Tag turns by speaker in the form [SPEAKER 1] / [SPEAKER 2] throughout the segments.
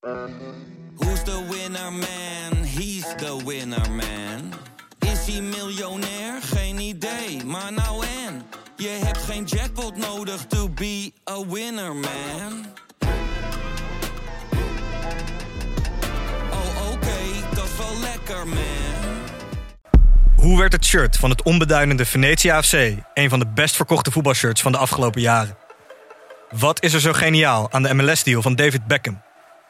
[SPEAKER 1] Who's the winner man? He's the winner man. Is hij miljonair? Geen idee, maar nou en. Je hebt geen jackpot nodig to be a winner man. Oh oké, dat is wel lekker man.
[SPEAKER 2] Hoe werd het shirt van het onbeduidende Venetia FC een van de best verkochte voetbalshirts van de afgelopen jaren? Wat is er zo geniaal aan de MLS-deal van David Beckham?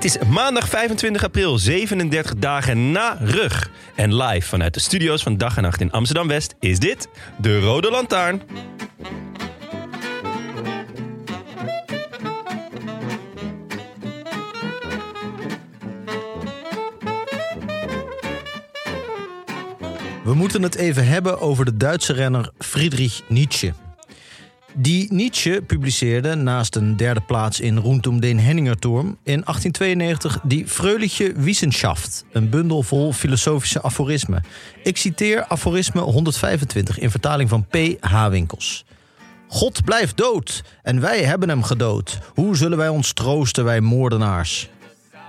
[SPEAKER 3] Het is maandag 25 april, 37 dagen na rug. En live vanuit de studio's van Dag en Nacht in Amsterdam-West is dit de Rode Lantaarn.
[SPEAKER 4] We moeten het even hebben over de Duitse renner Friedrich Nietzsche. Die Nietzsche publiceerde naast een derde plaats in Rundum den Henningerturm in 1892 die Fröhliche Wissenschaft, een bundel vol filosofische aforismen. Ik citeer aforisme 125 in vertaling van P. H. Winkels. God blijft dood en wij hebben hem gedood. Hoe zullen wij ons troosten, wij moordenaars?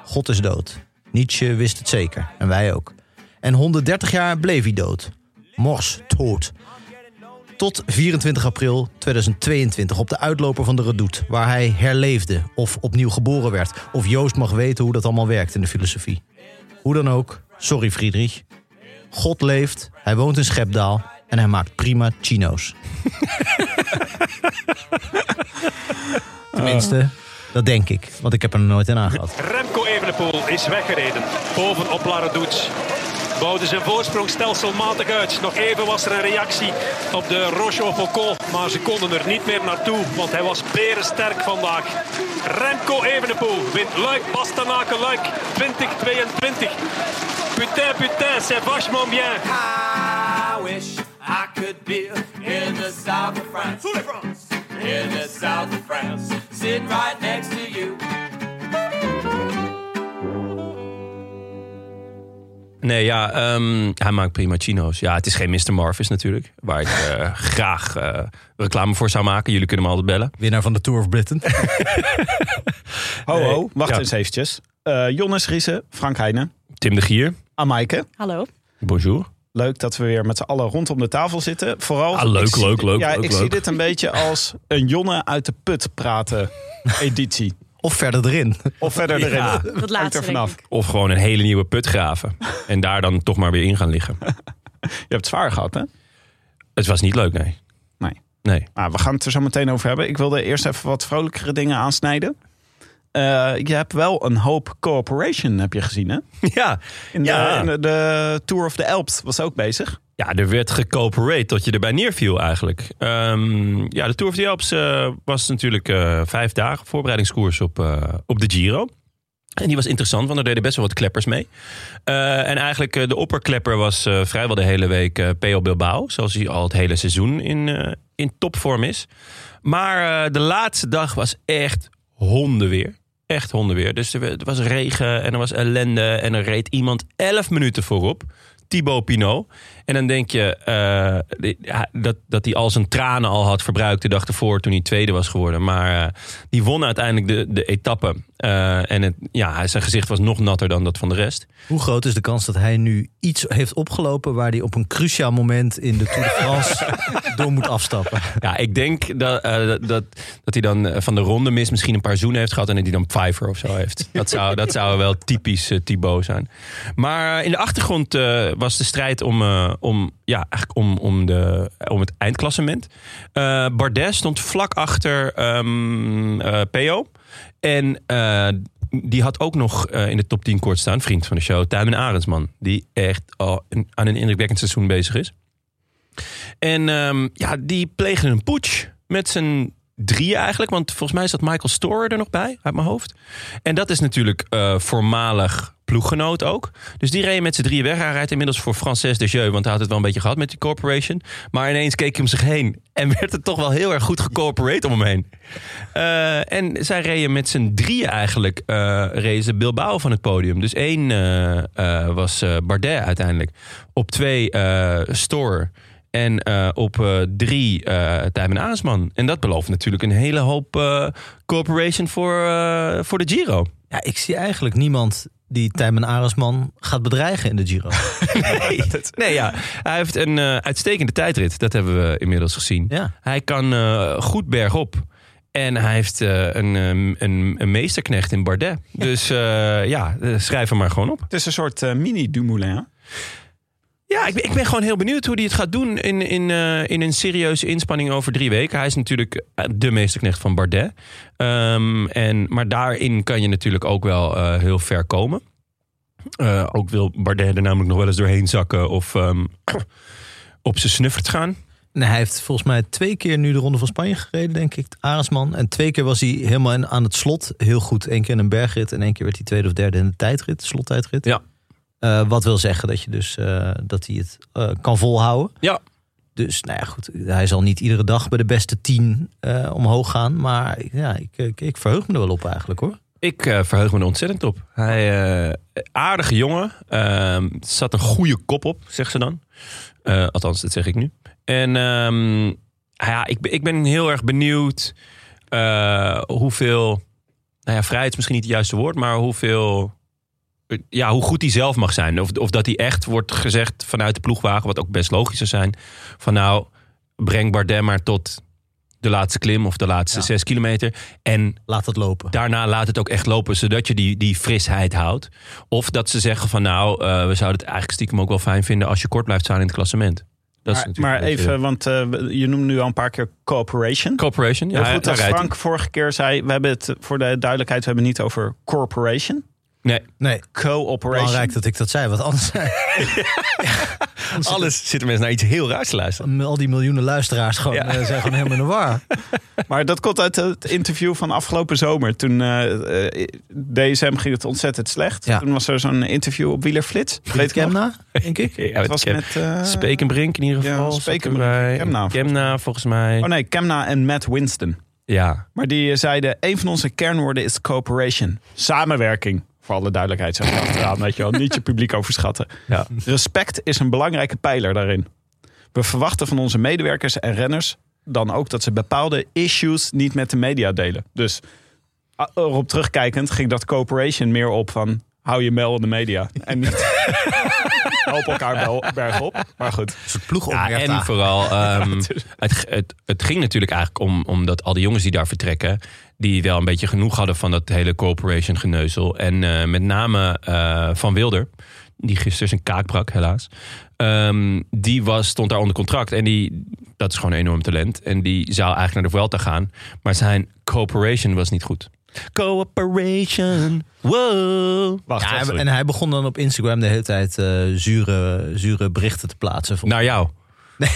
[SPEAKER 4] God is dood. Nietzsche wist het zeker en wij ook. En 130 jaar bleef hij dood. Mors, dood. Tot 24 april 2022 op de uitloper van de Redoute, waar hij herleefde of opnieuw geboren werd. Of Joost mag weten hoe dat allemaal werkt in de filosofie. Hoe dan ook, sorry Friedrich. God leeft, hij woont in Schepdaal en hij maakt prima chino's. Tenminste, dat denk ik, want ik heb er nooit in aangehad.
[SPEAKER 5] Remco Evenepoel is weggereden. Bovenop Laredoets. Bouwde zijn voorsprong stelselmatig uit. Nog even was er een reactie op de Roche au Faucon. Maar ze konden er niet meer naartoe. Want hij was berensterk vandaag. Remco Evenepoel wint Luik Bastenaken Luik 2022. Putain, putain, c'est vachement bien.
[SPEAKER 6] I wish I could be in the south of France. In the south of France. Sitting right next to you.
[SPEAKER 3] Nee, ja, ehm, hij maakt prima chino's. Ja, het is geen Mr. Marvis natuurlijk, waar ik eh, graag eh, reclame voor zou maken. Jullie kunnen me altijd bellen.
[SPEAKER 4] Winnaar van de Tour of Britain.
[SPEAKER 7] Ho, ho, wacht
[SPEAKER 3] ja.
[SPEAKER 7] eens eventjes. Eh Jonnes Riese, Frank Heijnen,
[SPEAKER 3] Tim de Gier,
[SPEAKER 7] Amaike.
[SPEAKER 8] Hallo.
[SPEAKER 3] bonjour.
[SPEAKER 7] Leuk dat we weer met z'n allen rondom de tafel zitten. Vooral,
[SPEAKER 3] Ah, leuk,
[SPEAKER 7] ik zie-
[SPEAKER 3] leuk, leuk,
[SPEAKER 7] Ja,
[SPEAKER 3] leuk,
[SPEAKER 7] ik zie dit een beetje als een Jonne uit de put praten editie.
[SPEAKER 4] Of verder erin.
[SPEAKER 7] Of verder erin.
[SPEAKER 3] Ja.
[SPEAKER 8] Dat laatste
[SPEAKER 7] er vanaf.
[SPEAKER 3] Of gewoon een hele nieuwe put graven. En daar dan toch maar weer in gaan liggen.
[SPEAKER 7] Je hebt het zwaar gehad, hè?
[SPEAKER 3] Het was niet leuk, nee.
[SPEAKER 7] Nee.
[SPEAKER 3] Nee.
[SPEAKER 7] Nou, we gaan het er zo meteen over hebben. Ik wilde eerst even wat vrolijkere dingen aansnijden. Eh, je hebt wel een hoop cooperation, heb je gezien, hè?
[SPEAKER 3] Ja,
[SPEAKER 7] In de,
[SPEAKER 3] Ja.
[SPEAKER 7] in de, de Tour of the Alps was ook bezig.
[SPEAKER 3] Ja, er werd gecooperate tot je erbij neerviel eigenlijk. Ehm, ja, de Tour of the Alps eh, was natuurlijk eh, vijf dagen voorbereidingskoers op, eh, op de Giro. En die was interessant, want er deden best wel wat kleppers mee. En eigenlijk de opperklepper was vrijwel de hele week eh PO Bilbao. Zoals hij al het hele seizoen in, in topvorm is. Maar de laatste dag was echt hondenweer. Echt hondenweer. Dus er was regen en er was ellende. En er reed iemand 11 minuten voorop. Thibaut Pinot. En dan denk je eh, dat, dat hij al zijn tranen al had verbruikt de dag ervoor toen hij tweede was geworden. Maar eh, die won uiteindelijk de, de etappe. Eh, en het, ja, zijn gezicht was nog natter dan dat van de rest.
[SPEAKER 4] Hoe groot is de kans dat hij nu iets heeft opgelopen waar hij op een cruciaal moment in de Tour de France door moet afstappen?
[SPEAKER 3] Ja, ik denk dat, dat, dat, hij dan van de ronde mis misschien een paar zoenen heeft gehad en dat hij dan Pfeiffer of zo heeft. Dat zou, dat zou wel typisch Thibaut zijn. Maar in de achtergrond was de strijd om, om, ja, eigenlijk om, om, de, om het eindklassement. Eh Bardet stond vlak achter ehm eh, PO. En eh, die had ook nog in de top 10 kort staan. Vriend van de show, Tuimen Arendsman. Die echt al aan een indrukwekkend seizoen bezig is. En ehm, ja, die pleegde een putsch met zijn drieën eigenlijk. Want volgens mij zat Michael Storer er nog bij, uit mijn hoofd. En dat is natuurlijk eh, voormalig ploeggenoot ook. Dus die reed met z'n drieën weg. Hij rijdt inmiddels voor Frances Desjeux, want hij had het wel een beetje gehad met die corporation. Maar ineens keek hij om zich heen en werd het toch wel heel erg goed gecorporate om hem heen. Eh, en zij reden met z'n drieën eigenlijk, eh reden ze Bilbao van het podium. Dus één eh, eh, was eh, Bardet uiteindelijk. Op twee eh Store. En eh, op eh, drie uh, Tijmen Aasman. En dat belooft natuurlijk een hele hoop eh corporation voor, eh, voor de Giro.
[SPEAKER 4] Ja, ik zie eigenlijk niemand die Tijmen Aresman gaat bedreigen in de Giro.
[SPEAKER 3] Nee, nee ja. hij heeft een eh, uitstekende tijdrit. Dat hebben we inmiddels gezien.
[SPEAKER 4] Ja.
[SPEAKER 3] Hij kan eh, goed bergop. En hij heeft eh, een, ehm, een, een meesterknecht in Bardet. Dus eh, ja, schrijf hem maar gewoon op.
[SPEAKER 7] Het is een soort mini-Dumoulin.
[SPEAKER 3] Ja, ik ben, ik ben gewoon heel benieuwd hoe hij het gaat doen in, in, eh, in een serieuze inspanning over drie weken. Hij is natuurlijk eh, de meesterknecht van Bardet. Ehm, en, maar daarin kan je natuurlijk ook wel eh, heel ver komen. Ook wil Bardet er namelijk nog wel eens doorheen zakken of ehm, op zijn snuffert gaan.
[SPEAKER 4] Nee, hij heeft volgens mij twee keer nu de Ronde van Spanje gereden, denk ik, Aresman. En twee keer was hij helemaal aan het slot heel goed. Eén keer in een bergrit en één keer werd hij tweede of derde in de tijdrit, de slottijdrit.
[SPEAKER 3] Ja.
[SPEAKER 4] Eh, wat wil zeggen dat, je dus, eh, dat hij het eh, kan volhouden.
[SPEAKER 3] Ja.
[SPEAKER 4] Dus nou ja, goed, hij zal niet iedere dag bij de beste tien omhoog gaan. Maar ja, ik, ik, ik verheug me er wel op eigenlijk hoor.
[SPEAKER 3] Ik verheug me er ontzettend op. Hij, aardige jongen. Ehm, zat een goede kop op, zegt ze dan. Althans, dat zeg ik nu. En ehm, ja, ik, ben- ik ben heel erg benieuwd hoeveel... Nou ja, vrijheid is misschien niet het juiste woord, maar hoeveel... Ja, hoe goed hij zelf mag zijn. Of, of dat hij echt wordt gezegd vanuit de ploegwagen, wat ook best logisch zou zijn. Van nou, breng Bardet maar tot de laatste klim of de laatste
[SPEAKER 4] Ja.
[SPEAKER 3] zes kilometer. En
[SPEAKER 4] Laat het lopen.
[SPEAKER 3] daarna laat het ook echt lopen, zodat je die, die frisheid houdt. Of dat ze zeggen van nou, eh, we zouden het eigenlijk stiekem ook wel fijn vinden als je kort blijft staan in het klassement. Dat is
[SPEAKER 7] Maar,
[SPEAKER 3] natuurlijk
[SPEAKER 7] maar
[SPEAKER 3] beetje-
[SPEAKER 7] even, want eh, je noemde nu al een paar keer cooperation.
[SPEAKER 3] Corporation, ja,
[SPEAKER 7] Heel goed
[SPEAKER 3] rijdt
[SPEAKER 7] Frank vorige keer zei, we hebben het voor de duidelijkheid, we hebben het niet over corporation.
[SPEAKER 3] Nee,
[SPEAKER 4] Nee,
[SPEAKER 7] Co-operation.
[SPEAKER 4] belangrijk dat ik dat zei. Want anders
[SPEAKER 3] alles zitten mensen naar iets heel raars te luisteren.
[SPEAKER 4] al die miljoenen luisteraars gewoon,
[SPEAKER 3] Ja.
[SPEAKER 4] eh, zijn gewoon helemaal in de war.
[SPEAKER 7] Maar dat komt uit het interview van afgelopen zomer. Toen eh, eh, DSM ging het ontzettend slecht.
[SPEAKER 4] Ja.
[SPEAKER 7] Toen was er zo'n interview op Wielerflits. Weet.
[SPEAKER 4] Kemna, denk ik.
[SPEAKER 3] Ja,
[SPEAKER 7] Het was
[SPEAKER 3] Kem-
[SPEAKER 7] met... eh,
[SPEAKER 3] Spekenbrink in ieder
[SPEAKER 7] ja,
[SPEAKER 3] geval. zat
[SPEAKER 7] Spekenbrink. Kemna.
[SPEAKER 3] Kemna volgens mij.
[SPEAKER 7] Oh nee, Kemna en Matt Winston.
[SPEAKER 3] Ja,
[SPEAKER 7] Maar die zeiden, een van onze kernwoorden is cooperation. Samenwerking. Voor alle duidelijkheid zeg ik achteraan, weet je wel. Niet je publiek overschatten.
[SPEAKER 3] ja.
[SPEAKER 7] Respect is een belangrijke pijler daarin. We verwachten van onze medewerkers en renners dan ook dat ze bepaalde issues niet met de media delen. Dus erop terugkijkend ging dat cooperation meer op van hou je mail in de media. En niet help elkaar bel- bergop. Maar goed.
[SPEAKER 4] Een soort ploeg
[SPEAKER 3] Ja, en vooral, ehm, het, het, het ging natuurlijk eigenlijk om, omdat al die jongens die daar vertrekken, die wel een beetje genoeg hadden van dat hele corporation geneuzel. En eh, met name eh, Van Wilder, die gisteren zijn kaak brak, helaas. Ehm, die was, stond daar onder contract en die, dat is gewoon een enorm talent. En die zou eigenlijk naar de Vuelta gaan, maar zijn corporation was niet goed. Cooperation, wow.
[SPEAKER 7] Wacht,
[SPEAKER 4] Ja, en hij begon dan op Instagram de hele tijd eh, zure, zure berichten te plaatsen.
[SPEAKER 3] Naar jou.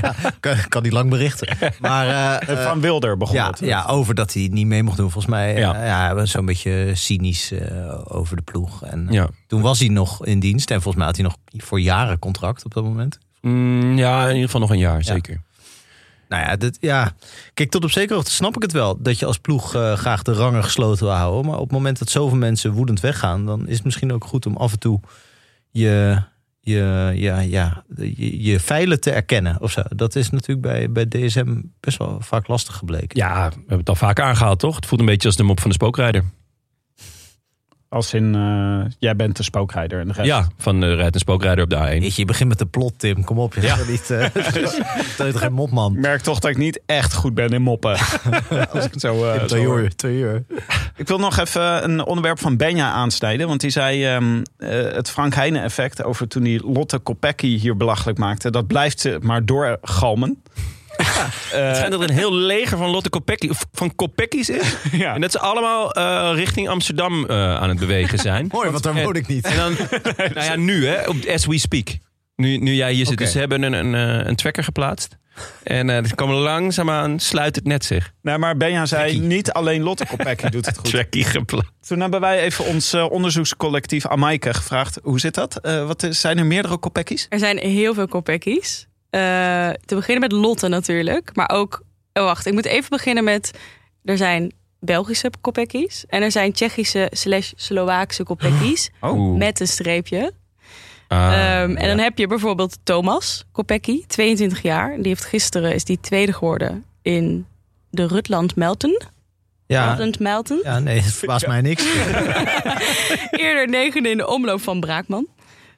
[SPEAKER 4] ja, kan, kan hij lang berichten. Maar eh,
[SPEAKER 7] Eh, van Wilder begon
[SPEAKER 4] ja,
[SPEAKER 7] het.
[SPEAKER 4] ja, over dat hij niet mee mocht doen. Volgens mij
[SPEAKER 3] Ja.
[SPEAKER 4] ja. ja, hij was zo'n beetje cynisch eh, over de ploeg. En
[SPEAKER 3] Ja.
[SPEAKER 4] toen was hij nog in dienst. En volgens mij had hij nog voor jaren contract op dat moment.
[SPEAKER 3] Mm, ja, in ieder geval nog een jaar, zeker.
[SPEAKER 4] Nou ja, dit, ja, kijk, tot op zekere hoogte snap ik het wel. Dat je als ploeg eh, graag de rangen gesloten wil houden. Maar op het moment dat zoveel mensen woedend weggaan... dan is het misschien ook goed om af en toe je, je, ja, ja, je, je feilen te erkennen. Of zo. Dat is natuurlijk bij, bij DSM best wel vaak lastig gebleken.
[SPEAKER 3] Ja, we hebben het al vaak aangehaald, toch? Het voelt een beetje als de mop van de spookrijder.
[SPEAKER 7] Als in, eh, jij bent de spookrijder en de rest.
[SPEAKER 3] Ja, van de rijdt een spookrijder op de A1.
[SPEAKER 4] Weet je, je begint met de plot, Tim. Kom op, je
[SPEAKER 3] Ja.
[SPEAKER 4] niet. eh Stel je geen mopman?
[SPEAKER 7] Ik merk toch dat ik niet echt goed ben in moppen. Als ik het zo, eh, zo hoor.
[SPEAKER 4] twee uur.
[SPEAKER 7] Ik wil nog even een onderwerp van Benja aansnijden. Want die zei ehm, eh, het Frank Heijnen effect over toen hij Lotte Kopecky hier belachelijk maakte. Dat blijft ze maar doorgalmen.
[SPEAKER 3] Het schijnt dat er een heel leger van Lotte Kopecky, of van Kopekki's is.
[SPEAKER 7] Ja.
[SPEAKER 3] En dat ze allemaal eh, richting Amsterdam eh, aan het bewegen zijn.
[SPEAKER 4] Mooi, want daar woon ik niet.
[SPEAKER 3] En dan, nou ja, nu hè, op, as we speak. Nu, nu jij hier zit. Dus ze hebben een, een, eh, een tracker geplaatst. En eh er komen langzaamaan, sluit het net zich.
[SPEAKER 7] Nee, maar Benja zei niet alleen Lotte Kopecky doet het goed.
[SPEAKER 3] Trackie geplaatst.
[SPEAKER 7] Toen hebben wij even ons onderzoekscollectief Amaike gevraagd. Hoe zit dat? Eh, wat is, zijn er meerdere Kopekkies?
[SPEAKER 8] Er zijn heel veel Kopekkies. Eh, te beginnen met Lotte natuurlijk. Maar ook... Oh, wacht. Ik moet even beginnen met... Er zijn Belgische Kopekkies. En er zijn Tsjechische slash Slovaakse Kopekkies.
[SPEAKER 3] Oeh.
[SPEAKER 8] Met een streepje.
[SPEAKER 3] Ah,
[SPEAKER 8] Ehm, en
[SPEAKER 3] ja.
[SPEAKER 8] dan heb je bijvoorbeeld Thomas Kopecky, 22 jaar. Die heeft gisteren is die tweede geworden in de Rutland Melton.
[SPEAKER 4] Ja,
[SPEAKER 8] Rutland Melton.
[SPEAKER 4] ja nee, het verbaast mij niks.
[SPEAKER 8] Eerder negende in de omloop van Braakman.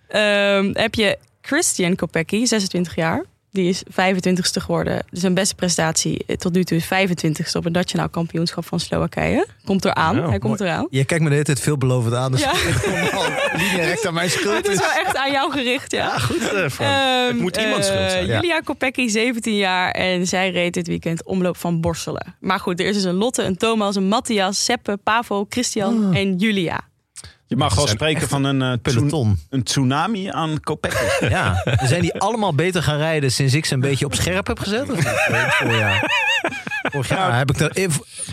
[SPEAKER 8] Ehm, heb je Christian Kopecky, 26 jaar. Die is 25ste geworden. Dus een beste prestatie eh, tot nu toe is 25ste op het nationaal kampioenschap van Slowakije. Komt eraan.
[SPEAKER 3] Ja,
[SPEAKER 8] Hij komt eraan.
[SPEAKER 4] Je kijkt me de hele tijd veelbelovend aan. Dus
[SPEAKER 8] Ja.
[SPEAKER 4] al linea recht aan mijn schuld.
[SPEAKER 8] Het is wel echt aan jou gericht, ja.
[SPEAKER 3] Goed, eh.
[SPEAKER 8] Ehm,
[SPEAKER 3] het moet iemand
[SPEAKER 8] eh,
[SPEAKER 3] schuld zijn.
[SPEAKER 8] Julia Kopecky, 17 jaar. En zij reed dit weekend omloop van Borselen. Maar goed, er is dus een Lotte, een Thomas, een Matthias, Seppe, Pavo, Christian
[SPEAKER 3] Ah.
[SPEAKER 8] en Julia.
[SPEAKER 7] Je mag wel
[SPEAKER 3] zijn
[SPEAKER 7] spreken van een, eh,
[SPEAKER 4] Peloton.
[SPEAKER 7] een tsunami aan Kopekki's.
[SPEAKER 4] Ja, zijn die allemaal beter gaan rijden sinds ik ze een beetje op scherp heb gezet? Of niet? Het. Vorig jaar heb ik dat.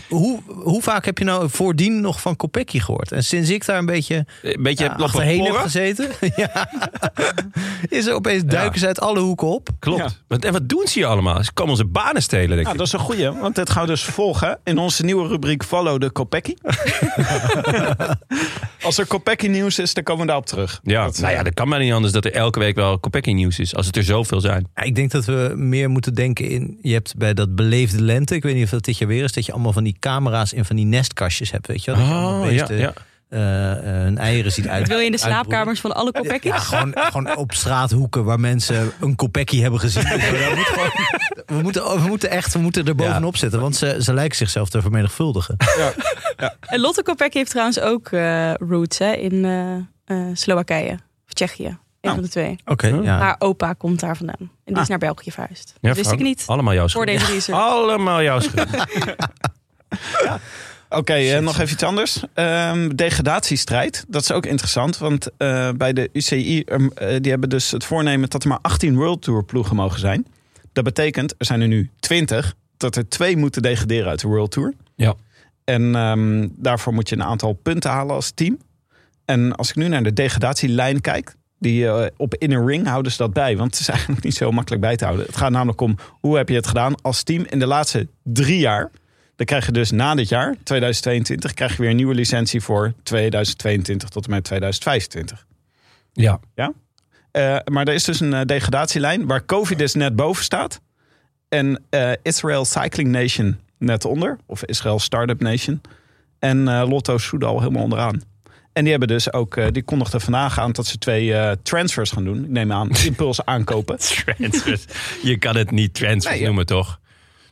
[SPEAKER 4] Hoe, hoe vaak heb je nou voordien nog van Kopecky gehoord? En sinds ik daar een beetje
[SPEAKER 3] Een beetje
[SPEAKER 4] ja, achterheen heb gezeten, ja, is er opeens duiken ze uit alle hoeken op.
[SPEAKER 3] Klopt. En wat doen ze hier allemaal? Ze komen onze banen stelen, denk
[SPEAKER 7] Nou,
[SPEAKER 3] ik.
[SPEAKER 7] dat is een goeie, want dit gaan we dus volgen in onze nieuwe rubriek Follow the Kopecky. Als er Kopecky nieuws is, dan komen we daarop terug.
[SPEAKER 3] Ja,
[SPEAKER 7] Dat,
[SPEAKER 3] nou ja,
[SPEAKER 7] eh,
[SPEAKER 3] dat kan bijna niet anders dat er elke week wel Kopecky nieuws is. Als het er zoveel zijn.
[SPEAKER 4] Ja, ik denk dat we meer moeten denken in. Je hebt bij dat beleefde lente, ik weet niet of dat dit jaar weer is, dat je allemaal van die camera's in van die nestkastjes hebt, weet je wel? Dat je allemaal
[SPEAKER 3] Oh, ja,
[SPEAKER 4] beesten,
[SPEAKER 3] ja.
[SPEAKER 4] eh, eh, hun eieren ziet uit.
[SPEAKER 8] Wil je in de
[SPEAKER 4] uitbroeden.
[SPEAKER 8] slaapkamers van alle?
[SPEAKER 4] Ja, gewoon, gewoon op straathoeken waar mensen een kopecky hebben gezien. Dat moet gewoon- we, moeten, we moeten echt we moeten er bovenop zitten, want ze, ze lijken zichzelf te vermenigvuldigen.
[SPEAKER 8] En Lotte Kopecky heeft trouwens ook eh, roots hè, in eh, eh, Slowakije. Of Tsjechië. Een
[SPEAKER 7] Oh.
[SPEAKER 8] van de twee.
[SPEAKER 4] Oké, ja.
[SPEAKER 8] Haar opa komt daar vandaan. En die is
[SPEAKER 7] Ah.
[SPEAKER 8] naar België verhuisd.
[SPEAKER 3] Ja,
[SPEAKER 8] dat wist ik niet.
[SPEAKER 3] Allemaal jouw
[SPEAKER 8] Voor
[SPEAKER 3] schuld.
[SPEAKER 8] deze research.
[SPEAKER 3] Allemaal jouw schuld.
[SPEAKER 7] Oké, eh, nog even iets anders. Ehm, degradatiestrijd, dat is ook interessant. Want eh, bij de UCI, ehm, eh, die hebben dus het voornemen dat er maar 18 World Tour ploegen mogen zijn. Dat betekent, er zijn er nu 20, dat er twee moeten degraderen uit de World Tour.
[SPEAKER 3] Ja.
[SPEAKER 7] En ehm, daarvoor moet je een aantal punten halen als team. En als ik nu naar de degradatielijn kijk, die eh, op Inner Ring houden ze dat bij. Want het is eigenlijk niet zo makkelijk bij te houden. Het gaat namelijk om hoe heb je het gedaan als team in de laatste drie jaar. Dan krijg je dus na dit jaar, 2022, krijg je weer een nieuwe licentie voor 2022 tot en met 2025.
[SPEAKER 3] Ja.
[SPEAKER 7] Eh, maar er is dus een eh, degradatielijn waar Covidis net boven staat. En eh, Israel Cycling Nation net onder. Of Israel Startup Nation. En Lotto Soudal helemaal onderaan. En die hebben dus ook, eh, die kondigden vandaag aan dat ze twee eh, transfers gaan doen. Ik neem aan, impuls aankopen.
[SPEAKER 3] Transfers. Je kan het niet transfers
[SPEAKER 7] Nee, ja.
[SPEAKER 3] noemen, toch?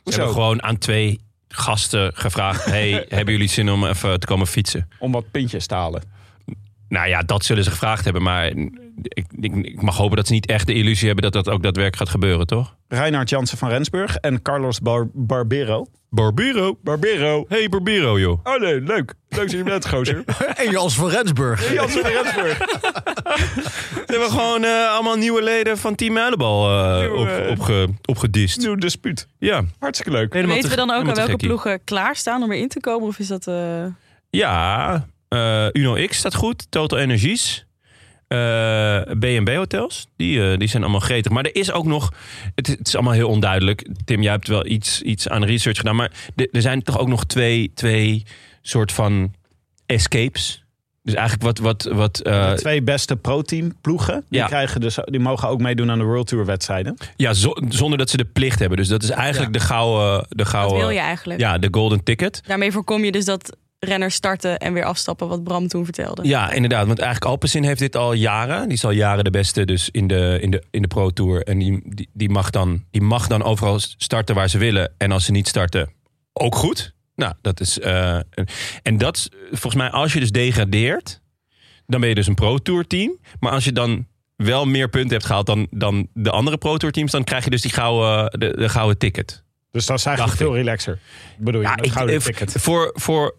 [SPEAKER 3] Ze hebben gewoon aan twee gasten gevraagd... hey, hebben jullie zin om even te komen fietsen?
[SPEAKER 7] Om wat puntjes te halen.
[SPEAKER 3] Nou ja, dat zullen ze gevraagd hebben. Maar ik, ik, ik mag hopen dat ze niet echt de illusie hebben... dat dat ook daadwerkelijk gaat gebeuren, toch?
[SPEAKER 7] Reinhard Jansen van Rensburg en Carlos Bar- Barbero.
[SPEAKER 3] Barbero.
[SPEAKER 7] Barbero.
[SPEAKER 3] Hey, Barbero, joh.
[SPEAKER 7] Oh nee, leuk. Leuk dat je bent, gozer.
[SPEAKER 4] En Jans van Rensburg.
[SPEAKER 7] Jansen van Rensburg.
[SPEAKER 3] Ze hebben gewoon eh, allemaal nieuwe leden van Team Muilenbal eh,
[SPEAKER 7] Nieuwe,
[SPEAKER 3] op,
[SPEAKER 7] eh,
[SPEAKER 3] opge, opgedist.
[SPEAKER 7] Nieuw dispuut.
[SPEAKER 3] Ja.
[SPEAKER 7] Hartstikke leuk.
[SPEAKER 3] Helemaal
[SPEAKER 8] Weten we dan ook aan welke ploegen klaarstaan om erin te komen? Of is dat... eh,
[SPEAKER 3] Ja, eh, Uno X staat goed. Total Energies. Eh, B&B hotels. Die, eh, die zijn allemaal gretig. Maar er is ook nog... Het, het is allemaal heel onduidelijk. Tim, jij hebt wel iets, iets aan research gedaan. Maar de- er zijn toch ook nog twee, twee soort van escapes. Dus eigenlijk wat... wat, wat eh,
[SPEAKER 7] de twee beste pro-team ploegen. Die,
[SPEAKER 3] Ja.
[SPEAKER 7] krijgen dus, die mogen ook meedoen aan de World Tour wedstrijden.
[SPEAKER 3] ja, zo- zonder dat ze de plicht hebben. Dus dat is eigenlijk de gouden... De
[SPEAKER 8] wat
[SPEAKER 3] gouden
[SPEAKER 8] wil je eigenlijk?
[SPEAKER 3] Ja, de golden ticket.
[SPEAKER 8] Daarmee voorkom je dus dat renners starten en weer afstappen, wat Bram toen vertelde.
[SPEAKER 3] Ja, inderdaad. Want eigenlijk Alpecin heeft dit al jaren. Die is al jaren de beste dus in de, in de, in de Pro Tour. En die, die, die, mag dan, die mag dan overal starten waar ze willen. En als ze niet starten, ook goed. Nou, dat is... eh, en dat, is, volgens mij, als je dus degradeert... dan ben je dus een Pro Tour team. Maar als je dan wel meer punten hebt gehaald dan, dan de andere Pro Tour teams, dan krijg je dus die gouden, de, de gouden ticket.
[SPEAKER 7] Dus dat is eigenlijk
[SPEAKER 3] Dacht
[SPEAKER 7] veel relaxer. Bedoel je,
[SPEAKER 3] Ja,
[SPEAKER 7] met
[SPEAKER 3] ik,
[SPEAKER 7] gouden
[SPEAKER 3] eh,
[SPEAKER 7] ticket.
[SPEAKER 3] Voor, voor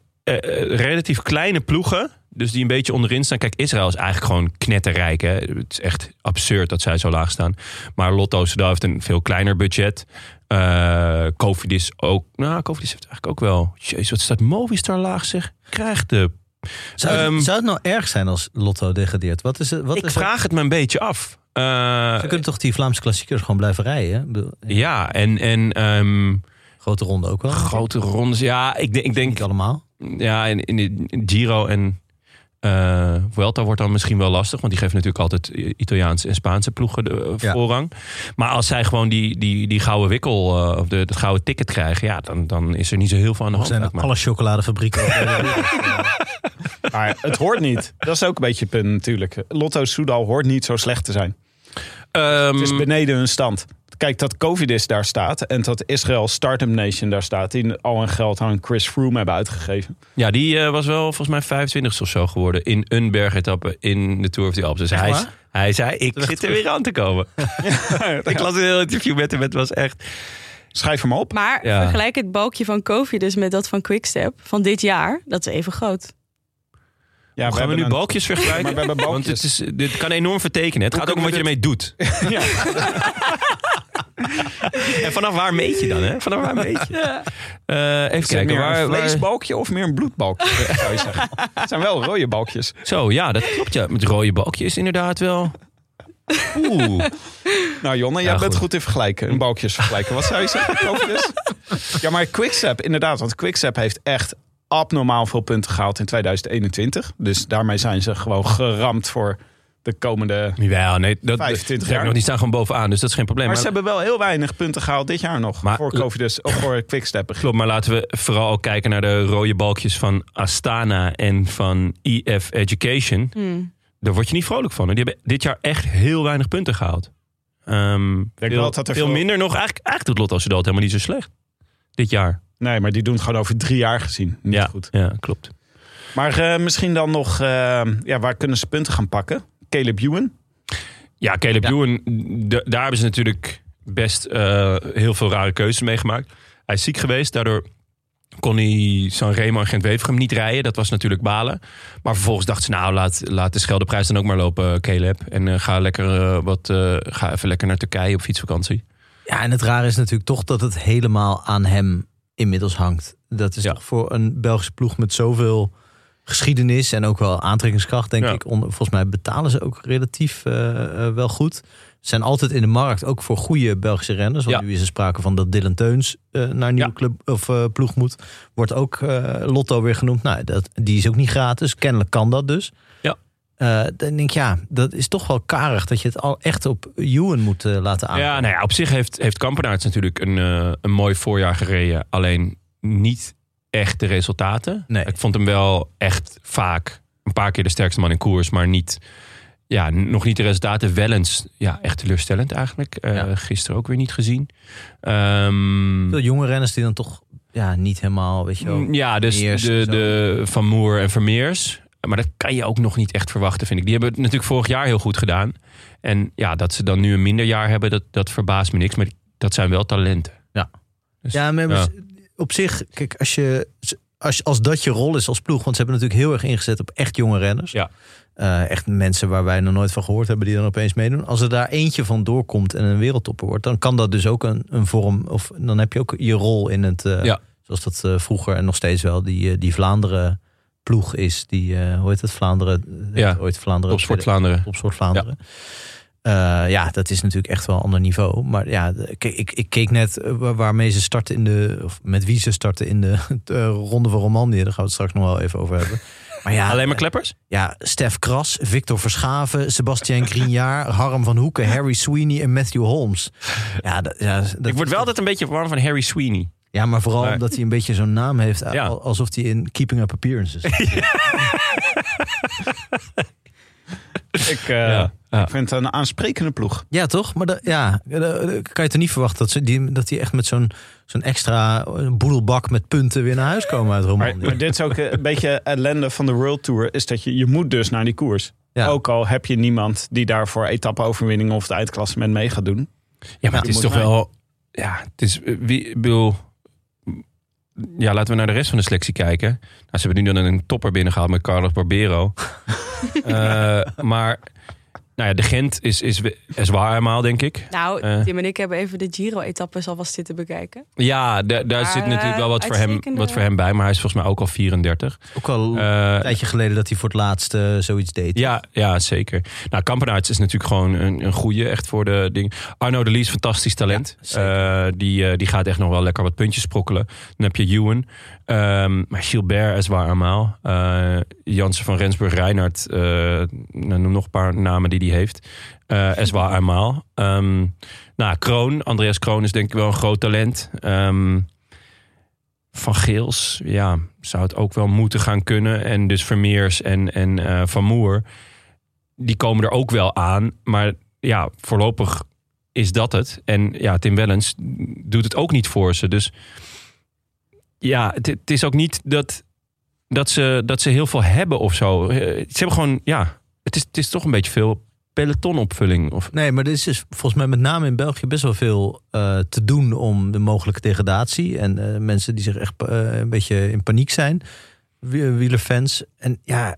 [SPEAKER 3] relatief kleine ploegen, dus die een beetje onderin staan. Kijk, Israël is eigenlijk gewoon knetterrijk. Hè? Het is echt absurd dat zij zo laag staan. Maar Lotto Soudal heeft een veel kleiner budget. Eh Cofidis ook. Nou, Cofidis heeft eigenlijk ook wel... Jezus, wat staat Movistar laag zeg? Krijgt de...
[SPEAKER 4] Zou, het-
[SPEAKER 3] Ehm,
[SPEAKER 4] zou het nou erg zijn als Lotto degradeert? Wat is het? Wat
[SPEAKER 3] ik
[SPEAKER 4] is
[SPEAKER 3] vraag het me een beetje af. Eh,
[SPEAKER 4] Ze kunnen toch die Vlaamse klassiekers gewoon blijven rijden? hè?
[SPEAKER 3] Ja, en, en ehm,
[SPEAKER 4] Grote ronde ook wel.
[SPEAKER 3] grote rondes. Ja, ik, denk- ik denk...
[SPEAKER 4] Niet allemaal.
[SPEAKER 3] Ja, in, in de Giro en eh Vuelta wordt dan misschien wel lastig. Want die geven natuurlijk altijd Italiaanse en Spaanse ploegen de eh,
[SPEAKER 4] Ja.
[SPEAKER 3] voorrang. Maar als zij gewoon die, die, die gouden wikkel eh, of de, het gouden ticket krijgen... Ja, dan, dan is er niet zo heel veel aan de hand.
[SPEAKER 4] zijn alle chocoladefabrieken.
[SPEAKER 7] Maar het hoort niet. Dat is ook een beetje het punt natuurlijk. Lotto Soudal hoort niet zo slecht te zijn.
[SPEAKER 3] Ehm,
[SPEAKER 7] Het is beneden hun stand. Kijk, dat Covidis daar staat en dat Israël Startup Nation daar staat... die al hun geld aan Chris Froome hebben uitgegeven.
[SPEAKER 3] ja, die eh, was wel volgens mij 25 of zo geworden... in een bergetappe in de Tour of the Alps. Dus hij,
[SPEAKER 4] waar?
[SPEAKER 3] hij zei, ik zit er weer aan te komen. ik las een heel interview met hem. Het was echt...
[SPEAKER 7] Schrijf hem op.
[SPEAKER 8] Maar
[SPEAKER 3] Ja.
[SPEAKER 8] vergelijk het balkje van Kofi dus met dat van Quickstep van dit jaar. Dat is even groot.
[SPEAKER 7] Ja,
[SPEAKER 3] Gaan we nu
[SPEAKER 7] een-
[SPEAKER 3] balkjes vergelijken?
[SPEAKER 7] Maar we hebben
[SPEAKER 3] Want het is, dit kan enorm vertekenen. Het
[SPEAKER 7] Hoe
[SPEAKER 3] gaat ook om wat je ermee doet.
[SPEAKER 7] Ja.
[SPEAKER 3] En vanaf waar meet je dan, hè? Vanaf waar meet je? Eh, even kijken.
[SPEAKER 7] meer
[SPEAKER 3] Waar,
[SPEAKER 7] een
[SPEAKER 3] waar-
[SPEAKER 7] vleesbalkje of meer een bloedbalkje, zou je zeggen? Het zijn wel rode balkjes.
[SPEAKER 3] Zo, ja, dat klopt. Ja. Met rode balkjes inderdaad wel. Oeh.
[SPEAKER 7] Nou Jonne, jij
[SPEAKER 3] Ja,
[SPEAKER 7] bent
[SPEAKER 3] goed.
[SPEAKER 7] goed in vergelijken. In balkjes vergelijken. Wat zou je zeggen over dit? Ja, maar Quickstep, inderdaad. Want Quickstep heeft echt abnormaal veel punten gehaald in 2021. Dus daarmee zijn ze gewoon geramd voor de komende...
[SPEAKER 3] Ja, nee, dat
[SPEAKER 7] 25
[SPEAKER 3] dat-
[SPEAKER 7] jaar.
[SPEAKER 3] nog niet staan gewoon bovenaan, dus dat is geen probleem.
[SPEAKER 7] Maar
[SPEAKER 3] Maar,
[SPEAKER 7] ze hebben wel heel weinig punten gehaald dit jaar nog.
[SPEAKER 3] Maar-
[SPEAKER 7] voor Covidus, of voor Quickstep.
[SPEAKER 3] Klopt, maar laten we vooral ook kijken naar de rode balkjes van Astana en van EF Education.
[SPEAKER 8] Hmm.
[SPEAKER 3] Daar word je niet vrolijk van. hè. Die hebben dit jaar echt heel weinig punten gehaald. Ehm veel
[SPEAKER 7] wel dat er
[SPEAKER 3] veel
[SPEAKER 7] veel-
[SPEAKER 3] minder nog. Eigenlijk, eigenlijk doet Lotto Soudal het helemaal niet zo slecht. Dit jaar.
[SPEAKER 7] Nee, maar die doen het gewoon over drie jaar gezien. Niet
[SPEAKER 3] ja,
[SPEAKER 7] goed.
[SPEAKER 3] ja, klopt.
[SPEAKER 7] Maar eh, misschien dan nog... eh, ja, waar kunnen ze punten gaan pakken? Caleb Ewan.
[SPEAKER 3] Ja, Caleb Ewan, d- daar hebben ze natuurlijk best eh, heel veel rare keuzes mee gemaakt. Hij is ziek geweest, daardoor kon hij Sanremo en Gent-Wevelgem niet rijden. Dat was natuurlijk balen. Maar vervolgens dachten ze, nou, laat, laat de Scheldeprijs dan ook maar lopen, Caleb. En eh, ga, lekker, eh, wat, eh, ga even lekker naar Turkije op fietsvakantie.
[SPEAKER 4] Ja, en het rare is natuurlijk toch dat het helemaal aan hem inmiddels hangt. Dat is
[SPEAKER 3] Ja.
[SPEAKER 4] toch voor een Belgische ploeg met zoveel geschiedenis en ook wel aantrekkingskracht, denk
[SPEAKER 3] Ja.
[SPEAKER 4] ik. Volgens mij betalen ze ook relatief eh, eh, wel goed. Ze zijn altijd in de markt, ook voor goede Belgische renners. Want
[SPEAKER 3] Ja.
[SPEAKER 4] nu is er sprake van dat Dylan Teuns eh, naar een nieuwe
[SPEAKER 3] Ja.
[SPEAKER 4] club of ploeg moet. Wordt ook Lotto weer genoemd. Nou, dat, die is ook niet gratis. Kennelijk kan dat dus.
[SPEAKER 3] Ja.
[SPEAKER 4] Eh, dan denk ik, ja, dat is toch wel karig dat je het al echt op Ewan moet laten aan.
[SPEAKER 3] Ja, nou ja, op zich heeft, heeft Kampenaerts natuurlijk een, een mooi voorjaar gereden. Alleen niet echt de resultaten.
[SPEAKER 4] Nee.
[SPEAKER 3] Ik vond hem wel echt vaak een paar keer de sterkste man in koers. Maar niet, ja, nog niet de resultaten. Wel eens ja, echt teleurstellend eigenlijk.
[SPEAKER 4] Ja.
[SPEAKER 3] Gisteren ook weer niet gezien. Ehm,
[SPEAKER 4] Veel jonge renners die dan toch ja, niet helemaal, weet je wel.
[SPEAKER 3] Mm, ja, dus de,
[SPEAKER 4] zo.
[SPEAKER 3] de Van Moer en Vermeers. Maar dat kan je ook nog niet echt verwachten, vind ik. Die hebben het natuurlijk vorig jaar heel goed gedaan. En ja, dat ze dan nu een minder jaar hebben, dat, dat verbaast me niks. Maar dat zijn wel talenten.
[SPEAKER 4] Ja.
[SPEAKER 3] Dus,
[SPEAKER 4] Ja, maar
[SPEAKER 3] ja.
[SPEAKER 4] Op zich, kijk, als, je, als, als dat je rol is als ploeg, want ze hebben natuurlijk heel erg ingezet op echt jonge renners.
[SPEAKER 3] Ja.
[SPEAKER 4] Eh, echt mensen waar wij nog nooit van gehoord hebben, die dan opeens meedoen. Als er daar eentje van doorkomt en een wereldtopper wordt, dan kan dat dus ook een, een vorm, of dan heb je ook je rol in het, eh,
[SPEAKER 3] Ja.
[SPEAKER 4] zoals dat eh, vroeger en nog steeds wel, die, die Vlaanderen ploeg is. Die, hoe heet het, Vlaanderen?
[SPEAKER 3] Ja.
[SPEAKER 4] ooit Vlaanderen.
[SPEAKER 3] Topsport Vlaanderen.
[SPEAKER 4] Topsport Vlaanderen. Ja. Ja, dat is natuurlijk echt wel een ander niveau. Maar ja, ik, ik keek net eh, waar- waarmee ze starten in de. Of met wie ze starten in de, de Ronde van Romandie. Daar gaan we het straks nog wel even over hebben. Maar ja,
[SPEAKER 3] Alleen maar
[SPEAKER 4] eh,
[SPEAKER 3] kleppers?
[SPEAKER 4] ja, Stef Kras, Victor Verschaven, Sebastian Grignard, Harm van Hoeken, Harry Sweeney en Matthew Holmes. Ja, dat, ja, dat,
[SPEAKER 3] ik word wel altijd een beetje warm van Harry Sweeney.
[SPEAKER 4] ja maar vooral
[SPEAKER 3] Maar-
[SPEAKER 4] omdat hij een beetje zo'n naam heeft.
[SPEAKER 3] Ja.
[SPEAKER 4] al- Alsof hij in Keeping Up Appearances.
[SPEAKER 7] Ik, eh,
[SPEAKER 3] Ja, ja.
[SPEAKER 7] ik vind het een aansprekende ploeg.
[SPEAKER 4] Ja, toch? Maar da- ja, da- da- kan je toch niet verwachten dat, ze die, dat die echt met zo'n zo'n extra eh, boedelbak met punten weer naar huis komen uit
[SPEAKER 7] Maar,
[SPEAKER 4] Romandie?
[SPEAKER 7] maar dit is ook een beetje ellende van de World Tour. Is dat je, je moet dus naar die koers.
[SPEAKER 4] Ja.
[SPEAKER 7] Ook al heb je niemand die daar voor etappe-overwinning of het eindklassement mee gaat doen.
[SPEAKER 3] Ja, maar het is toch wel... Ja, het is... eh, Wie, bedoel, ja, laten we naar de rest van de selectie kijken. Nou, ze hebben nu dan een topper binnengehaald met Carlos Barbero. Eh, maar nou ja, de Gent is, is, is waar eenmaal, denk ik.
[SPEAKER 8] Nou,
[SPEAKER 3] Eh.
[SPEAKER 8] Tim en ik hebben even de Giro-etappes alvast zitten bekijken.
[SPEAKER 3] Ja, da- daar
[SPEAKER 8] Maar,
[SPEAKER 3] zit natuurlijk wel wat voor, hem, wat voor hem bij. Maar hij is volgens mij ook al 34.
[SPEAKER 4] Ook al een
[SPEAKER 3] Eh,
[SPEAKER 4] tijdje geleden dat hij voor het laatst eh, zoiets deed.
[SPEAKER 3] Ja, ja, zeker. Nou, Kampenaerts is natuurlijk gewoon een, een goede, echt voor de ding. Arno de Lies, fantastisch talent.
[SPEAKER 4] Ja,
[SPEAKER 3] Eh, die, eh, die gaat echt nog wel lekker wat puntjes sprokkelen. Dan heb je Ewan. Ehm, maar Gilbert is waar allemaal. Eh Jansen van Rensburg, Reinhardt. eh, nou, noem nog een paar namen die hij heeft. Eh Eswa Amal. Ehm nou, Kroon. Andreas Kroon is denk ik wel een groot talent. Ehm, van Geels, ja, zou het ook wel moeten gaan kunnen. En dus Vermeers en, en Van Moer, die komen er ook wel aan. Maar ja, voorlopig is dat het. En ja, Tim Wellens doet het ook niet voor ze. Dus ja, het, is ook niet dat, dat, ze, dat ze heel veel hebben of zo. Eh, Ze hebben gewoon, ja, het is, het is toch een beetje veel pelotonopvulling. Of,
[SPEAKER 4] Nee, maar er is dus volgens mij met name in België best wel veel eh, te doen om de mogelijke degradatie. En eh, mensen die zich echt een beetje in paniek zijn. Wie- Wielerfans. En ja,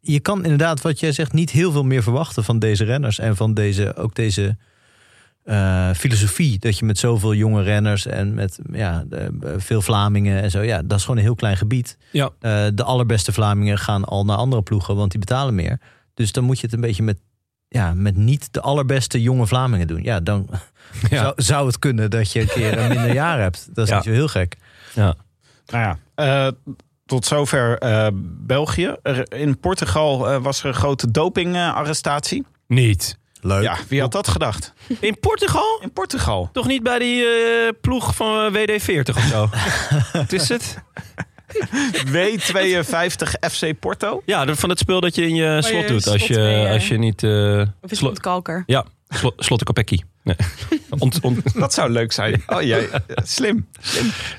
[SPEAKER 4] je kan inderdaad, wat jij zegt, niet heel veel meer verwachten van deze renners. En van deze, ook deze eh, filosofie. Dat je met zoveel jonge renners en met ja, de- veel Vlamingen en zo. Ja, dat is gewoon een heel klein gebied.
[SPEAKER 3] ja,
[SPEAKER 4] Eh, de allerbeste Vlamingen gaan al naar andere ploegen, want die betalen meer. Dus dan moet je het een beetje met, ja, met niet de allerbeste jonge Vlamingen doen. Ja, dan
[SPEAKER 3] ja.
[SPEAKER 4] zou, zou het kunnen dat je een keer een minder jaar hebt. Dat is
[SPEAKER 3] Ja.
[SPEAKER 4] niet zo heel gek.
[SPEAKER 3] ja.
[SPEAKER 7] Nou ja, eh, tot zover eh, België. Er- in Portugal eh, was er een grote dopingarrestatie.
[SPEAKER 3] Niet.
[SPEAKER 4] Leuk.
[SPEAKER 7] ja, wie had dat gedacht?
[SPEAKER 3] In Portugal?
[SPEAKER 7] In Portugal.
[SPEAKER 3] Toch niet bij die eh, ploeg van eh, WD-40 of zo? Wat is het?
[SPEAKER 7] W52 FC Porto.
[SPEAKER 3] Ja, dat- van het spul dat je in je slot
[SPEAKER 8] je
[SPEAKER 3] doet. Als
[SPEAKER 8] slot
[SPEAKER 3] je,
[SPEAKER 8] mee, eh,
[SPEAKER 3] als je niet... eh
[SPEAKER 8] Of is het kalker?
[SPEAKER 3] ja, slo, slotte Kopecky. Nee. Ont, ont,
[SPEAKER 7] Dat zou leuk zijn. Oh jij, slim.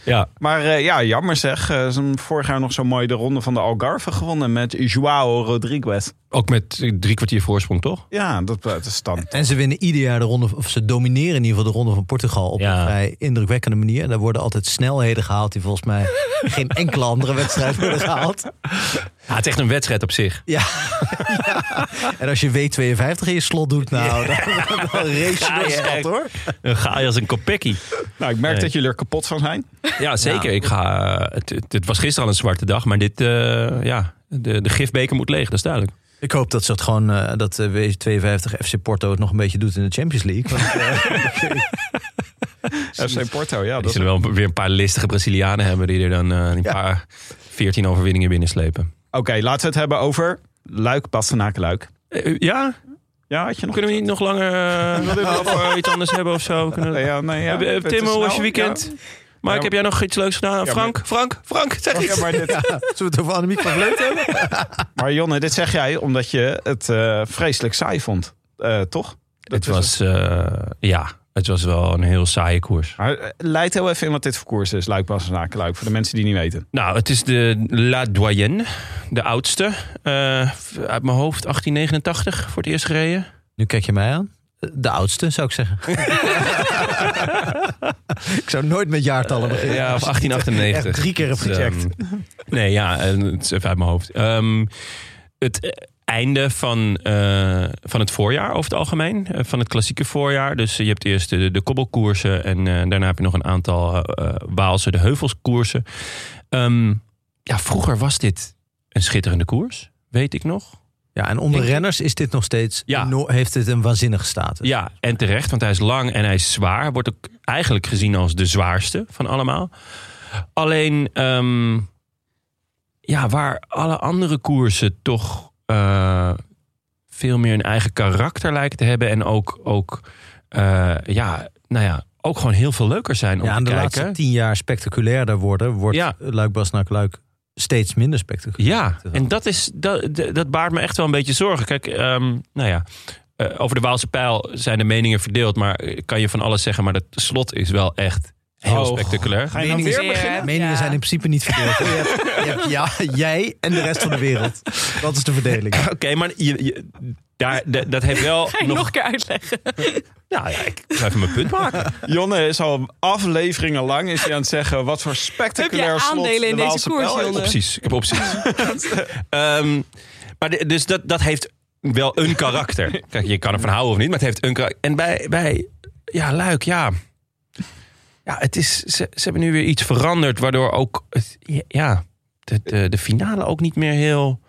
[SPEAKER 3] ja,
[SPEAKER 7] Maar eh, ja, jammer zeg. Eh, Ze hebben vorig jaar nog zo mooi de ronde van de Algarve gewonnen met Joao Rodriguez.
[SPEAKER 3] Ook met drie kwartier voorsprong, toch?
[SPEAKER 7] Ja, dat, is dan.
[SPEAKER 4] En ze winnen ieder jaar de ronde, of ze domineren in ieder geval de ronde van Portugal op
[SPEAKER 3] Ja.
[SPEAKER 4] een vrij indrukwekkende manier. En daar worden altijd snelheden gehaald die volgens mij geen enkele andere wedstrijd worden gehaald.
[SPEAKER 3] Ja, het is echt een wedstrijd op zich.
[SPEAKER 4] Ja. ja. En als je W52 in je slot doet, nou, dan, dan race je de hoor.
[SPEAKER 3] Dan ga je als een Kopecky.
[SPEAKER 7] Nou, ik merk
[SPEAKER 3] Nee.
[SPEAKER 7] dat jullie er kapot van zijn.
[SPEAKER 3] Ja, zeker. Ik ga, eh, het, het, het was gisteren al een zwarte dag, maar dit, eh, ja, de, de gifbeker moet leeg, dat is duidelijk.
[SPEAKER 4] Ik hoop dat ze het gewoon, eh, dat eh, W52 FC Porto het nog een beetje doet in de Champions League. Want, eh,
[SPEAKER 7] FC Porto, ja.
[SPEAKER 3] Die
[SPEAKER 7] Dat
[SPEAKER 3] zullen wel weer een paar listige Brazilianen hebben die er dan eh, een
[SPEAKER 4] Ja.
[SPEAKER 3] paar 14 overwinningen binnenslepen.
[SPEAKER 7] Oké, laten we het hebben over Luik, Bastenaken, Luik.
[SPEAKER 3] Ja,
[SPEAKER 7] Ja, had je nog
[SPEAKER 3] kunnen we niet nog langer over iets anders hebben of zo? Kunnen
[SPEAKER 7] ja, nee, ja.
[SPEAKER 3] Tim, hoe was je
[SPEAKER 7] snel?
[SPEAKER 3] weekend? Mike,
[SPEAKER 7] Ja.
[SPEAKER 3] heb jij nog iets leuks gedaan?
[SPEAKER 7] Ja,
[SPEAKER 3] Frank, Frank, Frank, zeg iets.
[SPEAKER 7] ja, maar, dit,
[SPEAKER 4] Zullen we het over Annemiek van Vleuten hebben?
[SPEAKER 7] maar Jonne, dit zeg jij omdat je het eh, vreselijk saai vond. Eh, toch? Dat
[SPEAKER 3] Het was, eh, ja, het was wel een heel saaie koers.
[SPEAKER 7] Maar leid heel even in wat dit voor koers is, Luik, Bastenaken, Luik. Voor de mensen die niet weten.
[SPEAKER 3] Nou, het is de La Doyenne, de oudste. Eh, uit mijn hoofd 1889 voor het eerst gereden.
[SPEAKER 4] Nu kijk je mij aan. De oudste, zou ik zeggen. ik zou nooit met jaartallen beginnen.
[SPEAKER 3] Ja, of
[SPEAKER 4] Als je het
[SPEAKER 3] 1898.
[SPEAKER 4] Echt drie keer heb gecheckt.
[SPEAKER 3] ehm, nee, ja, het is even uit mijn hoofd. Ehm, het eh, einde van, eh, van het voorjaar over het algemeen. eh, van het klassieke voorjaar. Dus je hebt eerst de, de kobbelkoersen. En eh, daarna heb je nog een aantal eh, eh, Waalse, de heuvelskoersen. Ehm, ja, vroeger was dit een schitterende koers. Weet ik nog.
[SPEAKER 4] Ja, en onder renners is dit nog steeds,
[SPEAKER 3] Ja.
[SPEAKER 4] heeft het een waanzinnige status.
[SPEAKER 3] Ja, en terecht, want hij is lang en hij is zwaar. Wordt ook eigenlijk gezien als de zwaarste van allemaal. Alleen, ehm, ja, waar alle andere koersen toch eh, veel meer een eigen karakter lijken te hebben. En ook, ook eh, ja, nou ja, ook gewoon heel veel leuker zijn om
[SPEAKER 4] Ja,
[SPEAKER 3] te
[SPEAKER 4] en de
[SPEAKER 3] kijken.
[SPEAKER 4] laatste tien jaar spectaculairder worden, wordt
[SPEAKER 3] Ja.
[SPEAKER 4] Luik Basnak Luik steeds minder spectaculair.
[SPEAKER 3] Ja, en dat, is, dat, dat- baart me echt wel een beetje zorgen. Kijk, ehm, nou ja, eh, over de Waalse pijl zijn de meningen verdeeld. Maar eh, kan je van alles zeggen. Maar dat slot is wel echt Heel
[SPEAKER 7] Oh,
[SPEAKER 3] spectaculair.
[SPEAKER 7] Ga je
[SPEAKER 8] Meningen-
[SPEAKER 7] weer beginnen?
[SPEAKER 8] Ja.
[SPEAKER 4] Meningen zijn in principe niet verdeeld. Je hebt, je hebt ja, jij en de rest van de wereld. Dat is de verdeling.
[SPEAKER 3] Oké, maar je, je- daar, dat heeft wel
[SPEAKER 8] Ga je nog een keer uitleggen?
[SPEAKER 3] Nou ja, ik ga even mijn punt maken.
[SPEAKER 7] Jonne is al afleveringen lang is hij aan het zeggen wat voor spectaculair
[SPEAKER 8] Heb je
[SPEAKER 7] slot
[SPEAKER 8] aandelen in
[SPEAKER 7] de
[SPEAKER 8] deze koers. Jonne?
[SPEAKER 3] Opties. Ik heb opties. Ehm, maar de- dus dat, dat heeft wel een karakter. Kijk, je kan ervan houden of niet, maar het heeft een karakter. En bij, bij ja, Luik, ja. Ja, het is, ze, ze hebben nu weer iets veranderd, waardoor ook het, ja, de, de, de finale ook niet meer heel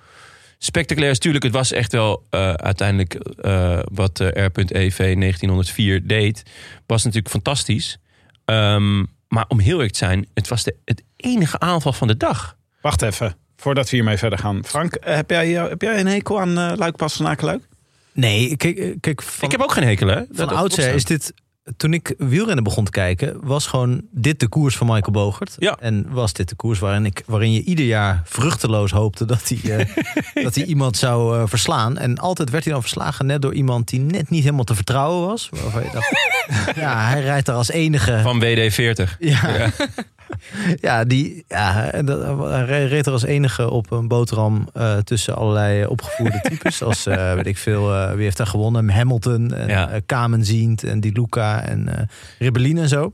[SPEAKER 3] spectaculair is. Tuurlijk, het was echt wel eh, uiteindelijk eh, wat eh, R.EV 1904 deed, was natuurlijk fantastisch. Ehm, maar om heel eerlijk te zijn, het was de, het enige aanval van de dag.
[SPEAKER 7] Wacht even, voordat we hiermee verder gaan. Frank, heb jij, heb jij een hekel aan Luik pas van Luik?
[SPEAKER 4] Nee, kijk, kijk van,
[SPEAKER 3] ik heb ook geen hekel, hè?
[SPEAKER 4] van oudsher is dit... Toen ik wielrennen begon te kijken, was gewoon dit de koers van Michael Bogert.
[SPEAKER 3] Ja.
[SPEAKER 4] En was dit de koers waarin, ik, waarin je ieder jaar vruchteloos hoopte dat hij, eh, dat hij iemand zou eh, verslaan. En altijd werd hij dan verslagen net door iemand die net niet helemaal te vertrouwen was. Waarvan je dacht, ja, hij rijdt er als enige.
[SPEAKER 3] Van WD-40.
[SPEAKER 4] Ja. ja, die, ja, en dat- hij reed er als enige op een boterham eh, tussen allerlei opgevoerde types. Als, eh, weet ik veel, eh, wie heeft daar gewonnen? Hamilton en
[SPEAKER 3] Ja.
[SPEAKER 4] ja. Kamenziend en Di Luca en Rebellin en zo.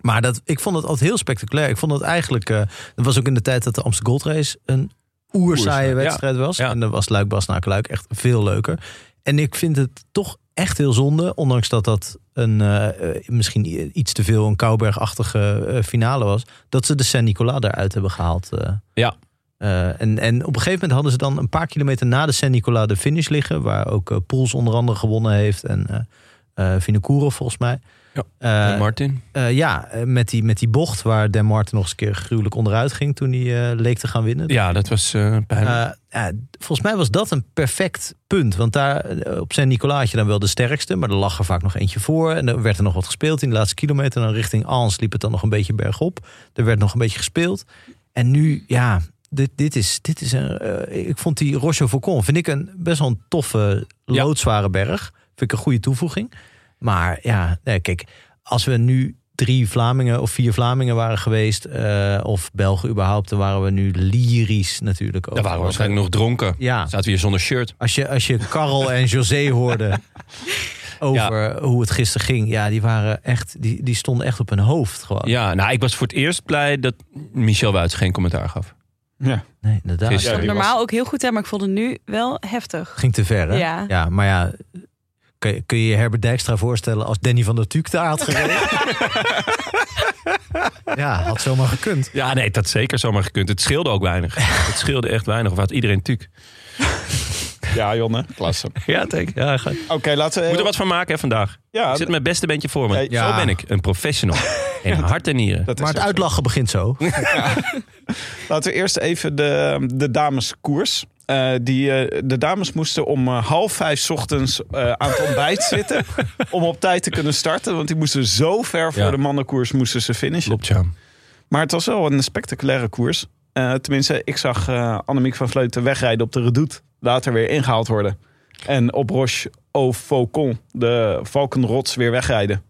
[SPEAKER 4] Maar dat, ik vond het altijd heel spectaculair. Ik vond het eigenlijk, dat was ook in de tijd dat de Amsterdam Gold Race een oerzaaie
[SPEAKER 3] Oerzaaie,
[SPEAKER 4] wedstrijd was.
[SPEAKER 3] ja.
[SPEAKER 4] En dan was Luik Bas Luik echt veel leuker. En ik vind het toch echt heel zonde, ondanks dat dat een, eh, eh, misschien iets te veel een Kouberg-achtige eh, finale was, dat ze de Saint-Nicolas eruit hebben gehaald. eh.
[SPEAKER 3] Ja.
[SPEAKER 4] En, en op een gegeven moment hadden ze dan een paar kilometer na de Saint-Nicolas de finish liggen, waar ook eh, Poels onder andere gewonnen heeft en Vinokourov volgens mij.
[SPEAKER 3] Ja.
[SPEAKER 4] Eh,
[SPEAKER 3] Martin.
[SPEAKER 4] eh, ja, eh, met die, met die bocht waar Dan Martin nog eens een keer gruwelijk onderuit ging toen hij leek te gaan winnen.
[SPEAKER 3] Ja, dat was pijnlijk.
[SPEAKER 4] Volgens mij was dat een perfect punt. Want daar op Saint Nicolas had je dan wel de sterkste. Maar er lag er vaak nog eentje voor. En er werd er nog wat gespeeld in de laatste kilometer. En dan richting Ans liep het dan nog een beetje bergop. Er werd nog een beetje gespeeld. En nu, ja, dit, dit is, dit is een... ik vond die Roche Faucon, vind ik een best wel een toffe,
[SPEAKER 3] Ja.
[SPEAKER 4] loodzware berg. Vind ik een goede toevoeging. Maar ja, nee, kijk, als we nu drie Vlamingen of vier Vlamingen waren geweest... eh, of Belgen überhaupt, dan waren we nu lyrisch natuurlijk.
[SPEAKER 3] Daar waren we waarschijnlijk nog dronken.
[SPEAKER 4] Ja,
[SPEAKER 3] Zaten we hier zonder shirt.
[SPEAKER 4] als je, als je Karel en José hoorde over hoe het gisteren ging, ja, die waren echt, die, die stonden echt op hun hoofd gewoon.
[SPEAKER 3] Ja, nou, ik was voor het eerst blij dat Michel Wuits geen commentaar gaf.
[SPEAKER 7] Ja.
[SPEAKER 4] Nee, inderdaad.
[SPEAKER 3] Gisteren.
[SPEAKER 7] Ja,
[SPEAKER 8] Normaal ook heel goed, hè, maar ik vond het nu wel heftig.
[SPEAKER 4] Ging te ver, hè?
[SPEAKER 8] Ja.
[SPEAKER 4] maar ja, kun je, kun je je Herbert Dijkstra voorstellen als Danny van der Tuuk daar had gereden? ja, had zomaar gekund.
[SPEAKER 3] Ja, nee, dat zeker zomaar gekund. Het scheelde ook weinig. Het scheelde echt weinig. Of had iedereen tuk.
[SPEAKER 7] Ja, Jonne, klasse.
[SPEAKER 3] Ja, denk ja, ga-
[SPEAKER 7] Oké, laten we...
[SPEAKER 3] Moet er wat van maken hè, vandaag.
[SPEAKER 7] Ja,
[SPEAKER 3] Ik zit mijn beste bandje voor me.
[SPEAKER 7] Ja.
[SPEAKER 3] Zo ben ik. Een professional. In hart en nieren.
[SPEAKER 4] Maar het uitlachen begint zo.
[SPEAKER 7] Laten we eerst even de, de dameskoers. Eh, die, eh, de dames moesten om eh, half vijf 's ochtends aan het ontbijt zitten. om op tijd te kunnen starten. Want die moesten zo ver voor
[SPEAKER 3] Ja.
[SPEAKER 7] de mannenkoers moesten ze finishen.
[SPEAKER 3] Klopt, ja.
[SPEAKER 7] Maar het was wel een spectaculaire koers. Tenminste, ik zag Annemiek van Vleuten wegrijden op de Redoute. Later weer ingehaald worden. En op Roche au Faucon, de Valkenrots, weer wegrijden.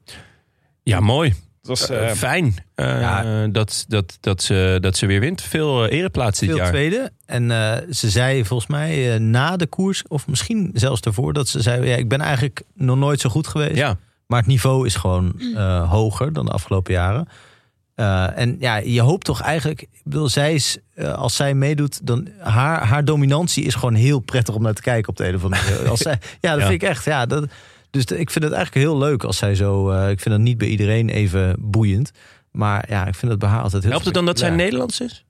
[SPEAKER 3] Ja, mooi.
[SPEAKER 7] Het was,
[SPEAKER 3] Eh, fijn eh,
[SPEAKER 4] Ja.
[SPEAKER 3] dat, dat, dat, ze, dat ze weer wint. Veel eh, ereplaats dit
[SPEAKER 4] Veel
[SPEAKER 3] jaar.
[SPEAKER 4] tweede. En ze zei volgens mij na de koers, of misschien zelfs daarvoor, dat ze zei: ja, ik ben eigenlijk nog nooit zo goed geweest.
[SPEAKER 3] Ja,
[SPEAKER 4] Maar het niveau is gewoon hoger dan de afgelopen jaren. En ja, je hoopt toch eigenlijk, ik bedoel, zij is, als zij meedoet, dan haar, haar dominantie is gewoon heel prettig om naar te kijken op de een of andere manier. Als zij, ja, dat
[SPEAKER 3] Ja.
[SPEAKER 4] vind ik echt. Ja, dat, dus de- ik vind het eigenlijk heel leuk als zij zo. eh, ik vind dat niet bij iedereen even boeiend. Maar ja, ik vind het bij haar altijd heel
[SPEAKER 3] helpt het dan dat zij. Nederlands is?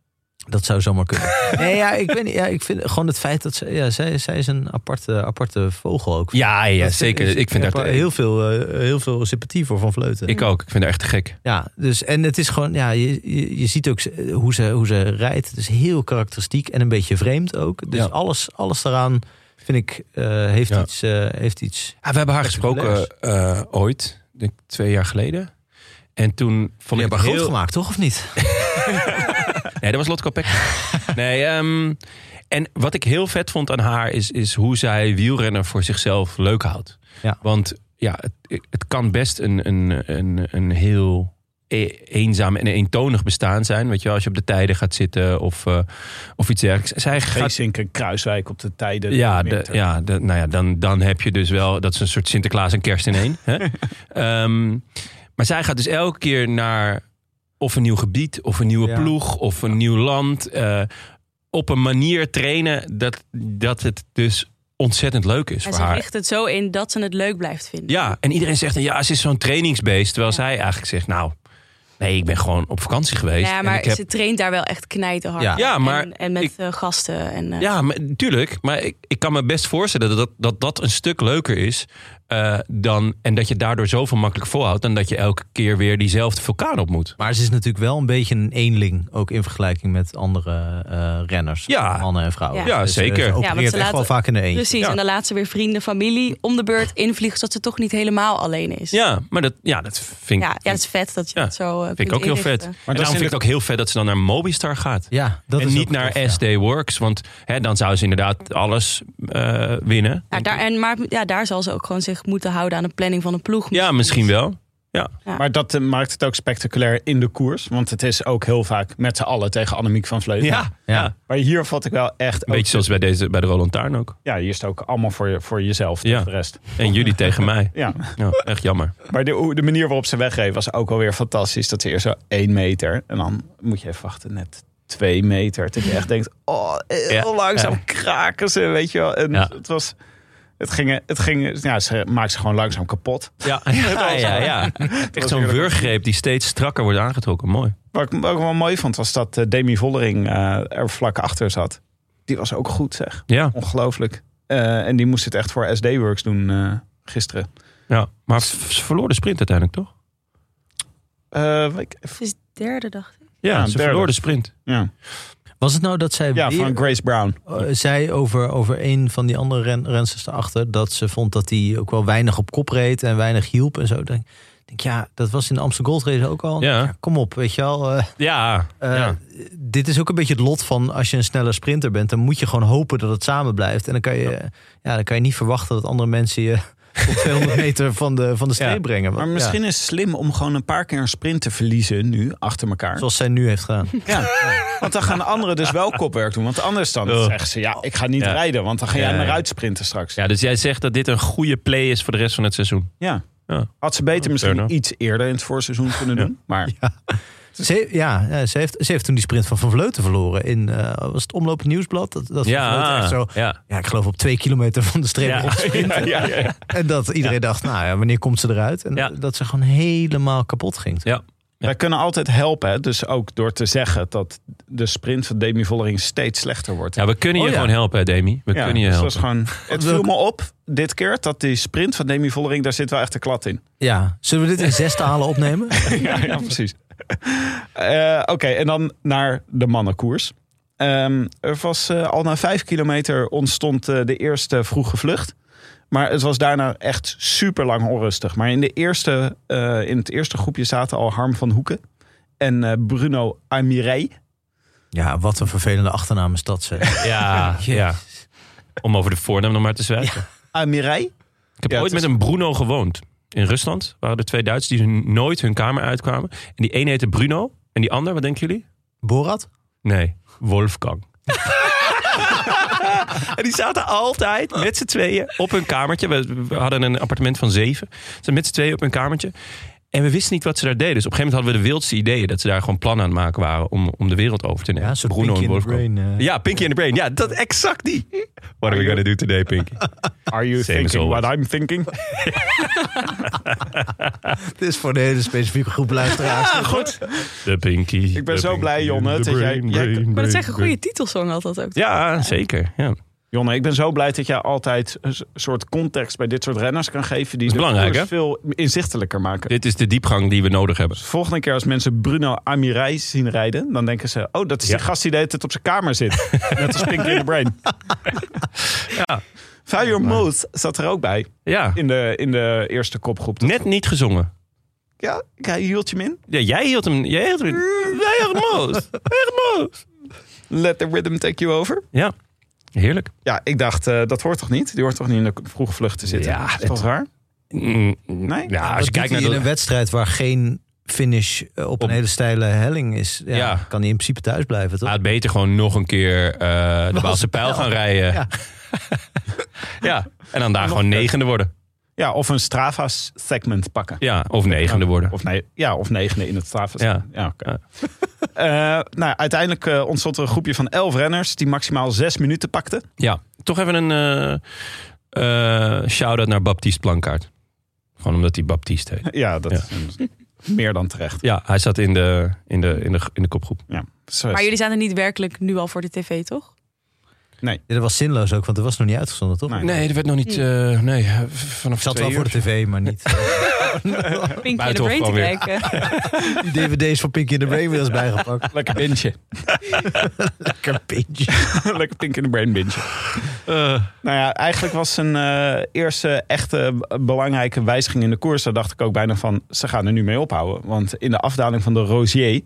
[SPEAKER 4] Dat zou zomaar kunnen. nee, ja, ik, niet, ja, ik vind gewoon het feit dat ze. Ja, zij, zij is een aparte, aparte vogel ook.
[SPEAKER 3] Ja, ja
[SPEAKER 4] Dat
[SPEAKER 3] zeker. Ik vind daar
[SPEAKER 4] heel veel, eh, heel veel sympathie voor van Vleuten.
[SPEAKER 3] Ik ook. Ik vind haar echt te gek.
[SPEAKER 4] Ja, dus en het is gewoon, ja, je, je, je ziet ook hoe ze, hoe ze rijdt. Het is heel karakteristiek en een beetje vreemd ook. Dus
[SPEAKER 3] Ja.
[SPEAKER 4] alles, alles daaraan vind ik eh, heeft,
[SPEAKER 3] Ja.
[SPEAKER 4] iets, eh, heeft iets.
[SPEAKER 3] Ah, we hebben haar gesproken eh, ooit, ik denk twee jaar geleden. En toen vond
[SPEAKER 4] Je
[SPEAKER 3] ik
[SPEAKER 4] haar
[SPEAKER 3] heel...
[SPEAKER 4] groot gemaakt, toch of niet?
[SPEAKER 3] Nee, dat was Lotte Kopeck. nee, ehm, en wat ik heel vet vond aan haar is, is hoe zij wielrenner voor zichzelf leuk houdt.
[SPEAKER 4] Ja.
[SPEAKER 3] Want ja, het, het kan best een, een, een, een heel eenzaam en eentonig bestaan zijn. Weet je wel, als je op de tijden gaat zitten of, eh, of iets dergelijks. Zij gaat
[SPEAKER 7] Geesink en Kruiswijk op de tijden.
[SPEAKER 3] ja,
[SPEAKER 7] de
[SPEAKER 3] ja de, nou ja dan, dan heb je dus wel... Dat is een soort Sinterklaas en kerst in één. hè? Ehm, maar zij gaat dus elke keer naar of een nieuw gebied... of een nieuwe
[SPEAKER 4] Ja.
[SPEAKER 3] ploeg of een nieuw land... eh, op een manier trainen dat, dat het dus ontzettend leuk is
[SPEAKER 8] En
[SPEAKER 3] voor
[SPEAKER 8] ze
[SPEAKER 3] haar.
[SPEAKER 8] richt het zo in dat ze het leuk blijft vinden.
[SPEAKER 3] Ja, en iedereen zegt dan, ja, ze is zo'n trainingsbeest. Terwijl
[SPEAKER 8] Ja.
[SPEAKER 3] zij eigenlijk zegt, nou, nee, ik ben gewoon op vakantie geweest.
[SPEAKER 8] Ja,
[SPEAKER 3] en
[SPEAKER 8] maar
[SPEAKER 3] ik heb
[SPEAKER 8] ze traint daar wel echt knijterhard.
[SPEAKER 4] Ja.
[SPEAKER 3] Ja, maar
[SPEAKER 8] En, en met
[SPEAKER 3] ik-
[SPEAKER 8] eh, gasten. En, eh,
[SPEAKER 3] Ja, maar, tuurlijk. Maar ik, ik kan me best voorstellen dat dat, dat, dat een stuk leuker is. Eh, dan, en dat je daardoor zoveel makkelijk volhoudt. Dan dat je elke keer weer diezelfde vulkaan op moet.
[SPEAKER 4] Maar ze is natuurlijk wel een beetje een eenling. Ook in vergelijking met andere eh, renners.
[SPEAKER 3] Ja.
[SPEAKER 4] Mannen en vrouwen.
[SPEAKER 8] Ja.
[SPEAKER 3] Ja,
[SPEAKER 4] Dus, eh,
[SPEAKER 3] zeker.
[SPEAKER 4] Ze
[SPEAKER 3] Ja,
[SPEAKER 8] want ze
[SPEAKER 4] echt
[SPEAKER 8] laten-
[SPEAKER 4] wel vaak in de eentje.
[SPEAKER 8] Precies,
[SPEAKER 3] Ja.
[SPEAKER 8] en dan laat ze weer vrienden, familie om de beurt invliegen... zodat ze toch niet helemaal alleen is.
[SPEAKER 3] Ja, maar dat, ja, dat vind ik,
[SPEAKER 8] ja, ja, dat is vet dat je
[SPEAKER 3] Ja,
[SPEAKER 8] dat zo
[SPEAKER 3] vind ik ook heel vet. Maar
[SPEAKER 7] dat
[SPEAKER 3] daarom vind ik het ook heel vet dat ze dan naar Mobistar gaat.
[SPEAKER 4] Ja, dat
[SPEAKER 3] en
[SPEAKER 4] is
[SPEAKER 3] niet naar
[SPEAKER 4] tof, ja.
[SPEAKER 3] SD Works. Want hè, dan zou ze inderdaad alles eh, winnen.
[SPEAKER 8] Ja, daar, en, maar ja, daar zal ze ook gewoon zich moeten houden aan de planning van een ploeg.
[SPEAKER 3] ja, misschien wel. Ja.
[SPEAKER 7] Maar dat eh, maakt het ook spectaculair in de koers. Want het is ook heel vaak met z'n allen tegen Annemiek van Vleuten.
[SPEAKER 3] Ja, ja.
[SPEAKER 4] Ja.
[SPEAKER 7] Maar hier vat ik wel echt...
[SPEAKER 3] Een beetje zoals bij, deze, bij de Roland Taarn ook.
[SPEAKER 7] Ja, hier is het ook allemaal voor, je, voor jezelf
[SPEAKER 3] Ja.
[SPEAKER 7] de rest.
[SPEAKER 3] En jullie tegen mij.
[SPEAKER 7] Ja,
[SPEAKER 3] Ja, echt jammer.
[SPEAKER 7] maar de, de manier waarop ze wegreed was ook alweer fantastisch. Dat ze eerst zo één meter en dan moet je even wachten net twee meter. Dat je echt denkt, oh, heel
[SPEAKER 3] Ja.
[SPEAKER 7] langzaam
[SPEAKER 3] Ja.
[SPEAKER 7] kraken ze, weet je wel. En
[SPEAKER 3] Ja.
[SPEAKER 7] het was... Het ging, het ging, ja, ze maakt ze gewoon langzaam kapot.
[SPEAKER 3] Ja, ja, ja. ja. Echt zo'n wurggreep die steeds strakker wordt aangetrokken. Mooi.
[SPEAKER 7] Wat ik ik wel mooi vond, was dat eh, Demi Vollering eh, er vlak achter zat. Die was ook goed, zeg.
[SPEAKER 3] Ja,
[SPEAKER 7] Ongelooflijk. Eh, en die moest het echt voor SD Works doen eh, gisteren.
[SPEAKER 3] ja. maar ze verloor de sprint uiteindelijk, toch?
[SPEAKER 7] Eh, ik-
[SPEAKER 8] Het is derde, dacht ik.
[SPEAKER 3] Ja,
[SPEAKER 7] Ja,
[SPEAKER 3] ze
[SPEAKER 7] derde.
[SPEAKER 3] verloor de sprint.
[SPEAKER 7] ja,
[SPEAKER 4] Was het nou dat zij
[SPEAKER 7] ja
[SPEAKER 4] weer,
[SPEAKER 7] van Grace Brown.
[SPEAKER 4] eh, zei over, over een van die andere ren, rensters erachter... dat ze vond dat hij ook wel weinig op kop reed en weinig hielp en zo. Ik denk, denk, ja, dat was in de Amsterdam Gold Race ook al.
[SPEAKER 3] Ja.
[SPEAKER 4] kom op, weet je wel. eh,
[SPEAKER 3] Ja,
[SPEAKER 4] eh,
[SPEAKER 3] ja.
[SPEAKER 4] Dit is ook een beetje het lot van als je een snelle sprinter bent... dan moet je gewoon hopen dat het samen blijft. En dan kan je, ja. dan kan je niet verwachten dat andere mensen je... op 200 meter van de, van de streep
[SPEAKER 3] Ja.
[SPEAKER 4] brengen.
[SPEAKER 7] Maar misschien
[SPEAKER 4] ja,
[SPEAKER 7] is het slim om gewoon een paar keer een sprint te verliezen nu, achter elkaar.
[SPEAKER 4] zoals zij nu heeft gedaan.
[SPEAKER 7] Ja. Want dan gaan de anderen dus wel kopwerk doen. Want anders dan
[SPEAKER 3] Oh.
[SPEAKER 7] zeggen ze, ja, ik ga niet
[SPEAKER 3] Ja.
[SPEAKER 7] rijden. Want dan ga jij
[SPEAKER 3] Ja,
[SPEAKER 7] maar uitsprinten straks.
[SPEAKER 3] ja, dus jij zegt dat dit een goede play is voor de rest van het seizoen.
[SPEAKER 7] Ja.
[SPEAKER 3] Ja.
[SPEAKER 7] Had ze beter misschien iets eerder in het voorseizoen kunnen doen. Maar
[SPEAKER 4] Ze, ja, ja, ze, heeft, ze heeft toen die sprint van Van Vleuten verloren. In, eh, was het Omloop Nieuwsblad? Dat, dat
[SPEAKER 3] Ja,
[SPEAKER 4] echt zo,
[SPEAKER 3] ja.
[SPEAKER 4] ja, ik geloof op twee kilometer van de streep
[SPEAKER 3] Ja. Ja, ja, ja.
[SPEAKER 4] En dat iedereen dacht, nou ja, wanneer komt ze eruit? En
[SPEAKER 3] Ja.
[SPEAKER 4] dat ze gewoon helemaal kapot ging.
[SPEAKER 3] Ja.
[SPEAKER 7] wij kunnen altijd helpen. hè. Dus ook door te zeggen dat de sprint van Demi Vollering steeds slechter wordt.
[SPEAKER 3] Ja, we kunnen je
[SPEAKER 4] Oh, ja.
[SPEAKER 3] gewoon helpen, hè, Demi. We
[SPEAKER 7] Ja,
[SPEAKER 3] kunnen je
[SPEAKER 7] dus
[SPEAKER 3] helpen.
[SPEAKER 7] gewoon, het viel me op dit keer dat die sprint van Demi Vollering, daar zit wel echt een klad in.
[SPEAKER 4] Ja, zullen we dit in zes talen opnemen?
[SPEAKER 7] ja, ja, precies. Eh, Oké, en dan naar de mannenkoers. Ehm, er was eh, al na vijf kilometer ontstond eh, de eerste vroege vlucht. Maar het was daarna echt super lang onrustig. Maar in, de eerste, eh, in het eerste groepje zaten al Harm van Hoeken en eh, Bruno Amirey.
[SPEAKER 4] Ja, wat een vervelende achternaam is dat. Zeg.
[SPEAKER 3] Ja, ja. Om over de voornaam nog maar te zwijgen.
[SPEAKER 7] Amirey?
[SPEAKER 3] Ik heb
[SPEAKER 7] Ja,
[SPEAKER 3] ooit met een Bruno gewoond. In Rusland waren er twee Duitsers die nooit hun kamer uitkwamen. En die een heette Bruno. En die ander, wat denken jullie?
[SPEAKER 4] Borat?
[SPEAKER 3] Nee, Wolfgang. en die zaten altijd met z'n tweeën op hun kamertje. We, we hadden een appartement van zeven. Ze met z'n tweeën op hun kamertje. En we wisten niet wat ze daar deden. Dus op een gegeven moment hadden we de wildste ideeën. Dat ze daar gewoon plannen aan het maken waren om, om de wereld over te nemen.
[SPEAKER 4] Ja, zo
[SPEAKER 3] Bruno
[SPEAKER 4] Pinky
[SPEAKER 3] en
[SPEAKER 4] in the
[SPEAKER 3] Wolfgang.
[SPEAKER 4] Brain, eh.
[SPEAKER 3] Ja, Pinky in the Brain. Ja, dat exact die. What are we gonna do today, Pinky?
[SPEAKER 7] Are you
[SPEAKER 3] Same
[SPEAKER 7] thinking what I'm thinking?
[SPEAKER 4] Dit is voor een hele specifieke groep luisteraars.
[SPEAKER 7] Goed.
[SPEAKER 3] De Pinky.
[SPEAKER 7] Ik ben
[SPEAKER 3] de
[SPEAKER 7] zo
[SPEAKER 3] Pinky
[SPEAKER 7] blij, Jonne, dat jij-
[SPEAKER 3] brain,
[SPEAKER 7] jij-
[SPEAKER 3] brain,
[SPEAKER 8] Maar dat is echt
[SPEAKER 3] brain,
[SPEAKER 8] een goede titelsong altijd ook.
[SPEAKER 3] Ja, zeker. Ja.
[SPEAKER 7] Jonne, ik ben zo blij dat jij altijd een soort context bij dit soort renners kan geven. Die
[SPEAKER 3] belangrijk,
[SPEAKER 7] koers veel inzichtelijker maken.
[SPEAKER 3] Dit is de diepgang die we nodig hebben.
[SPEAKER 7] Volgende keer als mensen Bruno Amirij zien rijden, dan denken ze: Oh, dat is
[SPEAKER 3] Ja.
[SPEAKER 7] die gast die de hele tijd op zijn kamer zit. Net als Pinky in the Brain.
[SPEAKER 3] Ja.
[SPEAKER 7] Fire Moose zat er ook bij
[SPEAKER 3] Ja,
[SPEAKER 7] in de, in de eerste kopgroep.
[SPEAKER 3] Net niet gezongen.
[SPEAKER 7] Ja, je hield je hem in.
[SPEAKER 3] Ja, jij hield hem. Jij hield hem. Jij hield hem moos. Erg moos.
[SPEAKER 7] Let the rhythm take you over.
[SPEAKER 3] Ja, heerlijk.
[SPEAKER 7] Ja, ik dacht, eh, dat hoort toch niet? Die hoort toch niet in de vroege vlucht te zitten?
[SPEAKER 3] Ja,
[SPEAKER 7] is dat
[SPEAKER 3] het-
[SPEAKER 7] waar?
[SPEAKER 3] Mm,
[SPEAKER 7] Nee?
[SPEAKER 3] Ja, als je kijkt naar de...
[SPEAKER 4] een wedstrijd waar geen finish eh, op, een
[SPEAKER 3] Op-
[SPEAKER 4] hele steile helling is, ja,
[SPEAKER 3] Ja.
[SPEAKER 4] kan hij in principe thuis blijven, toch?
[SPEAKER 3] Hij had beter gewoon nog een keer eh, de Waalse pijl gaan rijden.
[SPEAKER 4] Ja.
[SPEAKER 3] Ja. en dan daar gewoon negende worden.
[SPEAKER 7] Ja, of een Strava-segment pakken.
[SPEAKER 3] Ja, of negende worden.
[SPEAKER 7] Of, nee, ja, of negende in het Strava.
[SPEAKER 3] Ja.
[SPEAKER 7] ja. Eh, nou, uiteindelijk eh, ontstond er een groepje van elf renners die maximaal zes minuten pakten.
[SPEAKER 3] Ja, toch even een eh eh, shout-out naar Baptiste Plankaart. Gewoon omdat hij Baptiste heet.
[SPEAKER 7] Ja, dat
[SPEAKER 3] Ja.
[SPEAKER 7] is meer dan terecht.
[SPEAKER 3] Ja, hij zat in de, in de, in de, in de kopgroep.
[SPEAKER 7] Ja.
[SPEAKER 8] Maar jullie zaten niet werkelijk nu al voor de tv, toch?
[SPEAKER 7] Nee.
[SPEAKER 4] Ja, dat was zinloos ook, want er was nog niet uitgezonden, toch?
[SPEAKER 7] Nee.
[SPEAKER 3] Nee, er werd nog niet... eh, nee, vanaf
[SPEAKER 4] Ik zat
[SPEAKER 3] twee
[SPEAKER 4] wel voor de tv, maar niet.
[SPEAKER 8] Pinky in the Brain te kijken.
[SPEAKER 4] Die dvd's van Pinky in the Brain weer eens bijgepakt.
[SPEAKER 7] Lekker bintje.
[SPEAKER 4] Lekker pintje.
[SPEAKER 7] Lekker pink in de brain bintje. Nou ja, eigenlijk was een eh, eerste echte belangrijke wijziging in de koers. Daar dacht ik ook bijna van, ze gaan er nu mee ophouden. Want in de afdaling van de Rosier,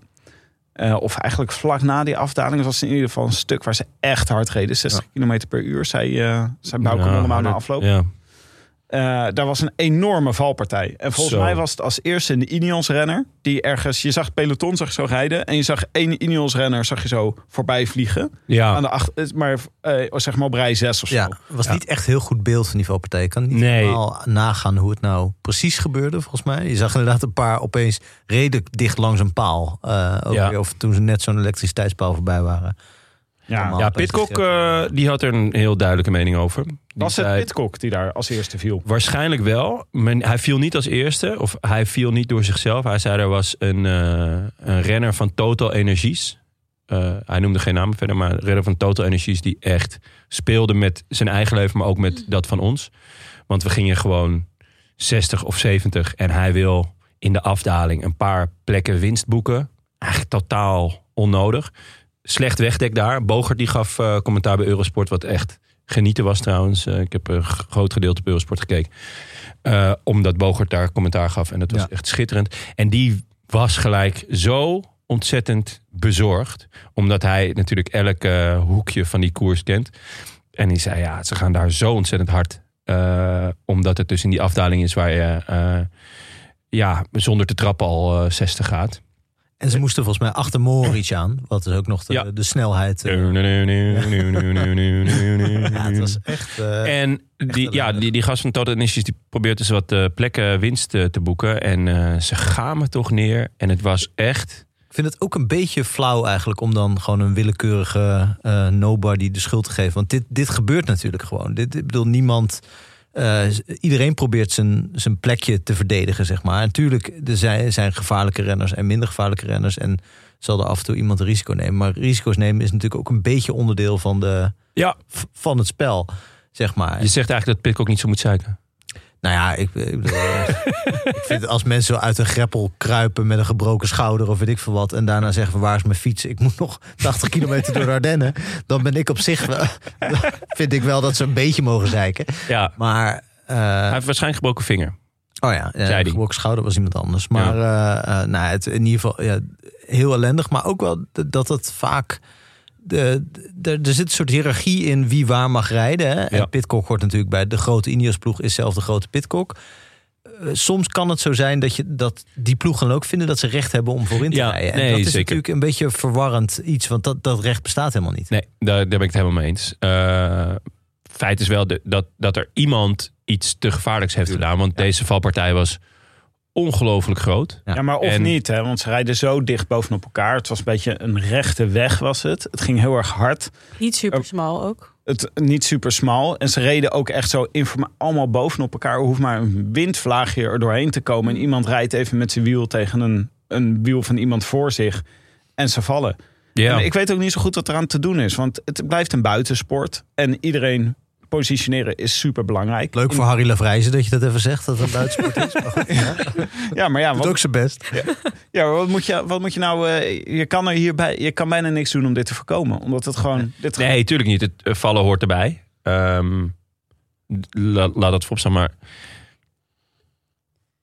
[SPEAKER 7] eh, of eigenlijk vlak na die afdaling, was in ieder geval een stuk waar ze echt hard reden. 60 km per uur, zei, eh zei Bauke
[SPEAKER 3] Ja,
[SPEAKER 7] na afloop.
[SPEAKER 3] Ja.
[SPEAKER 7] Eh, daar was een enorme valpartij. En volgens
[SPEAKER 3] Zo.
[SPEAKER 7] mij was het als eerste een Ineos-renner. Die ergens, je zag het peloton zag zo rijden. En je zag één Ineos-renner zag je zo voorbij vliegen.
[SPEAKER 3] Ja.
[SPEAKER 7] Aan de acht, maar eh, zeg maar op rij 6 of zo.
[SPEAKER 4] Ja, het was niet echt heel goed beeld van die valpartij. Ik kan niet
[SPEAKER 3] Nee.
[SPEAKER 4] helemaal nagaan hoe het nou precies gebeurde, volgens mij. Je zag inderdaad een paar opeens redelijk dicht langs een paal. eh, ook
[SPEAKER 3] Ja.
[SPEAKER 4] weer, of toen ze net zo'n elektriciteitspaal voorbij waren.
[SPEAKER 7] Ja.
[SPEAKER 3] Ja, Pitcock eh, die had er een heel duidelijke mening over. Die
[SPEAKER 7] Was het
[SPEAKER 3] zei-
[SPEAKER 7] Pitcock die daar als eerste viel?
[SPEAKER 3] Waarschijnlijk wel. Maar hij viel niet als eerste. Of hij viel niet door zichzelf. Hij zei er was een, eh, een renner van Total Energies. Eh, hij noemde geen namen verder. Maar een renner van Total Energies die echt speelde met zijn eigen leven. Maar ook met dat van ons. Want we gingen gewoon 60 of 70. En hij wil in de afdaling een paar plekken winst boeken. Eigenlijk totaal onnodig. Slecht wegdek daar. Bogert die gaf eh, commentaar bij Eurosport. Wat echt genieten was trouwens. Eh, ik heb een groot gedeelte op Eurosport gekeken. Eh, omdat Bogert daar commentaar gaf. En dat was
[SPEAKER 4] Ja.
[SPEAKER 3] echt schitterend. En die was gelijk zo ontzettend bezorgd. Omdat hij natuurlijk elk hoekje van die koers kent. En die zei, ja, ze gaan daar zo ontzettend hard. Omdat het dus in die afdaling is waar je... ja, zonder te trappen al eh, 60 gaat.
[SPEAKER 4] En ze moesten volgens mij achter Mohoric aan. Wat is ook nog de,
[SPEAKER 3] Ja.
[SPEAKER 4] de snelheid. eh, ja, het was echt... eh,
[SPEAKER 3] En die, ja, die, die gast van Total Initiatives die probeert dus wat eh, plekken winst te boeken. En ze gamen toch neer. En het was echt...
[SPEAKER 4] Ik vind het ook een beetje flauw eigenlijk om dan gewoon een willekeurige nobody de schuld te geven. Want dit, dit gebeurt natuurlijk gewoon. Dit, ik bedoel, niemand. Eh, iedereen probeert zijn, zijn plekje te verdedigen, zeg maar. Natuurlijk, er zijn, zijn gevaarlijke renners en minder gevaarlijke renners. En zal er af en toe iemand een risico nemen. Maar risico's nemen is natuurlijk ook een beetje onderdeel van, de,
[SPEAKER 3] Ja,
[SPEAKER 4] van het spel, zeg maar.
[SPEAKER 3] je zegt eigenlijk dat Pitcock niet zo moet zeiken.
[SPEAKER 4] Nou ja, ik, ik, bedoel, eh, ik vind als mensen zo uit een greppel kruipen met een gebroken schouder of weet ik veel wat. En daarna zeggen van waar is mijn fiets? Ik moet nog 80 kilometer door de Ardennen. Dan ben ik op zich wel, vind ik wel dat ze een beetje mogen zeiken.
[SPEAKER 3] Ja,
[SPEAKER 4] Maar, eh,
[SPEAKER 3] hij heeft waarschijnlijk gebroken vinger.
[SPEAKER 4] oh ja, gebroken schouder was iemand anders. Maar eh, nou, het, in ieder geval ja, heel ellendig. Maar ook wel dat het vaak... De, de, er zit een soort hiërarchie in wie waar mag rijden. Hè?
[SPEAKER 3] Ja.
[SPEAKER 4] En Pitcock hoort natuurlijk bij de grote Ineos-ploeg... is zelf de grote Pitcock. Eh, soms kan het zo zijn dat, je, dat die ploegen ook vinden... dat ze recht hebben om voorin te
[SPEAKER 3] Ja,
[SPEAKER 4] rijden. En
[SPEAKER 3] nee,
[SPEAKER 4] dat is
[SPEAKER 3] zeker.
[SPEAKER 4] natuurlijk een beetje verwarrend iets... want dat, dat recht bestaat helemaal niet.
[SPEAKER 3] Nee, daar, daar ben ik het helemaal mee eens. Eh, feit is wel de- dat, dat er iemand iets te gevaarlijks heeft gedaan. Want deze valpartij was ongelooflijk groot.
[SPEAKER 4] Ja.
[SPEAKER 7] Maar of
[SPEAKER 3] En-
[SPEAKER 7] niet, hè? want ze rijden zo dicht bovenop elkaar. Het was een beetje een rechte weg was het. Het ging heel erg hard.
[SPEAKER 8] Niet super smal ook.
[SPEAKER 7] Het niet super smal. En ze reden ook echt zo allemaal bovenop elkaar. Er hoeft maar een windvlaagje er doorheen te komen. En iemand rijdt even met zijn wiel tegen een, een wiel van iemand voor zich. En ze vallen.
[SPEAKER 3] Ja,
[SPEAKER 7] En ik weet ook niet zo goed wat eraan te doen is. Want het blijft een buitensport. En iedereen positioneren is super belangrijk.
[SPEAKER 4] Leuk voor Harry Lavrijzen dat je dat even zegt... dat het een buitensport is. Maar goed, ja,
[SPEAKER 7] Ja, maar ja,
[SPEAKER 4] doet
[SPEAKER 7] wat,
[SPEAKER 4] ook zijn best.
[SPEAKER 7] ja, maar wat moet je, wat moet je nou... eh, je kan er hierbij, je kan bijna niks doen om dit te voorkomen. Omdat het gewoon... Dit
[SPEAKER 3] Nee, tuurlijk niet. Het eh, vallen hoort erbij. Ehm, la- laat dat voorop staan. Maar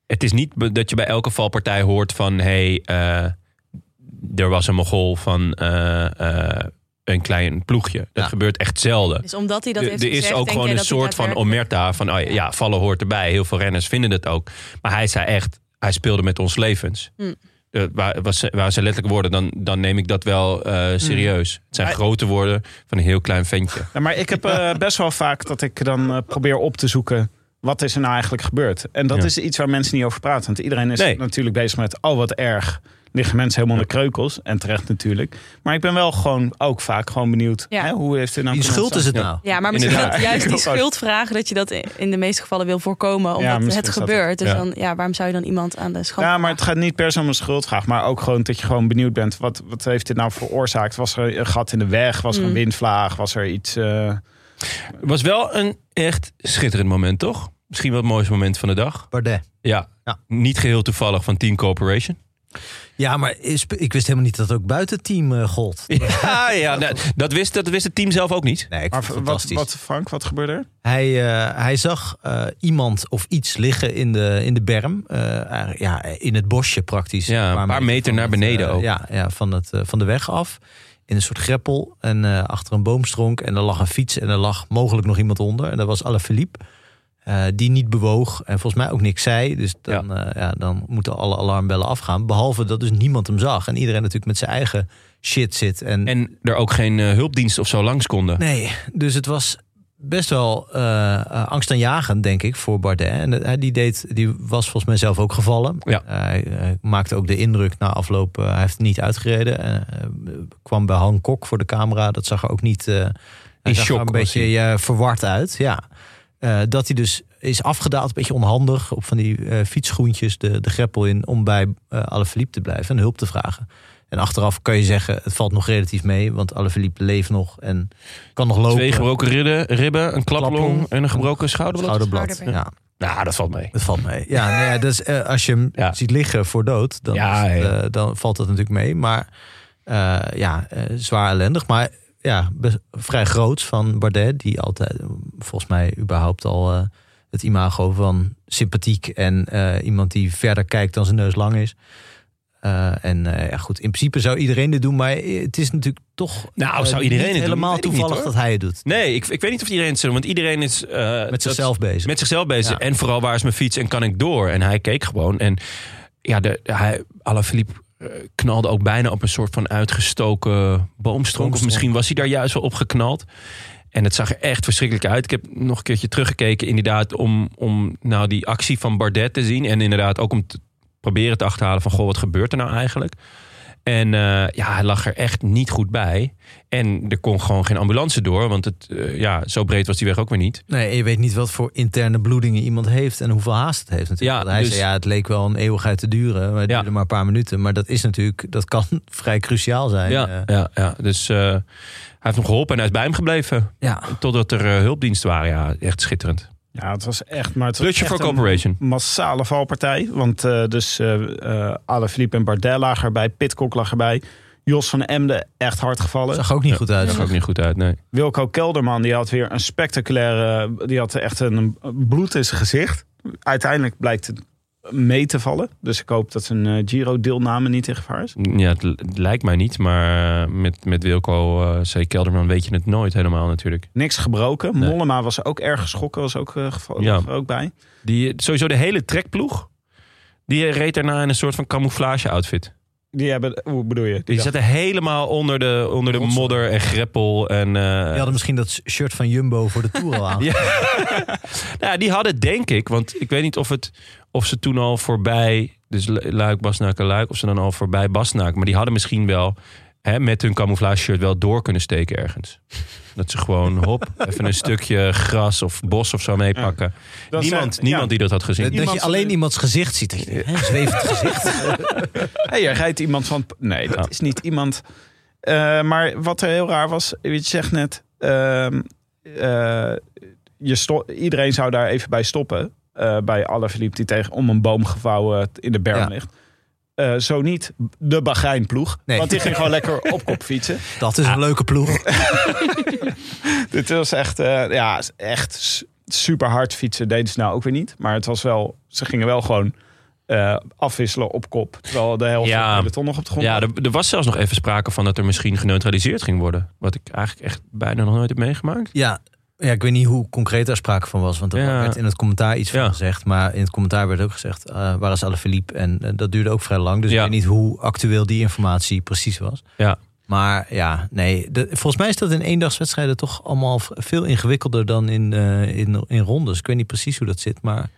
[SPEAKER 3] het is niet dat je bij elke valpartij hoort van... hey, eh, er was een mogol van eh, eh, een klein ploegje. Dat
[SPEAKER 4] Ja.
[SPEAKER 3] gebeurt echt zelden.
[SPEAKER 8] Dus omdat hij dat
[SPEAKER 3] Er-
[SPEAKER 8] heeft
[SPEAKER 3] er is
[SPEAKER 8] gezegd,
[SPEAKER 3] ook gewoon een soort van omerta van... Oh ja, ja, vallen hoort erbij. Heel veel renners vinden dat ook. Maar hij zei echt... hij speelde met ons levens.
[SPEAKER 8] Hm.
[SPEAKER 3] Eh, waar, was, waar zijn letterlijke woorden, dan, dan neem ik dat wel eh, serieus. Het zijn grote woorden van een heel klein ventje.
[SPEAKER 7] Ja, maar ik heb eh, best wel vaak dat ik dan probeer op te zoeken. Wat is er nou eigenlijk gebeurd? En dat
[SPEAKER 3] Ja.
[SPEAKER 7] is iets waar mensen niet over praten. Want iedereen is
[SPEAKER 3] Nee.
[SPEAKER 7] natuurlijk bezig met... oh, wat erg. Liggen mensen helemaal in de kreukels. En terecht natuurlijk. Maar ik ben wel gewoon ook vaak gewoon benieuwd.
[SPEAKER 8] Ja.
[SPEAKER 7] Hè, hoe heeft dit nou
[SPEAKER 4] Wie
[SPEAKER 7] kunnen
[SPEAKER 4] schuld is het
[SPEAKER 3] Ja.
[SPEAKER 4] nou?
[SPEAKER 8] Ja, maar misschien dat juist die schuldvragen... dat je dat in de meeste gevallen wil voorkomen... omdat
[SPEAKER 7] misschien
[SPEAKER 8] het gebeurt. Dus
[SPEAKER 3] Ja.
[SPEAKER 8] dan, ja, waarom zou je dan iemand aan de schand
[SPEAKER 7] Ja, maar het gaat niet per se om een schuldvraag. Maar ook gewoon dat je gewoon benieuwd bent. Wat, wat heeft dit nou veroorzaakt? Was er een gat in de weg? Was er een
[SPEAKER 8] Mm.
[SPEAKER 7] windvlaag? Was er iets... eh,
[SPEAKER 3] Het was wel een echt schitterend moment, toch? Misschien wel het mooiste moment van de dag.
[SPEAKER 4] Bardet.
[SPEAKER 3] Ja,
[SPEAKER 4] Ja.
[SPEAKER 3] niet geheel toevallig van Team Corporation.
[SPEAKER 4] Ja, maar is- ik wist helemaal niet dat het ook buiten het team eh, gold.
[SPEAKER 3] Ja, ja nou, dat, wist, dat wist het team zelf ook niet.
[SPEAKER 4] Nee, ik
[SPEAKER 7] maar
[SPEAKER 4] vond het
[SPEAKER 7] wat,
[SPEAKER 4] fantastisch.
[SPEAKER 7] wat, Frank, wat gebeurde er?
[SPEAKER 4] Hij, eh, hij zag eh, iemand of iets liggen in de, in de berm. Eh, ja, in het bosje praktisch.
[SPEAKER 3] Ja, een paar meter naar
[SPEAKER 4] het,
[SPEAKER 3] beneden ook.
[SPEAKER 4] Ja, ja van, het, van de weg af. In een soort greppel. En eh, achter een boomstronk. En er lag een fiets. En er lag mogelijk nog iemand onder. En dat was Alaphilippe. Eh die niet bewoog. En volgens mij ook niks zei. Dus dan, ja. ja, dan moeten alle alarmbellen afgaan. Behalve dat dus niemand hem zag. En iedereen natuurlijk met zijn eigen shit zit. En,
[SPEAKER 3] En er ook geen eh, hulpdienst of zo langs konden.
[SPEAKER 4] Nee, dus het was best wel eh uh, angstaanjagend, denk ik, voor Bardet. En die, deed, die was volgens mij zelf ook gevallen.
[SPEAKER 3] Ja.
[SPEAKER 4] hij eh, maakte ook de indruk na afloop, eh, hij heeft niet uitgereden. Eh, kwam bij Han Kok voor de camera, dat zag er ook niet... eh,
[SPEAKER 3] In
[SPEAKER 4] zag er
[SPEAKER 3] shock
[SPEAKER 4] een beetje verward uit, ja. Eh, dat hij dus is afgedaald, een beetje onhandig... op van die eh, fietsschoentjes de, de greppel in... om bij uh, Alaphilippe te blijven en hulp te vragen. En achteraf kan je zeggen, het valt nog relatief mee. Want Alaphilippe leeft nog en kan nog lopen.
[SPEAKER 3] Twee gebroken ribben, ribben een klaplong,
[SPEAKER 4] Klaplong.
[SPEAKER 3] en een gebroken schouderblad.
[SPEAKER 4] Schouderblad, ja.
[SPEAKER 3] Nou, dat valt mee.
[SPEAKER 4] Het valt mee. Ja, nou ja, dus eh, als je hem
[SPEAKER 3] Ja.
[SPEAKER 4] ziet liggen voor dood, dan,
[SPEAKER 3] Ja,
[SPEAKER 4] het, eh, dan valt dat natuurlijk mee. Maar eh, ja, eh, zwaar ellendig. Maar ja, vrij groots van Bardet, die altijd volgens mij überhaupt al eh, het imago van sympathiek en eh, iemand die verder kijkt dan zijn neus lang is. Eh, en ja, goed, in principe zou iedereen dit doen, maar het is natuurlijk toch
[SPEAKER 3] Nou, zou iedereen het
[SPEAKER 4] helemaal
[SPEAKER 3] niet,
[SPEAKER 4] toevallig dat hij het doet.
[SPEAKER 3] Nee, ik, ik weet niet of iedereen het zo want iedereen is...
[SPEAKER 4] Met
[SPEAKER 3] dat-
[SPEAKER 4] zichzelf bezig.
[SPEAKER 3] Met zichzelf bezig.
[SPEAKER 4] Ja.
[SPEAKER 3] En vooral waar is mijn fiets en kan ik door? En hij keek gewoon. En ja, de, hij, Alaphilippe knalde ook bijna op een soort van uitgestoken boomstronk. Of misschien was hij daar juist wel op geknald. En het zag er echt verschrikkelijk uit. Ik heb nog een keertje teruggekeken inderdaad om, om nou die actie van Bardet te zien. En inderdaad ook om te proberen te achterhalen van... goh, wat gebeurt er nou eigenlijk? En eh, ja, hij lag er echt niet goed bij. En er kon gewoon geen ambulance door. Want het, eh, ja, zo breed was die weg ook weer niet.
[SPEAKER 4] Nee, en je weet niet wat voor interne bloedingen iemand heeft en hoeveel haast het heeft natuurlijk.
[SPEAKER 3] Ja,
[SPEAKER 4] hij
[SPEAKER 3] dus-
[SPEAKER 4] zei ja, het leek wel een eeuwigheid te duren, maar het
[SPEAKER 3] Ja.
[SPEAKER 4] duurde maar een paar minuten. Maar dat is natuurlijk, dat kan vrij cruciaal zijn.
[SPEAKER 3] Ja,
[SPEAKER 4] Eh,
[SPEAKER 3] ja, ja. dus hij heeft hem geholpen en hij is bij hem gebleven.
[SPEAKER 4] ja.
[SPEAKER 3] Totdat er hulpdiensten waren. Ja, echt schitterend.
[SPEAKER 7] Ja, het was echt... Maar het was
[SPEAKER 3] Plusje
[SPEAKER 7] echt
[SPEAKER 3] voor
[SPEAKER 7] een
[SPEAKER 3] Corporation.
[SPEAKER 7] massale valpartij. Want eh dus eh eh Alaphilippe en Bardet lagen erbij. Pitcock lag erbij. Jos van Emden echt hard gevallen.
[SPEAKER 4] Zag ook niet goed uit.
[SPEAKER 3] Zag ook niet goed uit, nee.
[SPEAKER 7] Wilco Kelderman die had weer een spectaculaire... Die had echt een bloed in zijn gezicht. Uiteindelijk blijkt het mee te vallen. Dus ik hoop dat zijn eh, Giro-deelname niet in gevaar is.
[SPEAKER 3] Ja, het, lijkt mij niet. Maar eh, met, met Wilco eh C. Kelderman weet je het nooit helemaal natuurlijk.
[SPEAKER 7] Niks gebroken.
[SPEAKER 3] Nee.
[SPEAKER 7] Mollema was ook erg geschrokken. Was ook,
[SPEAKER 3] Ja.
[SPEAKER 7] er ook bij.
[SPEAKER 3] Die, sowieso de hele trekploeg. Die reed daarna in een soort van camouflage outfit.
[SPEAKER 7] Die hebben... Hoe bedoel je?
[SPEAKER 3] Die zaten helemaal onder de, onder de modder en greppel. En, eh,
[SPEAKER 4] Die hadden misschien dat shirt van Jumbo voor de Tour al aan.
[SPEAKER 3] Ja. nou, ja, die hadden denk ik, want ik weet niet of, het, of ze toen al voorbij, dus Lu- Luik, Basnaak en Luik, of ze dan al voorbij Basnaak, maar die hadden misschien wel hè, met hun camouflage shirt wel door kunnen steken ergens. Dat ze gewoon, hop, even een stukje gras of bos of zo meepakken.
[SPEAKER 7] Dat is,
[SPEAKER 3] Niemand, niemand
[SPEAKER 7] ja.
[SPEAKER 3] die dat had gezien.
[SPEAKER 4] Dat, dat je alleen iemands gezicht ziet. Je hè, zwevend gezicht.
[SPEAKER 7] Hey, er rijdt iemand van... Nee, dat
[SPEAKER 3] Ja.
[SPEAKER 7] is niet iemand... Eh, maar wat er heel raar was... Je zegt net... ehm, eh, je sto- iedereen zou daar even bij stoppen. eh, bij Alaphilippe die tegen om een boom gevouwen in de berm
[SPEAKER 4] Ja.
[SPEAKER 7] ligt. Eh, zo niet de Bagrijn-ploeg.
[SPEAKER 4] Nee.
[SPEAKER 7] Want die ging gewoon lekker op kop fietsen.
[SPEAKER 4] Dat is een leuke ploeg.
[SPEAKER 7] Dit was echt, eh, ja, echt super hard fietsen. Deden ze nou ook weer niet. Maar het was wel, ze gingen wel gewoon eh, afwisselen op kop. Terwijl de helft
[SPEAKER 3] Ja.
[SPEAKER 7] van de ton nog op de grond
[SPEAKER 3] Ja, er, er was zelfs nog even sprake van dat er misschien geneutraliseerd ging worden. Wat ik eigenlijk echt bijna nog nooit heb meegemaakt.
[SPEAKER 4] Ja, Ja, ik weet niet hoe concreet daar sprake van was. Want er
[SPEAKER 3] Ja.
[SPEAKER 4] werd in het commentaar iets van
[SPEAKER 3] Ja.
[SPEAKER 4] gezegd. Maar in het commentaar werd ook gezegd, eh waar is Alaphilippe? En eh, dat duurde ook vrij lang. Dus
[SPEAKER 3] Ja.
[SPEAKER 4] ik weet niet hoe actueel die informatie precies was.
[SPEAKER 3] Ja.
[SPEAKER 4] Maar ja, nee. De, volgens mij is dat in eendagswedstrijden toch allemaal veel ingewikkelder dan in, eh, in, in rondes. Ik weet niet precies hoe dat zit, maar...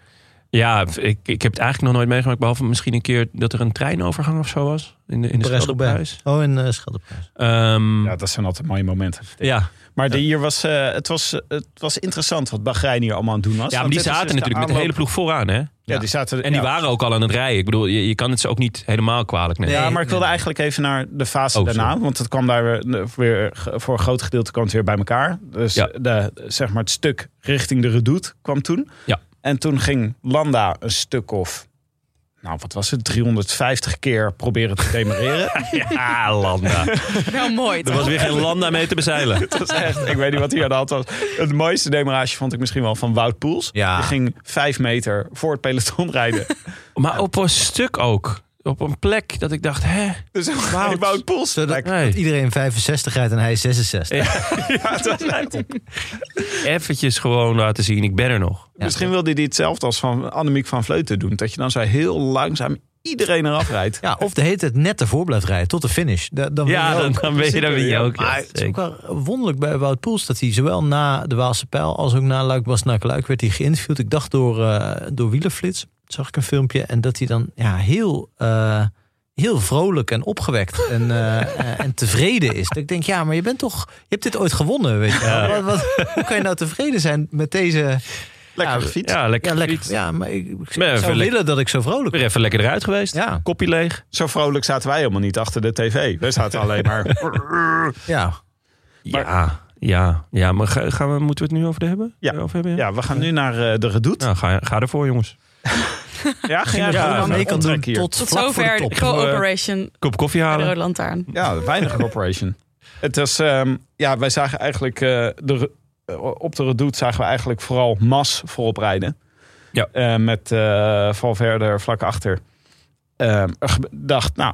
[SPEAKER 3] Ja, ik, ik heb het eigenlijk nog nooit meegemaakt. Behalve misschien een keer dat er een treinovergang of zo was. In de, in de Scheldeprijs.
[SPEAKER 4] Oh, in uh, Scheldeprijs.
[SPEAKER 3] Ehm,
[SPEAKER 7] Ja, dat zijn altijd mooie momenten.
[SPEAKER 3] ja.
[SPEAKER 7] Maar de, hier was, eh, het, was, het was interessant wat Bahrein hier allemaal aan het doen was.
[SPEAKER 3] ja, maar die zaten
[SPEAKER 7] dus
[SPEAKER 3] natuurlijk met de hele ploeg vooraan. Hè?
[SPEAKER 7] Ja, die zaten,
[SPEAKER 3] En die
[SPEAKER 7] ja.
[SPEAKER 3] waren ook al aan het rijden. Ik bedoel, je, je kan het ze ook niet helemaal kwalijk nemen.
[SPEAKER 7] Ja, maar ik wilde eigenlijk even naar de fase
[SPEAKER 3] Oh,
[SPEAKER 7] daarna.
[SPEAKER 3] sorry.
[SPEAKER 7] Want het kwam daar weer, weer voor een groot gedeelte kwam het weer bij elkaar. Dus
[SPEAKER 3] Ja.
[SPEAKER 7] de, zeg maar het stuk richting de Redoute kwam toen.
[SPEAKER 3] Ja.
[SPEAKER 7] En toen ging Landa een stuk of, nou wat was het, 350 keer proberen te demareren.
[SPEAKER 3] Ja, Landa.
[SPEAKER 8] Wel mooi.
[SPEAKER 3] Er was weer geen Landa mee te bezeilen.
[SPEAKER 7] Het was echt, ik weet niet wat hier aan de hand was. Het mooiste demarage vond ik misschien wel van Wout Poels.
[SPEAKER 4] Ja.
[SPEAKER 7] Die ging vijf meter voor het peloton rijden.
[SPEAKER 3] Maar op een stuk ook. Op een plek dat ik dacht, hè?
[SPEAKER 7] Dus Wout, Wout Poels.
[SPEAKER 4] Zodat
[SPEAKER 3] Nee.
[SPEAKER 4] dat iedereen 65 rijdt en hij 66.
[SPEAKER 7] Ja, het was echt-
[SPEAKER 3] Eventjes gewoon laten zien, ik ben er nog.
[SPEAKER 7] Misschien wilde hij hetzelfde als van Annemiek van Vleuten doen. Dat je dan zo heel langzaam iedereen eraf rijdt.
[SPEAKER 4] Ja, of de hele tijd net ervoor blijft rijden tot de finish. Da- Dan
[SPEAKER 3] Ja, dan, dan weet je, dan win je ook. ja,
[SPEAKER 4] Maar het is ook wel wonderlijk bij Wout Poels dat hij zowel na de Waalse Pijl als ook na Luik Bas Luik werd hij geïnterviewd. Ik dacht door, eh door Wielerflits, zag ik een filmpje. En dat hij dan ja, heel, eh, heel vrolijk en opgewekt en, eh, eh, en tevreden is. Dat ik denk, ja, maar je bent toch, je hebt dit ooit gewonnen, weet je. Wat, wat- hoe kan je nou tevreden zijn met deze...
[SPEAKER 7] Lekker
[SPEAKER 4] Ja,
[SPEAKER 7] gefietst.
[SPEAKER 3] Ja, lekker.
[SPEAKER 4] Ja, lekker.
[SPEAKER 3] gefietst.
[SPEAKER 4] Ja, maar ik, ik
[SPEAKER 3] Ben
[SPEAKER 4] zou willen
[SPEAKER 3] lekker-
[SPEAKER 4] dat ik zo vrolijk
[SPEAKER 3] Weer
[SPEAKER 4] ben.
[SPEAKER 3] even lekker eruit geweest.
[SPEAKER 4] Ja.
[SPEAKER 3] Kopje leeg.
[SPEAKER 7] Zo vrolijk zaten wij helemaal niet achter de tv. We zaten alleen maar...
[SPEAKER 4] Ja,
[SPEAKER 3] Ja, ja, ja. Maar ga- gaan we, moeten we het nu over hebben?
[SPEAKER 7] Ja.
[SPEAKER 3] Over hebben,
[SPEAKER 7] Ja, we gaan nu naar eh, de Redoute.
[SPEAKER 3] Nou, ga, ga ervoor, jongens.
[SPEAKER 7] Ja, jij
[SPEAKER 4] ja,
[SPEAKER 7] gewoon aan
[SPEAKER 4] mee kan doen
[SPEAKER 7] hier?
[SPEAKER 4] tot,
[SPEAKER 8] Tot zover
[SPEAKER 4] top.
[SPEAKER 8] de co-operation
[SPEAKER 3] Kop koffie
[SPEAKER 8] bij de
[SPEAKER 3] halen.
[SPEAKER 8] Rode Lantaarn.
[SPEAKER 7] Ja, weinig operation. Het was, ehm, ja, wij zagen eigenlijk eh, de, eh, op de Redoute zagen we eigenlijk vooral Mas voorop rijden.
[SPEAKER 3] Ja.
[SPEAKER 7] Eh, met eh Valverde er vlak achter. Ehm, dacht, nou,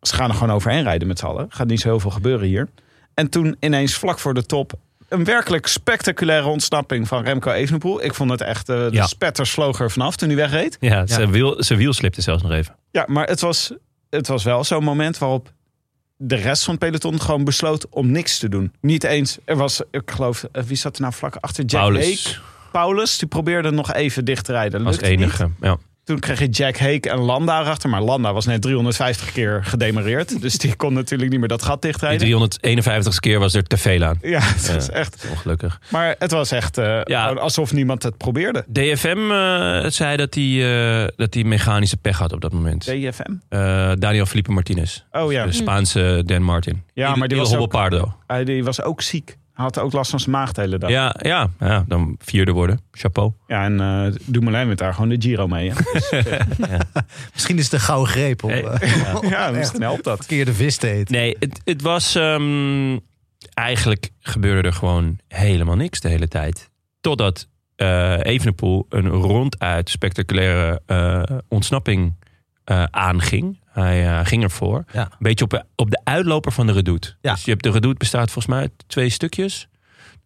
[SPEAKER 7] ze gaan er gewoon overheen rijden met z'n allen. Gaat niet zo heel veel gebeuren hier. En toen ineens vlak voor de top een werkelijk spectaculaire ontsnapping van Remco Evenepoel. Ik vond het echt, eh, de
[SPEAKER 3] Ja.
[SPEAKER 7] spetter sloeg er vanaf toen hij wegreed.
[SPEAKER 3] Ja, zijn wiel, zijn wiel slipte zelfs nog even.
[SPEAKER 7] Ja, maar het was, het was wel zo'n moment waarop de rest van het peloton gewoon besloot om niks te doen. Niet eens, er was, ik geloof, eh, wie zat er nou vlak achter? Jack.
[SPEAKER 3] Paulus
[SPEAKER 7] Paulus, die probeerde nog even dicht te rijden.
[SPEAKER 3] als
[SPEAKER 7] Lukte niet.
[SPEAKER 3] enige. Ja.
[SPEAKER 7] Toen kreeg je Jack Hake en Landa erachter. Maar Landa was net 350 keer gedemareerd. Dus die kon natuurlijk niet meer dat gat
[SPEAKER 3] Die
[SPEAKER 7] dichtrijden.
[SPEAKER 3] 351 keer was er te veel aan.
[SPEAKER 7] Ja, het was
[SPEAKER 3] Ja.
[SPEAKER 7] echt.
[SPEAKER 3] Ongelukkig.
[SPEAKER 7] Maar het was echt eh,
[SPEAKER 3] Ja.
[SPEAKER 7] alsof niemand het probeerde.
[SPEAKER 3] DFM eh, zei dat hij eh, dat hij mechanische pech had op dat moment.
[SPEAKER 7] DFM?
[SPEAKER 3] Daniel Felipe Martinez.
[SPEAKER 7] Oh ja.
[SPEAKER 3] De Spaanse Dan Martin.
[SPEAKER 7] Ja, maar die
[SPEAKER 3] Il
[SPEAKER 7] was ook-. Hij die was ook ziek. Had ook last van zijn maag de hele dag.
[SPEAKER 3] Ja, ja, ja, dan vierde worden. Chapeau.
[SPEAKER 7] Ja, en eh Dumoulin wint daar gewoon de Giro mee. Dus,
[SPEAKER 4] Misschien is het een gouden greep om
[SPEAKER 3] Hey.
[SPEAKER 4] eh,
[SPEAKER 7] ja, misschien helpt dat.
[SPEAKER 4] verkeerde vis te eten.
[SPEAKER 3] Nee, het, het was... ehm, eigenlijk gebeurde er gewoon helemaal niks de hele tijd. Totdat eh Evenepoel een ronduit spectaculaire eh, ontsnapping eh, aanging. Hij eh, ging ervoor.
[SPEAKER 4] Ja.
[SPEAKER 3] Een beetje op, op de uitloper van de redoute.
[SPEAKER 4] Ja.
[SPEAKER 3] Dus je hebt de redoute bestaat volgens mij uit twee stukjes.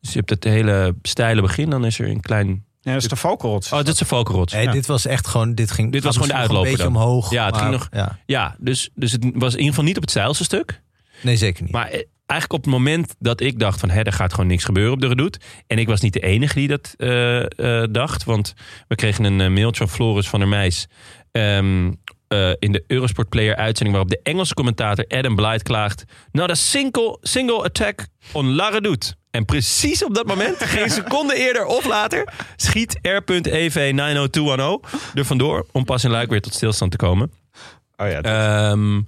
[SPEAKER 3] Dus je hebt het hele steile begin. Dan is er een klein...
[SPEAKER 7] Ja, dat is de Valkenrots.
[SPEAKER 3] Oh, dit is een valkenrots.
[SPEAKER 4] Nee,
[SPEAKER 3] Ja.
[SPEAKER 4] dit was echt gewoon. Dit, ging,
[SPEAKER 3] Dit was gewoon de uitloper
[SPEAKER 4] Een beetje
[SPEAKER 3] dan.
[SPEAKER 4] omhoog.
[SPEAKER 3] Ja, het ging nog-
[SPEAKER 4] Ja.
[SPEAKER 3] Ja, dus, dus het was in ieder geval niet op het steilste stuk.
[SPEAKER 4] Nee, zeker niet.
[SPEAKER 3] Maar eh, eigenlijk op het moment dat ik dacht van... Hè, er gaat gewoon niks gebeuren op de redoute. En ik was niet de enige die dat eh, eh, dacht. Want we kregen een mailtje van Floris van der Meijs... ehm, eh, in de Eurosport Player uitzending... waarop de Engelse commentator Adam Blythe klaagt... Not a single, single attack on La Redoute. En precies op dat moment, geen seconde eerder of later... schiet R.EV 90210 er vandoor... om pas in Luik weer tot stilstand te komen.
[SPEAKER 7] Oh ja, dat
[SPEAKER 3] Ehm,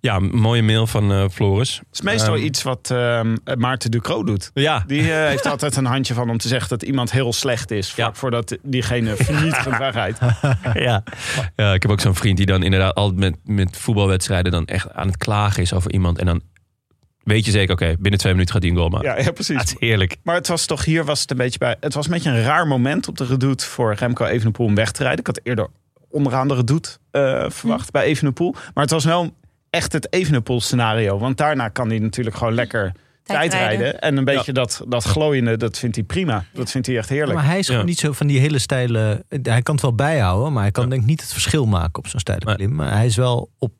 [SPEAKER 3] ja, een mooie mail van eh, Floris.
[SPEAKER 7] is meestal
[SPEAKER 3] ehm,
[SPEAKER 7] iets wat ehm, Maarten Ducro doet.
[SPEAKER 3] Ja,
[SPEAKER 7] Die eh, heeft altijd een handje van om te zeggen dat iemand heel slecht is. Vlak
[SPEAKER 3] Ja.
[SPEAKER 7] voordat diegene vernietigend wegrijdt.
[SPEAKER 3] ja. ja, ik heb ook zo'n vriend die dan inderdaad altijd met, met voetbalwedstrijden dan echt aan het klagen is over iemand. En dan weet je zeker, oké, binnen twee minuten gaat hij een goal maken.
[SPEAKER 7] Ja, ja, precies.
[SPEAKER 3] Het is heerlijk.
[SPEAKER 7] Maar het was toch hier was het een beetje bij. Het was een beetje een raar moment op de redoute voor Remco Evenepoel om weg te rijden. Ik had eerder onderaan de redoute eh, verwacht bij Evenepoel. Maar het was wel echt het Evenepoel scenario. Want daarna kan hij natuurlijk gewoon lekker tijdrijden. En een beetje dat, dat glooiende, dat vindt hij prima. Dat vindt hij echt heerlijk.
[SPEAKER 4] Maar hij is gewoon
[SPEAKER 3] Ja.
[SPEAKER 4] niet zo van die hele steile... Hij kan het wel bijhouden, maar hij kan
[SPEAKER 3] Ja.
[SPEAKER 4] denk ik niet het verschil maken op zo'n steile klim. Maar hij is wel op,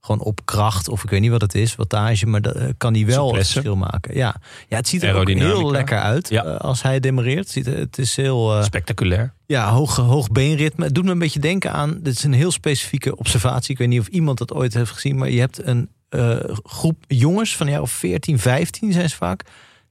[SPEAKER 4] gewoon op kracht, of ik weet niet wat het is, wattage, maar dat, eh, kan hij wel het verschil maken. Ja, ja het ziet er ook heel lekker uit
[SPEAKER 3] Ja.
[SPEAKER 4] eh, als hij demareert. Het, ziet, het is heel...
[SPEAKER 3] Spectaculair.
[SPEAKER 4] Ja, hoog, hoog beenritme. Het doet me een beetje denken aan. Dit is een heel specifieke observatie. Ik weet niet of iemand dat ooit heeft gezien. Maar je hebt een eh, groep jongens van jaar of 14, 15 zijn ze vaak.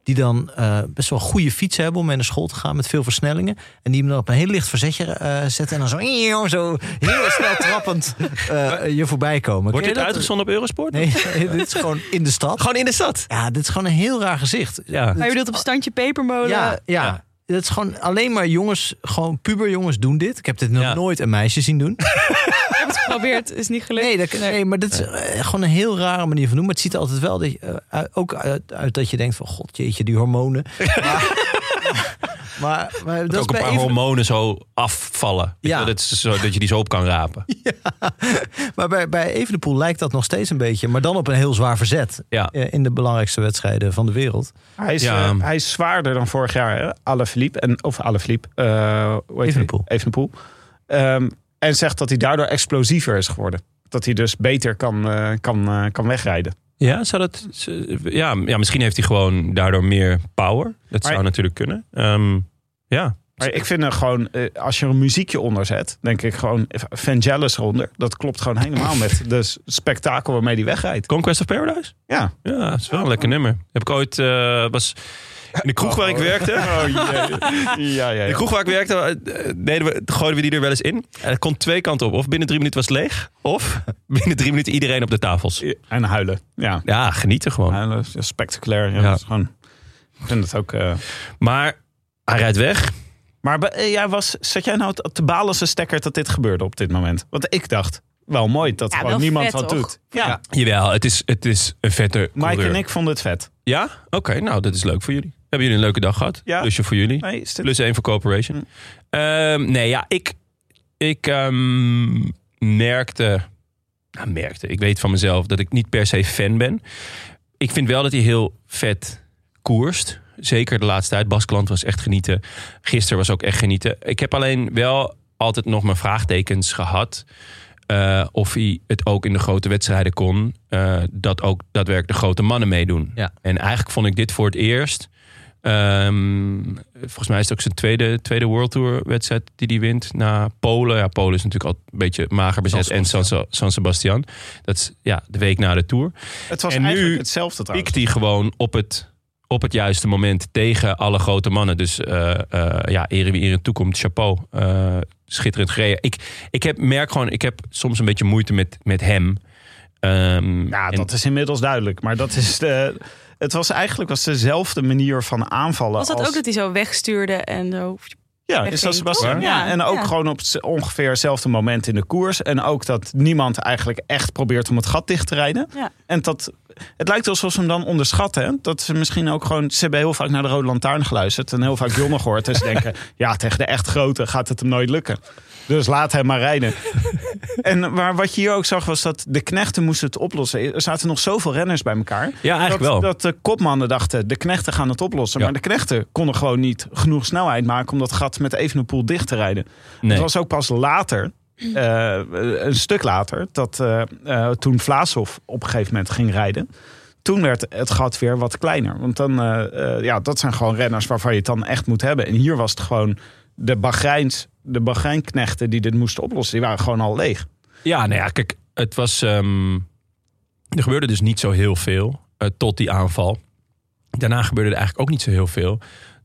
[SPEAKER 4] Die dan eh, best wel goede fietsen hebben om mee naar school te gaan met veel versnellingen. En die hem dan op een heel licht verzetje eh, zetten. En dan zo, zo heel snel trappend eh, je voorbij komen.
[SPEAKER 3] Wordt dit
[SPEAKER 4] dat?
[SPEAKER 3] uitgezonden op Eurosport?
[SPEAKER 4] Nee, dit is gewoon in de stad.
[SPEAKER 3] Gewoon in de stad.
[SPEAKER 4] Ja, dit is gewoon een heel raar gezicht.
[SPEAKER 3] Ja.
[SPEAKER 8] Maar je bedoelt op standje pepermolen.
[SPEAKER 4] Ja, ja.
[SPEAKER 3] Ja.
[SPEAKER 4] Het is gewoon alleen maar jongens, gewoon puberjongens doen dit. Ik heb dit nog
[SPEAKER 3] Ja.
[SPEAKER 4] nooit een meisje zien doen.
[SPEAKER 8] Ik heb het geprobeerd, is niet gelukt.
[SPEAKER 4] Nee, dat, nee maar dat is eh, gewoon een heel rare manier van doen. Maar het ziet er altijd wel dat je, eh, ook uit, uit dat je denkt van... God, jeetje, die hormonen. maar, maar, maar dat
[SPEAKER 3] Dat
[SPEAKER 4] is
[SPEAKER 3] ook een
[SPEAKER 4] bij
[SPEAKER 3] paar
[SPEAKER 4] even,
[SPEAKER 3] hormonen zo afvallen.
[SPEAKER 4] Ja.
[SPEAKER 3] je Dat, is zo, dat je die zo op kan rapen.
[SPEAKER 4] maar bij, bij Evenepoel lijkt dat nog steeds een beetje. Maar dan op een heel zwaar verzet.
[SPEAKER 3] Ja.
[SPEAKER 4] eh, in de belangrijkste wedstrijden van de wereld.
[SPEAKER 7] Hij is,
[SPEAKER 3] Ja.
[SPEAKER 7] eh, hij is zwaarder dan vorig jaar? Alaphilippe. En, of Alaphilippe. eh hoe heet
[SPEAKER 4] Evenepoel.
[SPEAKER 7] Evenepoel. Ehm, en zegt dat hij daardoor explosiever is geworden. Dat hij dus beter kan, eh, kan, eh, kan wegrijden.
[SPEAKER 3] Ja, zou dat, ja, ja, misschien heeft hij gewoon daardoor meer power. Dat
[SPEAKER 7] Maar-
[SPEAKER 3] zou natuurlijk kunnen. Ehm, ja.
[SPEAKER 7] Maar ik vind er gewoon, eh, als je er een muziekje onder zet, denk ik gewoon Vangelis eronder. Dat klopt gewoon helemaal met de spektakel waarmee hij wegrijdt.
[SPEAKER 3] Conquest of Paradise?
[SPEAKER 7] Ja.
[SPEAKER 3] Ja, dat is wel een lekker nummer. Heb ik ooit, eh, was in de kroeg waar ik werkte.
[SPEAKER 7] Oh, jee. ja, ja,
[SPEAKER 3] De
[SPEAKER 7] ja.
[SPEAKER 3] kroeg waar ik werkte, eh, deden we, gooiden we die er wel eens in. En het kon twee kanten op. Of binnen drie minuten was het leeg. Of binnen drie minuten iedereen op de tafels.
[SPEAKER 7] En huilen. Ja,
[SPEAKER 3] Ja, genieten gewoon.
[SPEAKER 7] huilen spectaculair. Ja,
[SPEAKER 3] Ja.
[SPEAKER 7] Dat is gewoon, ik vind het ook...
[SPEAKER 3] Maar hij rijdt weg.
[SPEAKER 7] Maar eh, jij was, zat jij nou te- balen als een stekker dat dit gebeurde op dit moment? Want ik dacht, wel mooi dat
[SPEAKER 8] Ja,
[SPEAKER 7] gewoon niemand
[SPEAKER 8] vet,
[SPEAKER 7] wat
[SPEAKER 8] toch?
[SPEAKER 7] doet. Ja,
[SPEAKER 3] Jawel, het is, het is een vette
[SPEAKER 7] Mike
[SPEAKER 3] coureur.
[SPEAKER 7] en ik vonden het vet.
[SPEAKER 3] Ja? Oké, nou dat is leuk voor jullie. Hebben jullie een leuke dag gehad?
[SPEAKER 7] Ja.
[SPEAKER 3] Plusje voor jullie.
[SPEAKER 7] Nee, dit...
[SPEAKER 3] Plus één voor Corporation.
[SPEAKER 7] Hm.
[SPEAKER 3] Ehm, nee, ja, ik, ik ehm, merkte, nou, merkte, ik weet van mezelf dat ik niet per se fan ben. Ik vind wel dat hij heel vet koerst. Zeker de laatste tijd. Basklant was echt genieten. Gisteren was ook echt genieten. Ik heb alleen wel altijd nog mijn vraagtekens gehad. eh, of hij het ook in de grote wedstrijden kon. eh, dat ook daadwerkelijk de grote mannen meedoen.
[SPEAKER 4] Ja.
[SPEAKER 3] En eigenlijk vond ik dit voor het eerst. Ehm, volgens mij is het ook zijn tweede, tweede World Tour wedstrijd die hij wint. Na Polen. Ja, Polen is natuurlijk al een beetje mager bezet.
[SPEAKER 4] San
[SPEAKER 3] en San, San Sebastian. Dat is ja, de week na de Tour.
[SPEAKER 7] Het was
[SPEAKER 3] En nu
[SPEAKER 7] eigenlijk hetzelfde trouwens.
[SPEAKER 3] Hij gewoon op het, op het juiste moment tegen alle grote mannen. Dus eh eh ja, ere wie ere toekomt. Chapeau. Eh, schitterend gereden. Ik, ik heb, merk gewoon, ik heb soms een beetje moeite met, met hem. Ehm,
[SPEAKER 7] Ja,
[SPEAKER 3] en-
[SPEAKER 7] dat is inmiddels duidelijk. Maar dat is de, het was eigenlijk was dezelfde manier van aanvallen.
[SPEAKER 8] Was dat
[SPEAKER 7] als,
[SPEAKER 8] ook dat hij zo wegstuurde en zo...
[SPEAKER 7] Ja, is dat Sebastian? Ja, en ook
[SPEAKER 8] ja.
[SPEAKER 7] gewoon op ongeveer hetzelfde moment in de koers. En ook dat niemand eigenlijk echt probeert om het gat dicht te rijden.
[SPEAKER 8] Ja.
[SPEAKER 7] En dat, het lijkt alsof ze hem dan onderschatten. hè? Dat ze misschien ook gewoon, ze hebben heel vaak naar de Rode Lantaarn geluisterd. En heel vaak Jonne gehoord. En ze denken, ja, tegen de echt grote gaat het hem nooit lukken. Dus laat hem maar rijden. en maar wat je hier ook zag, was dat de knechten moesten het oplossen. Er zaten nog zoveel renners bij elkaar.
[SPEAKER 3] Ja, eigenlijk
[SPEAKER 7] dat,
[SPEAKER 3] wel.
[SPEAKER 7] dat de kopmannen dachten, de knechten gaan het oplossen.
[SPEAKER 3] Ja.
[SPEAKER 7] Maar de knechten konden gewoon niet genoeg snelheid maken... om dat gat met Evenepoel dicht te rijden.
[SPEAKER 3] nee.
[SPEAKER 7] Het was ook pas later, eh, een stuk later... dat eh, eh, toen Vlaashoff op een gegeven moment ging rijden... toen werd het gat weer wat kleiner. Want dan, ja, dat zijn gewoon renners waarvan je het dan echt moet hebben. En hier was het gewoon de Bahreins, de Bahreinknechten die dit moesten oplossen. Die waren gewoon al leeg.
[SPEAKER 3] Ja, nou ja, kijk, het was. ehm, er gebeurde dus niet zo heel veel eh, tot die aanval. Daarna gebeurde er eigenlijk ook niet zo heel veel.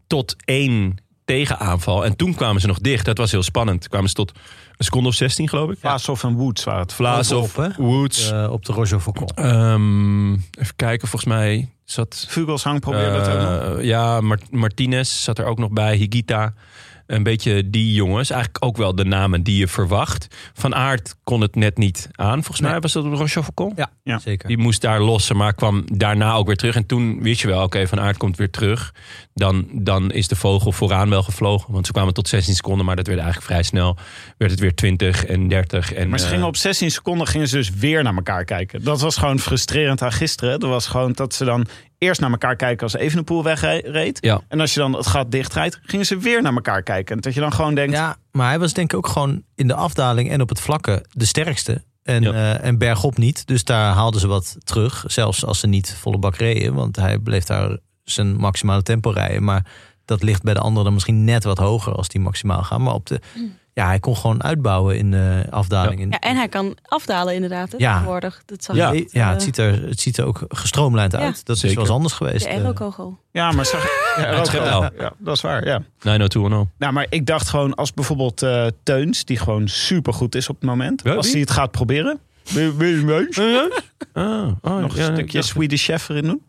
[SPEAKER 3] Tot één tegenaanval. En toen kwamen ze nog dicht. Dat was heel spannend. Kwamen ze tot een seconde of 16, geloof ik.
[SPEAKER 7] Vlaashoff en Woods waren het.
[SPEAKER 3] Vlaas of
[SPEAKER 4] Bovenop, hè?
[SPEAKER 3] Woods.
[SPEAKER 4] Eh, op de Roger Faucon.
[SPEAKER 3] Ehm, even kijken, volgens mij zat.
[SPEAKER 7] Vugelsang probeerde het ook nog.
[SPEAKER 3] eh, ja, Mart- Martinez zat er ook nog bij. Higita. Een beetje die jongens. Eigenlijk ook wel de namen die je verwacht. Van Aert kon het net niet aan. Volgens mij was dat op Rochefoucauld.
[SPEAKER 4] Ja,
[SPEAKER 7] Ja.
[SPEAKER 4] zeker.
[SPEAKER 3] Die moest daar lossen, maar kwam daarna ook weer terug. En toen wist je wel, oké, Van Aert komt weer terug. Dan, dan is de vogel vooraan wel gevlogen. Want ze kwamen tot 16 seconden, maar dat werd eigenlijk vrij snel. Werd het weer 20 en 30. En,
[SPEAKER 7] Maar ze
[SPEAKER 3] eh,
[SPEAKER 7] gingen op 16 seconden gingen ze dus weer naar elkaar kijken. Dat was gewoon frustrerend aan gisteren. Dat was gewoon dat ze dan eerst naar elkaar kijken als Evenepoel wegreed.
[SPEAKER 3] Ja.
[SPEAKER 7] En als je dan het gat dichtrijdt, gingen ze weer naar elkaar kijken. En dat je dan gewoon denkt,
[SPEAKER 4] Ja, maar hij was denk ik ook gewoon in de afdaling en op het vlakke de sterkste. En,
[SPEAKER 3] Ja.
[SPEAKER 4] eh, en bergop niet. Dus daar haalden ze wat terug. Zelfs als ze niet volle bak reden. Want hij bleef daar zijn maximale tempo rijden. Maar dat ligt bij de anderen dan misschien net wat hoger als die maximaal gaan. Maar op de, ja, hij kon gewoon uitbouwen in de afdaling.
[SPEAKER 8] Ja, en hij kan afdalen inderdaad. hè,
[SPEAKER 4] Ja.
[SPEAKER 8] tegenwoordig. Dat zag
[SPEAKER 3] Ja.
[SPEAKER 4] Ja, ja
[SPEAKER 8] eh,
[SPEAKER 4] het, ziet er, het ziet er ook gestroomlijnd
[SPEAKER 8] Ja.
[SPEAKER 4] uit. Dat is
[SPEAKER 3] Zeker.
[SPEAKER 4] wel eens anders geweest.
[SPEAKER 8] De
[SPEAKER 4] eh.
[SPEAKER 8] aerokogel.
[SPEAKER 7] ja, maar zag ja,
[SPEAKER 3] schept
[SPEAKER 7] wel.
[SPEAKER 3] wel.
[SPEAKER 7] Ja, dat is waar, ja.
[SPEAKER 3] 90210.
[SPEAKER 7] Nou, maar ik dacht gewoon als bijvoorbeeld eh, Teuns, die gewoon super goed is op het moment.
[SPEAKER 3] Ja,
[SPEAKER 7] als
[SPEAKER 3] wie?
[SPEAKER 7] hij het gaat proberen. Wil wil
[SPEAKER 3] Ah, oh,
[SPEAKER 7] Nog een stukje Swedish Chef erin doen?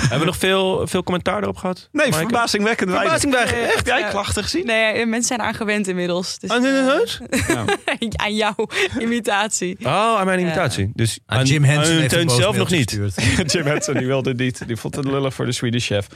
[SPEAKER 3] Hebben we nog veel, veel commentaar erop gehad?
[SPEAKER 7] Nee,
[SPEAKER 3] Maaike?
[SPEAKER 7] verbazingwekkend.
[SPEAKER 3] Verbazingwekkend,
[SPEAKER 7] Echt? Heb jij
[SPEAKER 8] Ja.
[SPEAKER 7] klachten gezien?
[SPEAKER 8] Nee, mensen zijn aan gewend inmiddels. Dus,
[SPEAKER 3] nee, nee,
[SPEAKER 8] eh, aan jouw imitatie.
[SPEAKER 3] Oh, aan mijn imitatie. Dus
[SPEAKER 4] Aan Jim Henson
[SPEAKER 3] aan
[SPEAKER 4] heeft
[SPEAKER 3] Teun zelf nog niet.
[SPEAKER 7] Jim Henson, die wilde het niet. Die vond het lullig voor de Swedish Chef.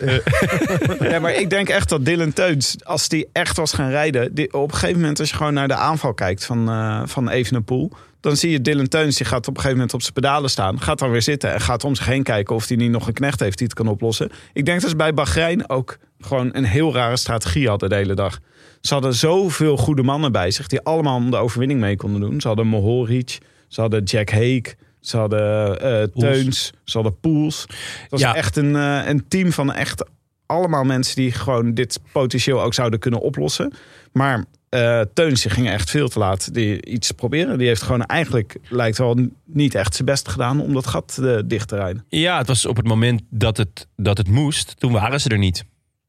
[SPEAKER 7] ja, maar ik denk echt dat Dylan Teuns, als die echt was gaan rijden... Die, op een gegeven moment, als je gewoon naar de aanval kijkt van, eh van Evenepoel... dan zie je Dylan Teuns, die gaat op een gegeven moment op zijn pedalen staan... gaat dan weer zitten en gaat om zich heen kijken... of hij niet nog een knecht heeft die het kan oplossen. Ik denk dat ze bij Bahrein ook gewoon een heel rare strategie hadden de hele dag. Ze hadden zoveel goede mannen bij zich... die allemaal om de overwinning mee konden doen. Ze hadden Mohoric, ze hadden Jack Hake... Ze hadden eh Teuns, ze hadden Poels. Het was
[SPEAKER 3] Ja.
[SPEAKER 7] echt een, eh, een team van echt allemaal mensen die gewoon dit potentieel ook zouden kunnen oplossen. Maar eh Teuns die ging echt veel te laat die iets proberen. Die heeft gewoon eigenlijk, lijkt wel, niet echt zijn best gedaan om dat gat eh, dicht te rijden.
[SPEAKER 3] Ja, het was op het moment dat het, dat het moest. Toen waren ze er niet.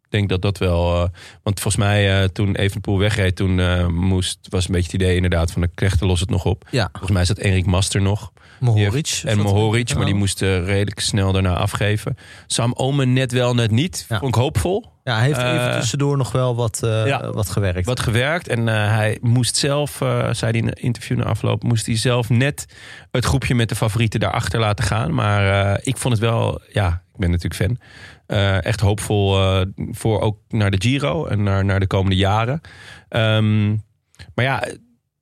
[SPEAKER 3] Ik denk dat dat wel... eh, want volgens mij eh, toen Evenepoel wegreed... toen eh, moest, was een beetje het idee inderdaad van... de knechten los het nog op.
[SPEAKER 4] Ja,
[SPEAKER 3] Volgens mij zat Enrik Master nog.
[SPEAKER 4] Mohoric.
[SPEAKER 3] En Mohoric, maar die moest eh, redelijk snel daarna afgeven. Sam Omen net wel, net niet.
[SPEAKER 4] Ja.
[SPEAKER 3] Vond ik hoopvol.
[SPEAKER 4] Ja, hij heeft even
[SPEAKER 3] Eh,
[SPEAKER 4] tussendoor nog wel wat, eh,
[SPEAKER 3] ja.
[SPEAKER 4] wat gewerkt.
[SPEAKER 3] Wat gewerkt. En eh, hij moest zelf, zei hij in een interview na afloop... moest hij zelf net het groepje met de favorieten daarachter laten gaan. Maar ik vond het wel... Ja, ik ben natuurlijk fan. echt hoopvol voor ook naar de Giro en naar, naar de komende jaren. Ehm, maar ja,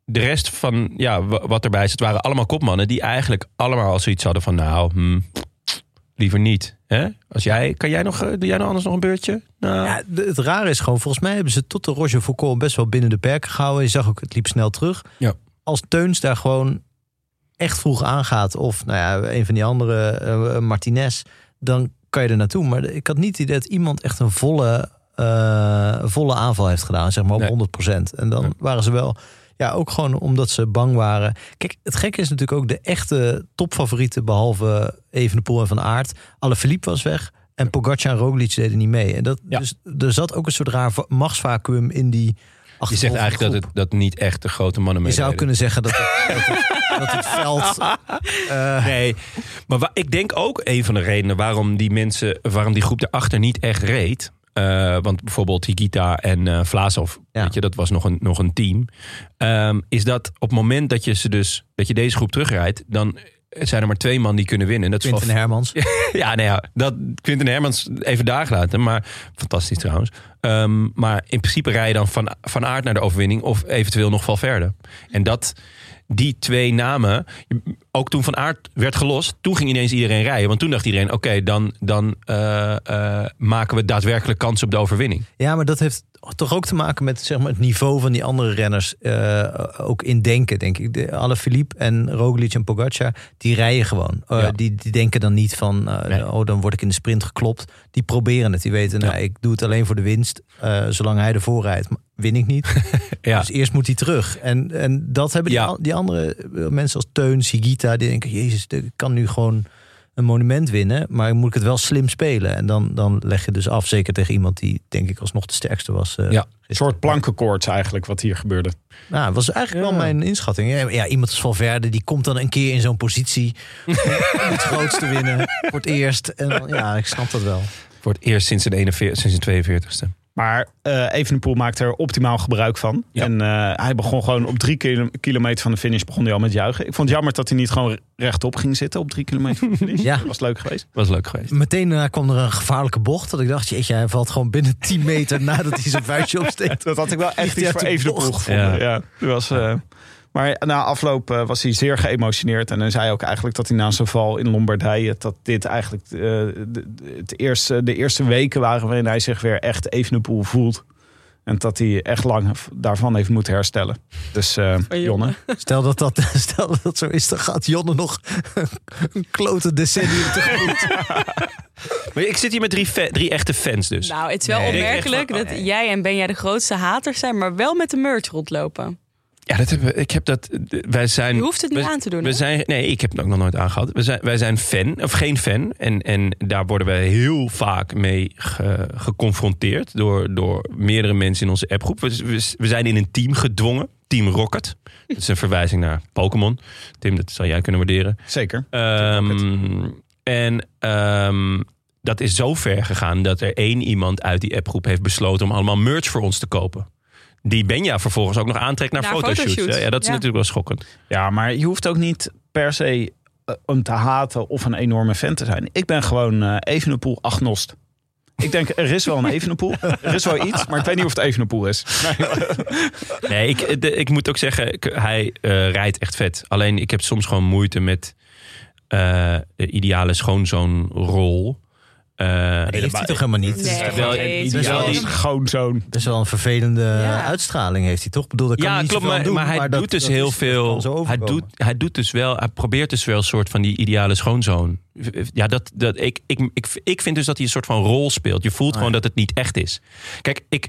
[SPEAKER 3] de rest van ja, wa- wat erbij zit, waren allemaal kopmannen die eigenlijk allemaal al zoiets hadden van nou, hmm, liever niet. Hè? Als jij, kan jij nog, eh, doe jij nog anders nog een beurtje? Nou,
[SPEAKER 4] Ja, het rare is gewoon, volgens mij hebben ze tot de Roger Foucault best wel binnen de perken gehouden. Je zag ook, het liep snel terug.
[SPEAKER 3] Ja.
[SPEAKER 4] Als Teuns daar gewoon echt vroeg aangaat, of nou ja, een van die andere, eh, Martinez, dan kan je er naartoe. Maar ik had niet het idee dat iemand echt een volle, eh, volle aanval heeft gedaan, zeg maar op
[SPEAKER 3] Nee.
[SPEAKER 4] 100%. En dan
[SPEAKER 3] Nee.
[SPEAKER 4] waren ze wel, ja, ook gewoon omdat ze bang waren. Kijk, het gekke is natuurlijk ook de echte topfavorieten, behalve Evenepoel en Van Aert. Alle Philippe was weg. En Pogacar en Roglic deden niet mee. En dat,
[SPEAKER 3] Ja.
[SPEAKER 4] dus, er zat ook een soort raar va- machtsvacuum in die
[SPEAKER 3] je zegt eigenlijk dat het dat niet echt de grote mannen
[SPEAKER 4] Je
[SPEAKER 3] mee
[SPEAKER 4] zou kunnen zeggen dat het, dat het, dat het veld... eh,
[SPEAKER 3] Nee, maar ik denk ook een van de redenen waarom die mensen, waarom die groep erachter niet echt reed. Eh, want bijvoorbeeld Higita en Vlaasov,
[SPEAKER 4] Ja.
[SPEAKER 3] weet je, dat was nog een, nog een team. ehm, is dat op het moment dat je ze dus, dat je deze groep terugrijdt, dan zijn er maar twee man die kunnen winnen. En dat is
[SPEAKER 4] Quinten
[SPEAKER 3] wel-
[SPEAKER 4] Hermans.
[SPEAKER 3] ja, nou ja, dat Quinten Hermans even daar gelaten. Maar fantastisch trouwens. Ehm, maar in principe rij je dan van, van aard naar de overwinning. Of eventueel nog Valverde. En dat, die twee namen. Ook toen Van Aert werd gelost. Toen ging ineens iedereen rijden. Want toen dacht iedereen, oké, dan, dan eh, eh, maken we daadwerkelijk kans op de overwinning.
[SPEAKER 4] Ja, maar dat heeft toch ook te maken met zeg maar, het niveau van die andere renners. eh, ook in denken, denk ik. De, alle Philippe en Roglic en Pogacar, die rijden gewoon. Eh,
[SPEAKER 3] Ja.
[SPEAKER 4] die, die denken dan niet van, eh,
[SPEAKER 3] Nee.
[SPEAKER 4] oh, dan word ik in de sprint geklopt. Die proberen het. Die weten, nou, ik doe het alleen voor de winst. Zolang hij ervoor rijdt, win ik niet.
[SPEAKER 3] Ja.
[SPEAKER 4] Dus eerst moet hij terug. En, en dat hebben die, die andere mensen als Teun, Sigita, die denken, jezus, ik kan nu gewoon een monument winnen, maar moet ik het wel slim spelen. En dan, dan leg je dus af, zeker tegen iemand die denk ik alsnog de sterkste was. eh,
[SPEAKER 3] Ja.
[SPEAKER 7] Een soort plankenkoorts eigenlijk wat hier gebeurde.
[SPEAKER 4] Nou, dat was eigenlijk
[SPEAKER 3] Ja.
[SPEAKER 4] wel mijn inschatting. Ja, ja, iemand als Valverde, die komt dan een keer in zo'n positie om het grootste winnen voor het eerst. En ja, ik snap dat wel.
[SPEAKER 3] Voor het eerst sinds zijn, 41, sinds zijn 42ste.
[SPEAKER 7] Maar eh Evenepoel maakte er optimaal gebruik van.
[SPEAKER 3] Ja.
[SPEAKER 7] En eh, hij begon gewoon op drie kilo- kilometer van de finish begon hij al met juichen. Ik vond het jammer dat hij niet gewoon rechtop ging zitten op drie kilometer van de finish.
[SPEAKER 4] Ja.
[SPEAKER 7] Dat was leuk geweest.
[SPEAKER 3] Was leuk geweest.
[SPEAKER 4] Meteen daarna kwam er een gevaarlijke bocht. Dat ik dacht, jeetje, hij valt gewoon binnen 10 meter nadat hij zijn vuistje opsteekt.
[SPEAKER 7] Dat had ik wel echt iets voor
[SPEAKER 4] de
[SPEAKER 7] Evenepoel gevonden.
[SPEAKER 3] Ja.
[SPEAKER 7] Ja. dat was, eh, Maar na afloop eh, was hij zeer geëmotioneerd. En hij zei ook eigenlijk dat hij na zijn val in Lombardije... dat dit eigenlijk eh, de, het eerste, de eerste weken waren... waarin hij zich weer echt Evenepoel voelt. En dat hij echt lang daarvan heeft moeten herstellen. Dus eh Jonne,
[SPEAKER 4] Stel dat dat, stel dat dat zo is, dan gaat Jonne nog een klote decennium tegemoet.
[SPEAKER 3] Maar ik zit hier met drie, drie echte fans dus.
[SPEAKER 8] Nou, het is wel
[SPEAKER 3] Nee, denk
[SPEAKER 8] opmerkelijk dat jij en Benja de grootste haters zijn, maar wel met de merch rondlopen.
[SPEAKER 3] Ja, dat hebben, we- ik heb dat. Wij zijn.
[SPEAKER 8] Je hoeft het niet
[SPEAKER 3] we-
[SPEAKER 8] aan te doen,
[SPEAKER 3] We
[SPEAKER 8] hè?
[SPEAKER 3] zijn, nee, ik heb het ook nog nooit aangehad. We zijn, wij zijn fan, of geen fan. En, en daar worden we heel vaak mee ge- geconfronteerd door, door meerdere mensen in onze appgroep. We, we, we zijn in een team gedwongen. Team Rocket. Dat is een verwijzing naar Pokémon. Tim, dat zal jij kunnen waarderen.
[SPEAKER 7] zeker.
[SPEAKER 3] Ehm, en ehm, dat is zo ver gegaan dat er één iemand uit die appgroep heeft besloten om allemaal merch voor ons te kopen. Die Benja vervolgens ook nog aantrekt naar,
[SPEAKER 8] Naar
[SPEAKER 3] fotoshoots. Ja, dat is
[SPEAKER 8] Ja.
[SPEAKER 3] natuurlijk wel schokkend.
[SPEAKER 7] Ja, maar je hoeft ook niet per se eh, hem te haten of een enorme fan te zijn. Ik ben gewoon eh Evenepoel agnost. Ik denk, er is wel een Evenepoel. Er is wel iets, maar ik weet niet of het Evenepoel is.
[SPEAKER 3] Nee, ik, de- ik moet ook zeggen, ik- hij eh, rijdt echt vet. Alleen ik heb soms gewoon moeite met eh, de ideale schoonzoonrol. Eh,
[SPEAKER 4] Die heeft hij toch helemaal niet? Het is
[SPEAKER 8] Nee. het is
[SPEAKER 3] wel
[SPEAKER 8] een-
[SPEAKER 7] Schoonzoon.
[SPEAKER 4] best wel een vervelende
[SPEAKER 8] Ja.
[SPEAKER 4] uitstraling heeft hij toch? Ik bedoel, daar kan
[SPEAKER 3] ja,
[SPEAKER 4] niet
[SPEAKER 3] klopt. Maar,
[SPEAKER 4] doen,
[SPEAKER 3] maar hij
[SPEAKER 4] dat-
[SPEAKER 3] doet dus
[SPEAKER 4] dat
[SPEAKER 3] heel
[SPEAKER 4] is- dat
[SPEAKER 3] veel. Hij doet, hij doet dus wel. Hij probeert dus wel een soort van die ideale schoonzoon. Ja, dat, dat, ik, ik, ik, ik vind dus dat hij een soort van rol speelt. Je voelt gewoon dat het niet echt is. Kijk, ik.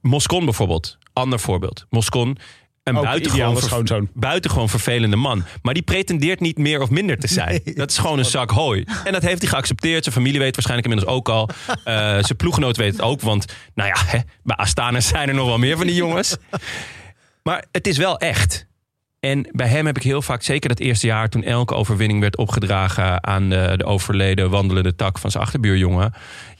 [SPEAKER 3] Moscon bijvoorbeeld. Ander voorbeeld. Moscon. Een
[SPEAKER 7] Ook
[SPEAKER 3] buitengewoon,
[SPEAKER 7] schoonzoon.
[SPEAKER 3] buitengewoon vervelende man. Maar die pretendeert niet meer of minder te zijn.
[SPEAKER 4] Nee.
[SPEAKER 3] Dat is gewoon een zak hooi. En dat heeft hij geaccepteerd. Zijn familie weet waarschijnlijk inmiddels ook al. Eh, zijn ploeggenoot weet het ook. Want, nou ja, hè, bij Astana zijn er nog wel meer van die jongens. Maar het is wel echt. En bij hem heb ik heel vaak, zeker dat eerste jaar... toen elke overwinning werd opgedragen aan de, de overleden wandelende tak van zijn achterbuurjongen.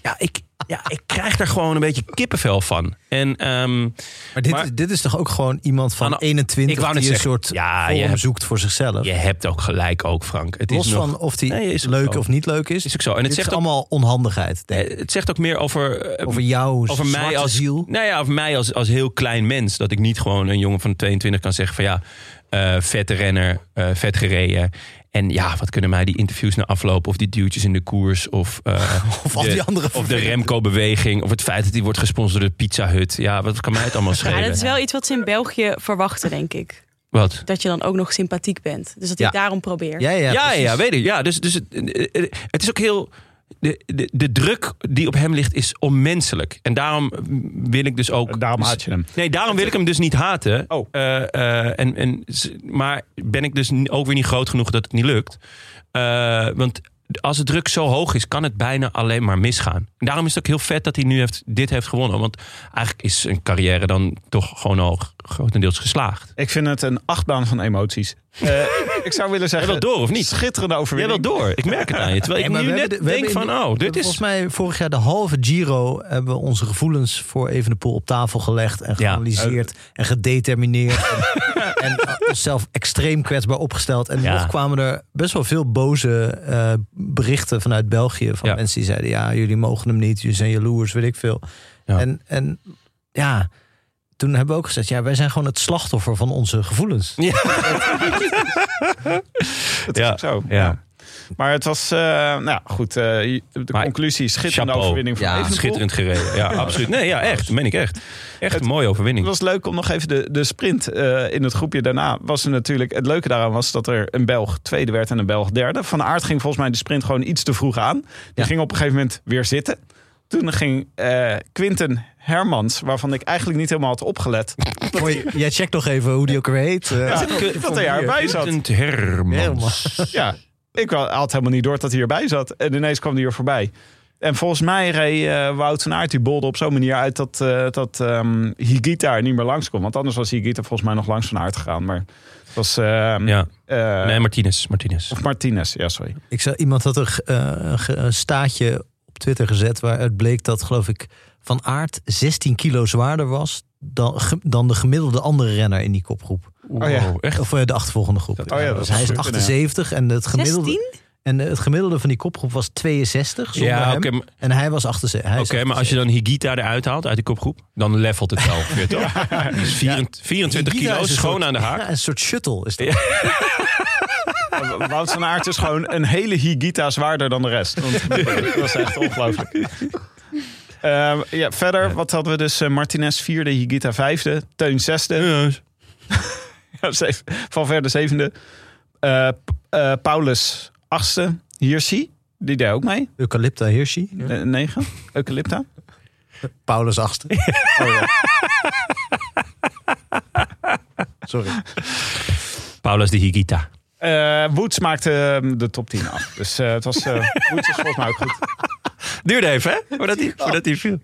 [SPEAKER 3] Ja, ik, ja, ik krijg daar gewoon een beetje kippenvel van. En ehm,
[SPEAKER 4] Maar dit,
[SPEAKER 3] Maar-
[SPEAKER 4] dit is toch ook gewoon iemand van
[SPEAKER 3] Aan de-
[SPEAKER 4] 21
[SPEAKER 3] ik wou
[SPEAKER 4] die een soort
[SPEAKER 3] ja,
[SPEAKER 4] vorm
[SPEAKER 3] hebt-
[SPEAKER 4] zoekt voor zichzelf.
[SPEAKER 3] je hebt ook gelijk ook, Frank. Het
[SPEAKER 4] Los
[SPEAKER 3] is nog,
[SPEAKER 4] van of die
[SPEAKER 3] Nee, is ook
[SPEAKER 4] leuk
[SPEAKER 3] zo.
[SPEAKER 4] of niet leuk is.
[SPEAKER 3] Is ook zo. En het
[SPEAKER 4] Dit
[SPEAKER 3] zegt ook-
[SPEAKER 4] allemaal onhandigheid.
[SPEAKER 3] Het zegt ook meer over, eh,
[SPEAKER 4] Over jou,
[SPEAKER 3] over mij als
[SPEAKER 4] ziel.
[SPEAKER 3] Nou ja, over mij als, als heel klein mens. Dat ik niet gewoon een jongen van 22 kan zeggen van ja, eh, vette renner, eh, vet gereden. En ja, wat kunnen mij die interviews na aflopen? Of die duwtjes in de koers? Of, eh,
[SPEAKER 4] Of al
[SPEAKER 3] de,
[SPEAKER 4] die andere
[SPEAKER 3] Of de Remco-beweging. Of het feit dat hij wordt gesponsord door de Pizza Hut. Ja, wat kan mij het allemaal schelen?
[SPEAKER 8] Ja, dat is wel iets wat ze in België verwachten, denk ik.
[SPEAKER 3] Wat?
[SPEAKER 8] Dat je dan ook nog sympathiek bent. Dus dat hij
[SPEAKER 4] Ja.
[SPEAKER 8] daarom probeert.
[SPEAKER 4] Ja, ja,
[SPEAKER 3] Ja, weet ik. Ja, dus, dus het, het is ook heel. De, de, de druk die op hem ligt is onmenselijk. En daarom wil ik dus ook.
[SPEAKER 7] Daarom
[SPEAKER 3] dus-
[SPEAKER 7] haat je hem.
[SPEAKER 3] Nee, daarom wil ik hem dus niet haten.
[SPEAKER 7] Oh.
[SPEAKER 3] Eh, eh, en, en, maar ben ik dus ook weer niet groot genoeg dat het niet lukt. Eh, want als de druk zo hoog is, kan het bijna alleen maar misgaan. En daarom is het ook heel vet dat hij nu heeft, dit heeft gewonnen. Want eigenlijk is zijn carrière dan toch gewoon al grotendeels geslaagd.
[SPEAKER 7] Ik vind het een achtbaan van emoties. Eh, ik zou willen zeggen...
[SPEAKER 3] Jij wil door, of niet?
[SPEAKER 7] Schitterende
[SPEAKER 3] Jij
[SPEAKER 7] overwinning.
[SPEAKER 3] wil door. Ik merk het aan je. Terwijl
[SPEAKER 4] Nee,
[SPEAKER 3] ik nu
[SPEAKER 4] we
[SPEAKER 3] net
[SPEAKER 4] de-
[SPEAKER 3] denk van, oh, dit is...
[SPEAKER 4] Volgens mij vorig jaar de halve Giro hebben we onze gevoelens voor Evenepoel op tafel gelegd en
[SPEAKER 3] Ja.
[SPEAKER 4] geanalyseerd en gedetermineerd. en, en onszelf extreem kwetsbaar opgesteld. En
[SPEAKER 3] Ja.
[SPEAKER 4] nog kwamen er best wel veel boze eh, berichten vanuit België van
[SPEAKER 3] Ja.
[SPEAKER 4] mensen die zeiden: ja, jullie mogen hem niet, jullie zijn jaloers, weet ik veel.
[SPEAKER 3] Ja.
[SPEAKER 4] En, en ja. Toen hebben we ook gezegd, ja, wij zijn gewoon het slachtoffer van onze gevoelens.
[SPEAKER 7] Dat is
[SPEAKER 3] Ja,
[SPEAKER 7] ook zo.
[SPEAKER 3] ja.
[SPEAKER 7] Maar het was, eh, nou ja, goed, eh, de
[SPEAKER 3] Maar
[SPEAKER 7] conclusie, schitterende
[SPEAKER 3] chapeau.
[SPEAKER 7] overwinning van
[SPEAKER 4] Ja,
[SPEAKER 7] Evenepoel.
[SPEAKER 3] Schitterend gereden. Ja, absoluut. Nee, ja, echt. Dat meen ik echt. Echt een mooie
[SPEAKER 7] Het
[SPEAKER 3] overwinning.
[SPEAKER 7] was leuk om nog even de, de sprint eh, in het groepje daarna. Was er natuurlijk, het leuke daaraan was dat er een Belg tweede werd en een Belg derde. Van Aert ging volgens mij de sprint gewoon iets te vroeg aan. Die
[SPEAKER 4] Ja.
[SPEAKER 7] ging op een gegeven moment weer zitten. Toen ging eh Quinten Hermans, waarvan ik eigenlijk niet helemaal had opgelet.
[SPEAKER 4] Mooi, Jij checkt nog even hoe die ook weer heet. eh.
[SPEAKER 7] Ja, dat hij erbij zat.
[SPEAKER 3] Vincent Hermans.
[SPEAKER 7] Ja, ik had helemaal niet door dat hij erbij zat. En ineens kwam hij er voorbij. En volgens mij reed eh, Wout van Aert die bolde op zo'n manier uit dat, eh dat ehm, Higita er niet meer langs kon. Want anders was Higita volgens mij nog langs van Aert gegaan. Maar het was... ehm,
[SPEAKER 3] Ja. Nee, Martinez. Martinez.
[SPEAKER 7] Of Martinez, ja, sorry.
[SPEAKER 4] Ik zag iemand had een een staatje Twitter gezet waaruit bleek dat, geloof ik, Van Aert 16 kilo zwaarder was dan, dan de gemiddelde andere renner in die kopgroep.
[SPEAKER 7] Oh ja.
[SPEAKER 3] Wow, echt?
[SPEAKER 4] Of eh, de achtervolgende groep.
[SPEAKER 7] Oh ja, dat
[SPEAKER 4] dus hij is
[SPEAKER 7] goed kunnen,
[SPEAKER 4] 78 en het gemiddelde.
[SPEAKER 8] 16?
[SPEAKER 4] En het gemiddelde van die kopgroep was 62 zonder
[SPEAKER 3] Ja, maar-
[SPEAKER 4] En hij was 78. hij is
[SPEAKER 3] Oké, maar als je
[SPEAKER 4] 78.
[SPEAKER 3] dan Higita eruit haalt uit die kopgroep, dan levelt het wel ongeveer, toch? Dus 24, 24
[SPEAKER 4] Higita
[SPEAKER 3] kilo, schoon aan de haak.
[SPEAKER 4] Ja, een soort shuttle is dat.
[SPEAKER 7] Wout van Aert is gewoon een hele Higita zwaarder dan de rest. Want dat is echt ongelooflijk. Ehm, ja, verder, wat hadden we dus? Eh, Martinez vierde, Higita vijfde, Teun zesde, ja, zeven, Valverde zevende, Eh, eh, Paulus achtste, Hirschi, die deed ook mee,
[SPEAKER 4] Eucalypta Hirschi.
[SPEAKER 7] Eh, negen, Eucalypta.
[SPEAKER 4] Paulus achtste. Oh, ja. Sorry.
[SPEAKER 3] Paulus de Higita.
[SPEAKER 7] Eh Woods maakte ehm, de top 10 af. Dus eh, het was, eh Woods was volgens mij ook goed.
[SPEAKER 3] Duurde even, hè? Voordat hij, voordat hij viel.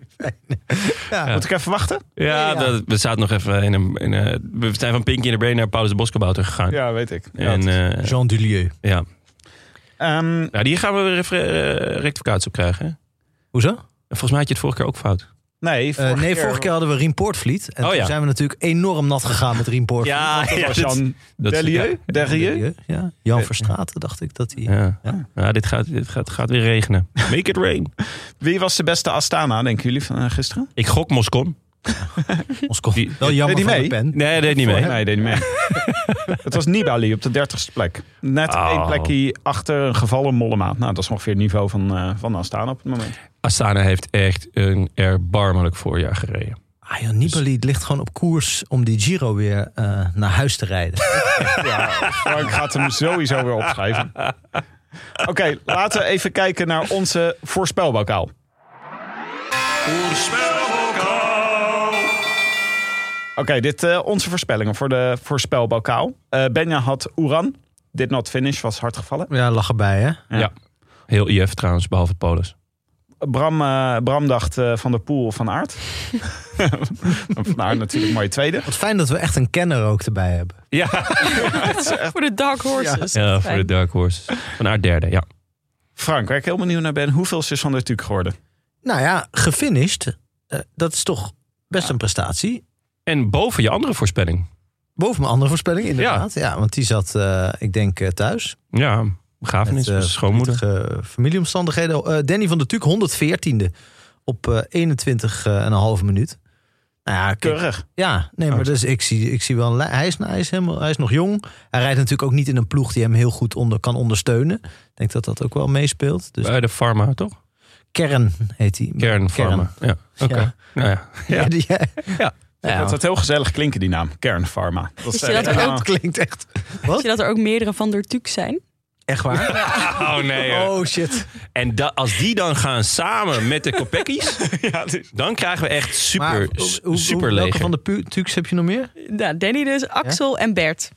[SPEAKER 7] Moet ik even wachten?
[SPEAKER 3] Ja,
[SPEAKER 4] Ja, ja.
[SPEAKER 3] Dat, we zaten nog even in een... In een we zijn van Pinky in the Brain naar Paulus de Boskabouter gegaan.
[SPEAKER 7] Ja, weet ik. Ja,
[SPEAKER 3] en eh,
[SPEAKER 4] Jean Dulieu.
[SPEAKER 3] ja.
[SPEAKER 7] Ehm,
[SPEAKER 3] ja, die gaan we weer rectificatie op krijgen. hè?
[SPEAKER 4] Hoezo?
[SPEAKER 3] En Volgens mij had je het vorige keer ook fout.
[SPEAKER 7] Nee,
[SPEAKER 4] Eh,
[SPEAKER 7] vorige,
[SPEAKER 4] nee,
[SPEAKER 7] keer,
[SPEAKER 4] vorige keer hadden we Rien Poortvliet. En
[SPEAKER 3] Oh,
[SPEAKER 4] toen
[SPEAKER 3] ja.
[SPEAKER 4] zijn we natuurlijk enorm nat gegaan met Rien Poortvliet.
[SPEAKER 7] dat was Jan
[SPEAKER 3] dat-
[SPEAKER 7] Delieu. Delieu.
[SPEAKER 4] Ja, Jan Verstraten dacht ik dat hij...
[SPEAKER 3] Ja,
[SPEAKER 4] Ja.
[SPEAKER 3] ja. dit, gaat, dit gaat, gaat weer regenen. Make it rain.
[SPEAKER 7] Wie was de beste Astana, denken jullie, van eh, gisteren?
[SPEAKER 3] Ik gok Moscon.
[SPEAKER 4] Ons kon
[SPEAKER 3] Die-
[SPEAKER 4] wel jammer
[SPEAKER 7] deed
[SPEAKER 4] van de
[SPEAKER 7] mee?
[SPEAKER 4] pen.
[SPEAKER 3] Nee, hij deed niet mee.
[SPEAKER 7] Nee, deed niet mee. het was Nibali op de dertigste plek. Net
[SPEAKER 3] Oh.
[SPEAKER 7] één plekje achter een gevallen Mollema. Nou, dat is ongeveer het niveau van, eh van Astana op het moment.
[SPEAKER 3] Astana heeft echt een erbarmelijk voorjaar gereden.
[SPEAKER 4] Ah, joh, Nibali ligt gewoon op koers om die Giro weer eh, naar huis te rijden.
[SPEAKER 7] Ja, Frank gaat hem sowieso weer opschrijven. Oké, laten we even kijken naar onze voorspelbokaal. Oké, dit eh onze voorspellingen voor de voorspelbokaal. Eh Benja had Oeran. Did not finish, was hard gevallen.
[SPEAKER 4] Ja, lach erbij, hè?
[SPEAKER 3] Ja. Heel IF trouwens, behalve Polis.
[SPEAKER 7] Bram, eh, Bram dacht eh, van de Poel van Aert. van Aert natuurlijk mooie tweede.
[SPEAKER 4] Wat fijn dat we echt een kenner ook erbij hebben.
[SPEAKER 3] Ja,
[SPEAKER 8] Voor de Dark Horses.
[SPEAKER 3] ja voor de Dark Horse. Van Aert derde, ja.
[SPEAKER 7] Frank, waar ik heel benieuwd naar ben. Hoeveel is van de Tuuk geworden?
[SPEAKER 4] Nou ja, gefinished. eh, dat is toch best een prestatie.
[SPEAKER 3] En boven je andere voorspelling.
[SPEAKER 4] Boven mijn andere voorspelling, inderdaad. Ja, want die zat, eh, ik denk, eh, thuis.
[SPEAKER 3] Ja, begrafenis,
[SPEAKER 4] Met, eh,
[SPEAKER 3] schoonmoeder.
[SPEAKER 4] familieomstandigheden. Eh, Danny van der Tuuk, 114e. Op eh 21,5 minuut. Nou ja,
[SPEAKER 7] Keurig.
[SPEAKER 4] Ja, nee, maar dus ik zie, ik zie wel. Hij is, hij, is helemaal, hij is nog jong. Hij rijdt natuurlijk ook niet in een ploeg die hem heel goed onder, kan ondersteunen. Ik denk dat dat ook wel meespeelt. Dus
[SPEAKER 3] Bij de Pharma, toch?
[SPEAKER 4] Kern heet hij.
[SPEAKER 3] Kern Pharma. Ja, oké.
[SPEAKER 4] Ja.
[SPEAKER 3] Nou ja.
[SPEAKER 4] Ja. Ja.
[SPEAKER 3] Ja,
[SPEAKER 7] dat had heel gezellig klinken, die naam. Kernpharma. Dat
[SPEAKER 8] dat ook-
[SPEAKER 4] klinkt echt.
[SPEAKER 8] Weet je dat er ook meerdere van der Tuuk zijn?
[SPEAKER 4] Echt waar?
[SPEAKER 3] Oh nee. hoor.
[SPEAKER 4] Oh shit.
[SPEAKER 3] En da- als die dan gaan samen met de Kopeckis,
[SPEAKER 7] ja,
[SPEAKER 3] dan krijgen we echt
[SPEAKER 4] Maar
[SPEAKER 3] super,
[SPEAKER 4] hoe-
[SPEAKER 3] super
[SPEAKER 4] welke
[SPEAKER 3] leger.
[SPEAKER 4] van de Tuks heb je nog meer?
[SPEAKER 8] Nou, Danny dus, Axel en Bert.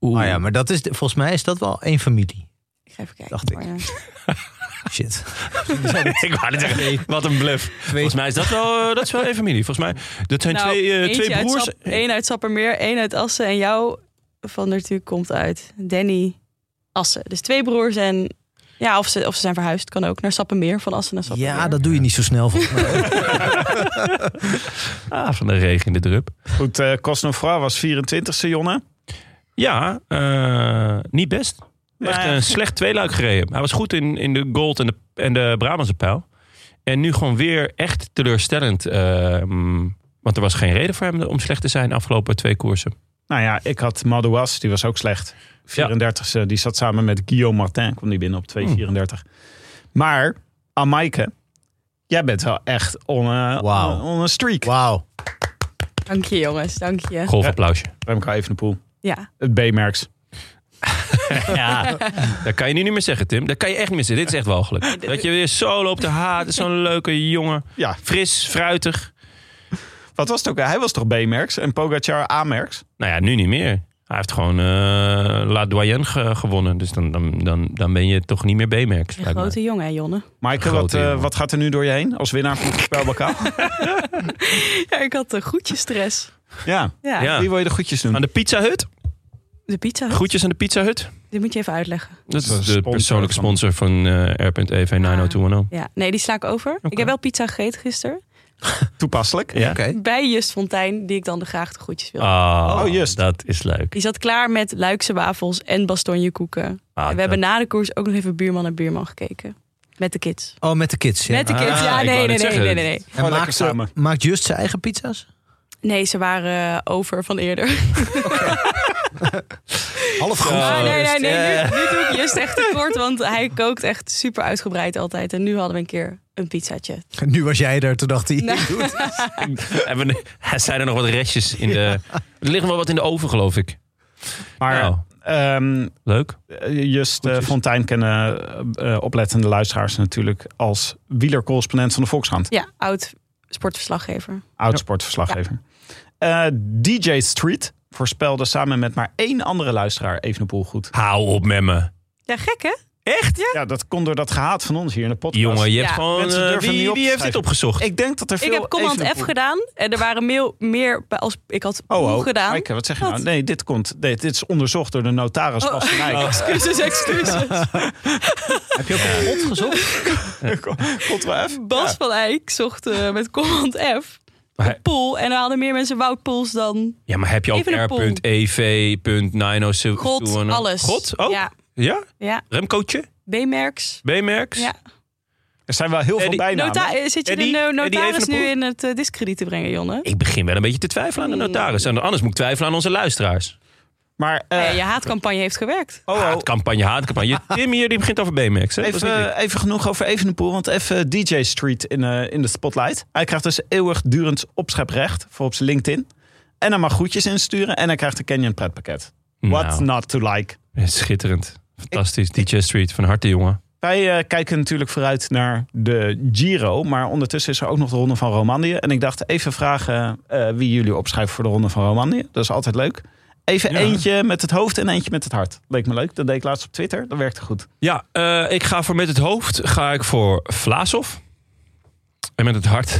[SPEAKER 3] Oeh.
[SPEAKER 4] Oh ja, maar dat is, volgens mij is dat wel één familie.
[SPEAKER 8] Ik ga even kijken.
[SPEAKER 4] Dacht ik. Shit.
[SPEAKER 3] ik wou net zeggen, wat een bluff. Volgens mij is dat wel, eh, dat is wel één familie. Volgens mij, dat zijn
[SPEAKER 8] Nou,
[SPEAKER 3] twee, eh, twee
[SPEAKER 8] uit
[SPEAKER 3] broers.
[SPEAKER 8] Één uit Sappermeer, één uit Assen. En jou van der Tuuk komt uit Danny Assen. Dus twee broers en... Ja, of ze, of ze zijn verhuisd, kan ook. Naar Sappermeer, van Assen naar Sappermeer.
[SPEAKER 4] Ja, dat doe je niet zo snel volgens mij.
[SPEAKER 3] Ah, van de regen in de drup.
[SPEAKER 7] Goed, eh Cosnefroid was 24ste, Jonne.
[SPEAKER 3] Ja, eh, niet best. Echt een slecht tweeluik gereden. Hij was goed in, in de Gold en de, en de Brabantse pijl. En nu gewoon weer echt teleurstellend. eh, mm, want er was geen reden voor hem om slecht te zijn de afgelopen twee koersen.
[SPEAKER 7] Nou ja, ik had Madouas, die was ook slecht. 34ste, die zat samen met Guillaume Martin, kwam die binnen op 2,34. Maar, Amaike, jij bent wel echt on,
[SPEAKER 4] Wauw.
[SPEAKER 7] on, on een streak.
[SPEAKER 4] Wauw.
[SPEAKER 8] Dank je jongens, dank je.
[SPEAKER 3] Golfapplausje.
[SPEAKER 7] Remco Evenepoel,
[SPEAKER 8] Ja,
[SPEAKER 7] het B-merks.
[SPEAKER 3] Ja, dat kan je nu niet meer zeggen, Tim. Dat kan je echt niet meer zeggen. Dit is echt walgelijk. Dat je weer zo loopt te haten. Zo'n leuke jongen.
[SPEAKER 7] Ja,
[SPEAKER 3] Fris, fruitig.
[SPEAKER 7] wat was het ook? Hij was toch B-merks en Pogacar A-merks?
[SPEAKER 3] Nou ja, nu niet meer. Hij heeft gewoon eh, La Doyenne ge- gewonnen. Dus dan, dan, dan, dan ben je toch niet meer B-merks.
[SPEAKER 8] een
[SPEAKER 3] mij.
[SPEAKER 8] grote jongen hè, Jonne.
[SPEAKER 7] Maaike, wat, eh, wat gaat er nu door je heen als winnaar van het spelbokaal?
[SPEAKER 8] Ja, ik had een groetjesstress.
[SPEAKER 7] ja.
[SPEAKER 8] Ja,
[SPEAKER 3] Ja.
[SPEAKER 7] Wie wil je de groetjes doen?
[SPEAKER 3] Aan de Pizza Hut.
[SPEAKER 8] De pizza. Hut.
[SPEAKER 3] Groetjes aan de Pizza Hut.
[SPEAKER 8] Dit moet je even uitleggen.
[SPEAKER 3] Dat is de
[SPEAKER 7] sponsor
[SPEAKER 3] persoonlijke
[SPEAKER 7] van-
[SPEAKER 3] sponsor van eh R.EV 90210.
[SPEAKER 8] Ja, nee, die sla ik over. Ik heb wel pizza gegeten gisteren.
[SPEAKER 7] Toepasselijk.
[SPEAKER 3] Ja.
[SPEAKER 4] Oké.
[SPEAKER 8] Bij Just Fontijn, die ik dan de graag de groetjes wil.
[SPEAKER 3] Oh,
[SPEAKER 7] Oh, just.
[SPEAKER 3] Dat is leuk.
[SPEAKER 8] Die zat klaar met Luikse wafels en bastonjekoeken.
[SPEAKER 3] Ah,
[SPEAKER 8] en we hebben na de koers ook nog even buurman en buurman gekeken. Met de kids.
[SPEAKER 4] Oh, met de kids. Ja.
[SPEAKER 8] Met de kids,
[SPEAKER 3] Ah,
[SPEAKER 8] ja,
[SPEAKER 3] ik
[SPEAKER 8] nee,
[SPEAKER 3] wou
[SPEAKER 8] nee,
[SPEAKER 3] net
[SPEAKER 8] nee,
[SPEAKER 3] zeggen.
[SPEAKER 8] nee, nee, nee.
[SPEAKER 4] En
[SPEAKER 7] Gewoon lekker
[SPEAKER 4] maakt, ze-
[SPEAKER 7] samen.
[SPEAKER 4] maakt Just zijn eigen pizza's?
[SPEAKER 8] Nee, ze waren eh, over van eerder.
[SPEAKER 4] Half goed.
[SPEAKER 8] Ah, nee, nee, nee. Nu, nu doe ik Just echt tekort, want hij kookt echt super uitgebreid altijd. En nu hadden we een keer een pizzaatje.
[SPEAKER 4] Nu was jij er, toen dacht hij...
[SPEAKER 8] Nou.
[SPEAKER 3] we- zijn er nog wat restjes in de... Er liggen wel wat in de oven, geloof ik.
[SPEAKER 7] Maar
[SPEAKER 3] Nou,
[SPEAKER 7] ehm,
[SPEAKER 3] leuk.
[SPEAKER 7] Just eh, Fontijn kennen eh, eh, oplettende luisteraars natuurlijk als wielercorrespondent van de Volkskrant.
[SPEAKER 8] Ja, oud sportverslaggever.
[SPEAKER 7] Oud sportverslaggever. Eh, DJ Street voorspelde samen met maar één andere luisteraar Evenepoel goed.
[SPEAKER 3] Hou op met me.
[SPEAKER 8] Ja, gek hè?
[SPEAKER 3] Echt?
[SPEAKER 7] Ja, dat komt door dat gehaat van ons hier in de podcast.
[SPEAKER 3] Jongen, je hebt
[SPEAKER 8] Ja.
[SPEAKER 3] gewoon...
[SPEAKER 7] Mensen
[SPEAKER 3] eh,
[SPEAKER 7] durven
[SPEAKER 3] wie
[SPEAKER 7] niet op
[SPEAKER 3] wie heeft dit opgezocht?
[SPEAKER 7] Ik denk dat er veel
[SPEAKER 8] Ik heb command F gedaan. En er waren meer, meer als ik had
[SPEAKER 7] Oh, oh.
[SPEAKER 8] gedaan.
[SPEAKER 7] Maaike, wat zeg je
[SPEAKER 8] Wat?
[SPEAKER 7] nou? Nee, dit, komt, nee, dit is onderzocht door de notaris
[SPEAKER 8] Oh.
[SPEAKER 7] Bas van Eyck.
[SPEAKER 8] Excuses, excuses.
[SPEAKER 4] Heb je ook een plot gezocht?
[SPEAKER 7] Ctrl F.
[SPEAKER 8] Bas van Eyck zocht eh, met command F Poel. En er hadden meer mensen Wout Poels dan
[SPEAKER 3] Ja, maar heb je ook
[SPEAKER 8] Evenepoel.
[SPEAKER 3] R.EV.907?
[SPEAKER 8] God, alles.
[SPEAKER 3] God? Oh?
[SPEAKER 8] Ja,
[SPEAKER 3] Ja?
[SPEAKER 8] ja.
[SPEAKER 3] Remcootje?
[SPEAKER 8] B-merks.
[SPEAKER 3] B-merks?
[SPEAKER 8] Ja.
[SPEAKER 7] Er zijn wel heel veel bijnamen.
[SPEAKER 8] Nota eh, zit je
[SPEAKER 3] Eddie-
[SPEAKER 8] de notaris nu in het eh, discrediet te brengen, Jonne?
[SPEAKER 3] Ik begin wel een beetje te twijfelen aan de notaris. En anders moet ik twijfelen aan onze luisteraars.
[SPEAKER 7] Maar eh,
[SPEAKER 8] Nee, je haatcampagne heeft gewerkt.
[SPEAKER 7] oh, oh,
[SPEAKER 3] Haatcampagne, haatcampagne. Tim hier die begint over B-Max. hè?
[SPEAKER 7] Even, even genoeg over Evenepoel. Want even DJ Street in, eh, in de spotlight. Hij krijgt dus eeuwigdurend opscheprecht voor op zijn LinkedIn. En hij mag groetjes insturen. En hij krijgt een Canyon pretpakket. What's
[SPEAKER 3] Nou,
[SPEAKER 7] not to like?
[SPEAKER 3] schitterend. Fantastisch. DJ Street, van harte jongen.
[SPEAKER 7] Wij eh, kijken natuurlijk vooruit naar de Giro. Maar ondertussen is er ook nog de Ronde van Romandie. En ik dacht even vragen eh, wie jullie opschrijven voor de Ronde van Romandie. Dat is altijd leuk. Even
[SPEAKER 3] Ja.
[SPEAKER 7] eentje met het hoofd en eentje met het hart. Leek me leuk. Dat deed ik laatst op Twitter. Dat werkte goed.
[SPEAKER 3] Ja, eh, ik ga voor met het hoofd ga ik voor Vlaasov. En met het hart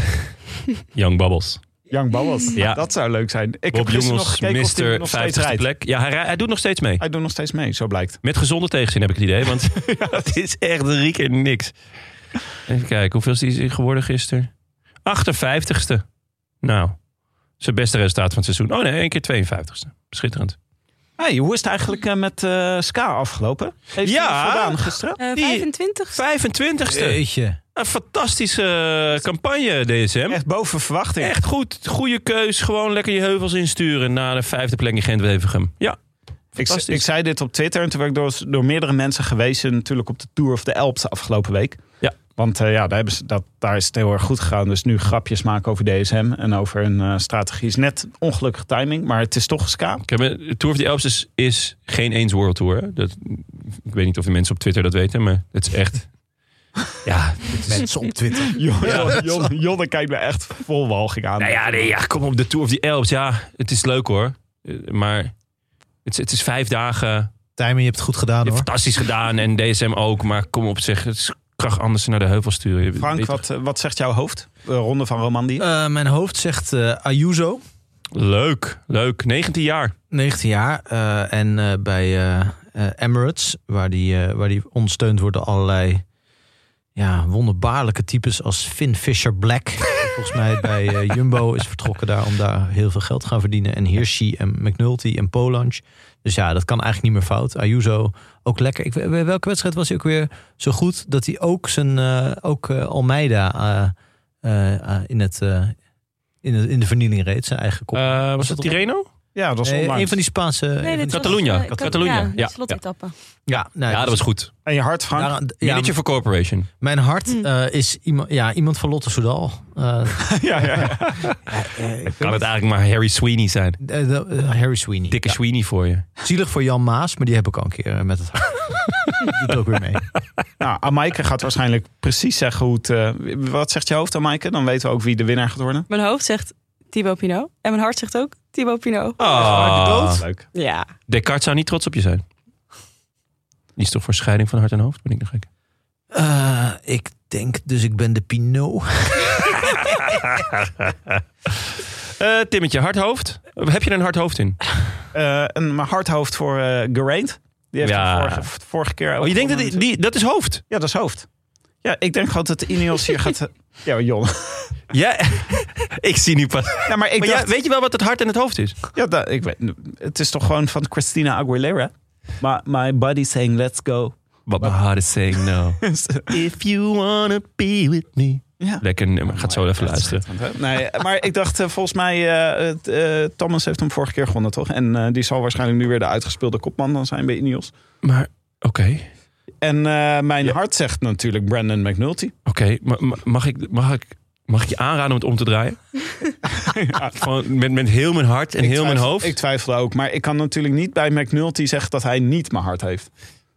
[SPEAKER 3] Young Bubbles.
[SPEAKER 7] Young Bubbles.
[SPEAKER 3] Ja.
[SPEAKER 7] Dat zou leuk zijn. Ik
[SPEAKER 3] Bob
[SPEAKER 7] heb gisteren nog
[SPEAKER 3] Jongens,
[SPEAKER 7] gekeken of hij
[SPEAKER 3] Mr.
[SPEAKER 7] nog steeds
[SPEAKER 3] 50ste
[SPEAKER 7] rijdt.
[SPEAKER 3] plek. Ja, hij, hij doet nog steeds mee.
[SPEAKER 7] Hij doet nog steeds mee, zo blijkt.
[SPEAKER 3] Met gezonde tegenzin heb ik het idee. Want het is echt drie keer niks. Even kijken, hoeveel is hij geworden gisteren? 58ste. Nou, zijn beste resultaat van het seizoen. Oh nee, één keer 52ste. Schitterend.
[SPEAKER 7] Hey, hoe is het eigenlijk eh, met eh, Ska afgelopen? Heeft
[SPEAKER 3] Ja.
[SPEAKER 7] gedaan gisteren?
[SPEAKER 3] Die-
[SPEAKER 8] 25.
[SPEAKER 3] 25ste.
[SPEAKER 4] Jeetje.
[SPEAKER 3] Een fantastische eh, campagne, DSM.
[SPEAKER 7] Echt boven verwachting.
[SPEAKER 3] Echt goed. Goede keus. Gewoon lekker je heuvels insturen naar de vijfde plek in Gent-Wevergem. Ja,
[SPEAKER 7] Ik, zei dit op Twitter en toen werd ik door, door meerdere mensen gewezen natuurlijk op de Tour of the Alps afgelopen week.
[SPEAKER 3] Ja.
[SPEAKER 7] Want eh, ja, daar, hebben ze, dat, daar is het heel erg goed gegaan. Dus nu grapjes maken over DSM en over een eh, strategie is net ongelukkige timing. Maar het is toch Ska.
[SPEAKER 3] De Tour of the Alps is, is geen eens World Tour. hè. Dat, ik weet niet of de mensen op Twitter dat weten, maar het is echt... Ja,
[SPEAKER 4] Mensen op Twitter.
[SPEAKER 7] Jonne, Jonne, Jonne kijkt me echt vol walging aan.
[SPEAKER 3] nou ja, nee, ja, kom op, de Tour of the Alps. Ja, het is leuk hoor. Eh, Maar het, is- het is vijf dagen.
[SPEAKER 4] Tijmen, je hebt het goed gedaan hoor.
[SPEAKER 3] Fantastisch gedaan en DSM ook. Maar kom op, zeg, het is kracht anders naar de heuvel sturen.
[SPEAKER 7] Frank, wat, eh, wat zegt jouw hoofd? De ronde van Romandie?
[SPEAKER 4] Eh, mijn hoofd zegt eh, Ayuso?
[SPEAKER 3] Leuk, leuk. 19 jaar.
[SPEAKER 4] 19 jaar. eh, en eh, bij Emirates, waar die, eh, waar die ondersteund wordt door allerlei ja, wonderbaarlijke types als Finn Fisher Black. Volgens mij bij eh, Jumbo is vertrokken daar om daar heel veel geld te gaan verdienen. En Hirschi en McNulty en Polansch. Dus ja, dat kan eigenlijk niet meer fout. Ayuso ook lekker. Ik, welke wedstrijd was hij ook weer zo goed dat hij ook zijn eh, ook eh, Almeida in, het, in, de, in de vernieling reed. Zijn eigen kop.
[SPEAKER 3] Was
[SPEAKER 4] dat
[SPEAKER 3] dat Tirreno?
[SPEAKER 7] Ja, dat was onlangs.
[SPEAKER 4] een van die Spaanse.
[SPEAKER 8] Nee, was,
[SPEAKER 3] Catalunya.
[SPEAKER 8] eh, Ja,
[SPEAKER 3] ja,
[SPEAKER 8] ja slotetappe.
[SPEAKER 4] ja, nou,
[SPEAKER 3] Ja, dat was goed.
[SPEAKER 7] En je hart, Frank?
[SPEAKER 4] Ja,
[SPEAKER 3] Manager for Corporation.
[SPEAKER 4] mijn hart
[SPEAKER 8] Hm.
[SPEAKER 4] eh, is iemand, ja, iemand van Lotte Soudal. Eh,
[SPEAKER 7] ja, ja, ja.
[SPEAKER 3] Kan het eigenlijk maar Harry Sweeney zijn.
[SPEAKER 4] eh, de- eh, Harry Sweeney.
[SPEAKER 3] Dikke Sweeney voor je.
[SPEAKER 4] Zielig voor Jan Maas, maar die heb ik al een keer eh, met het hart. Die doet ook weer mee.
[SPEAKER 7] Nou, Amaike gaat waarschijnlijk precies zeggen hoe het... eh, wat zegt je hoofd, Amaike? Dan weten we ook wie de winnaar gaat worden.
[SPEAKER 8] Mijn hoofd zegt Thibaut Pinot. En mijn hart zegt ook Thibaut Pinot.
[SPEAKER 3] Ah,
[SPEAKER 7] Leuk.
[SPEAKER 8] Ja.
[SPEAKER 3] Descartes zou niet trots op je zijn. Die is toch voor scheiding van hart en hoofd? Ben ik nog gek?
[SPEAKER 4] Eh, ik denk dus ik ben de Pinot.
[SPEAKER 3] Eh Timmetje, hard hoofd? Heb je er een hard hoofd in?
[SPEAKER 7] Eh, een mijn hardhoofd voor eh Geraint. Die heeft
[SPEAKER 3] Ja.
[SPEAKER 7] hem vorige, vorige keer...
[SPEAKER 3] Oh, je denkt dat die, die- dat is hoofd?
[SPEAKER 7] Ja, dat is hoofd. Ja, ik denk gewoon dat de Ineos hier gaat... Ja, Jon.
[SPEAKER 3] Ja, ik zie nu pas.
[SPEAKER 7] Ja, maar ik
[SPEAKER 3] Maar
[SPEAKER 7] dacht...
[SPEAKER 3] ja, weet je wel wat het hart en het hoofd is?
[SPEAKER 7] Ja, dat, ik weet, het is toch gewoon van Christina Aguilera? My, my body saying let's go.
[SPEAKER 3] But my heart is saying no. If you wanna be with me.
[SPEAKER 7] Ja.
[SPEAKER 3] Lekker nummer. Gaat zo even luisteren.
[SPEAKER 7] Nee, maar ik dacht eh, volgens mij, eh, eh, Thomas heeft hem vorige keer gewonnen, toch? En die zal waarschijnlijk nu weer de uitgespeelde kopman dan zijn bij Ineos.
[SPEAKER 3] Maar oké.
[SPEAKER 7] En eh, mijn hart zegt natuurlijk Brandon McNulty.
[SPEAKER 3] Oké, ma- ma- mag, ik, mag, ik, mag ik je aanraden om het om te draaien? Gewoon met, met heel mijn hart en
[SPEAKER 7] Ik
[SPEAKER 3] heel mijn hoofd.
[SPEAKER 7] Ik twijfel ook, maar ik kan natuurlijk niet bij McNulty zeggen dat hij niet mijn hart heeft.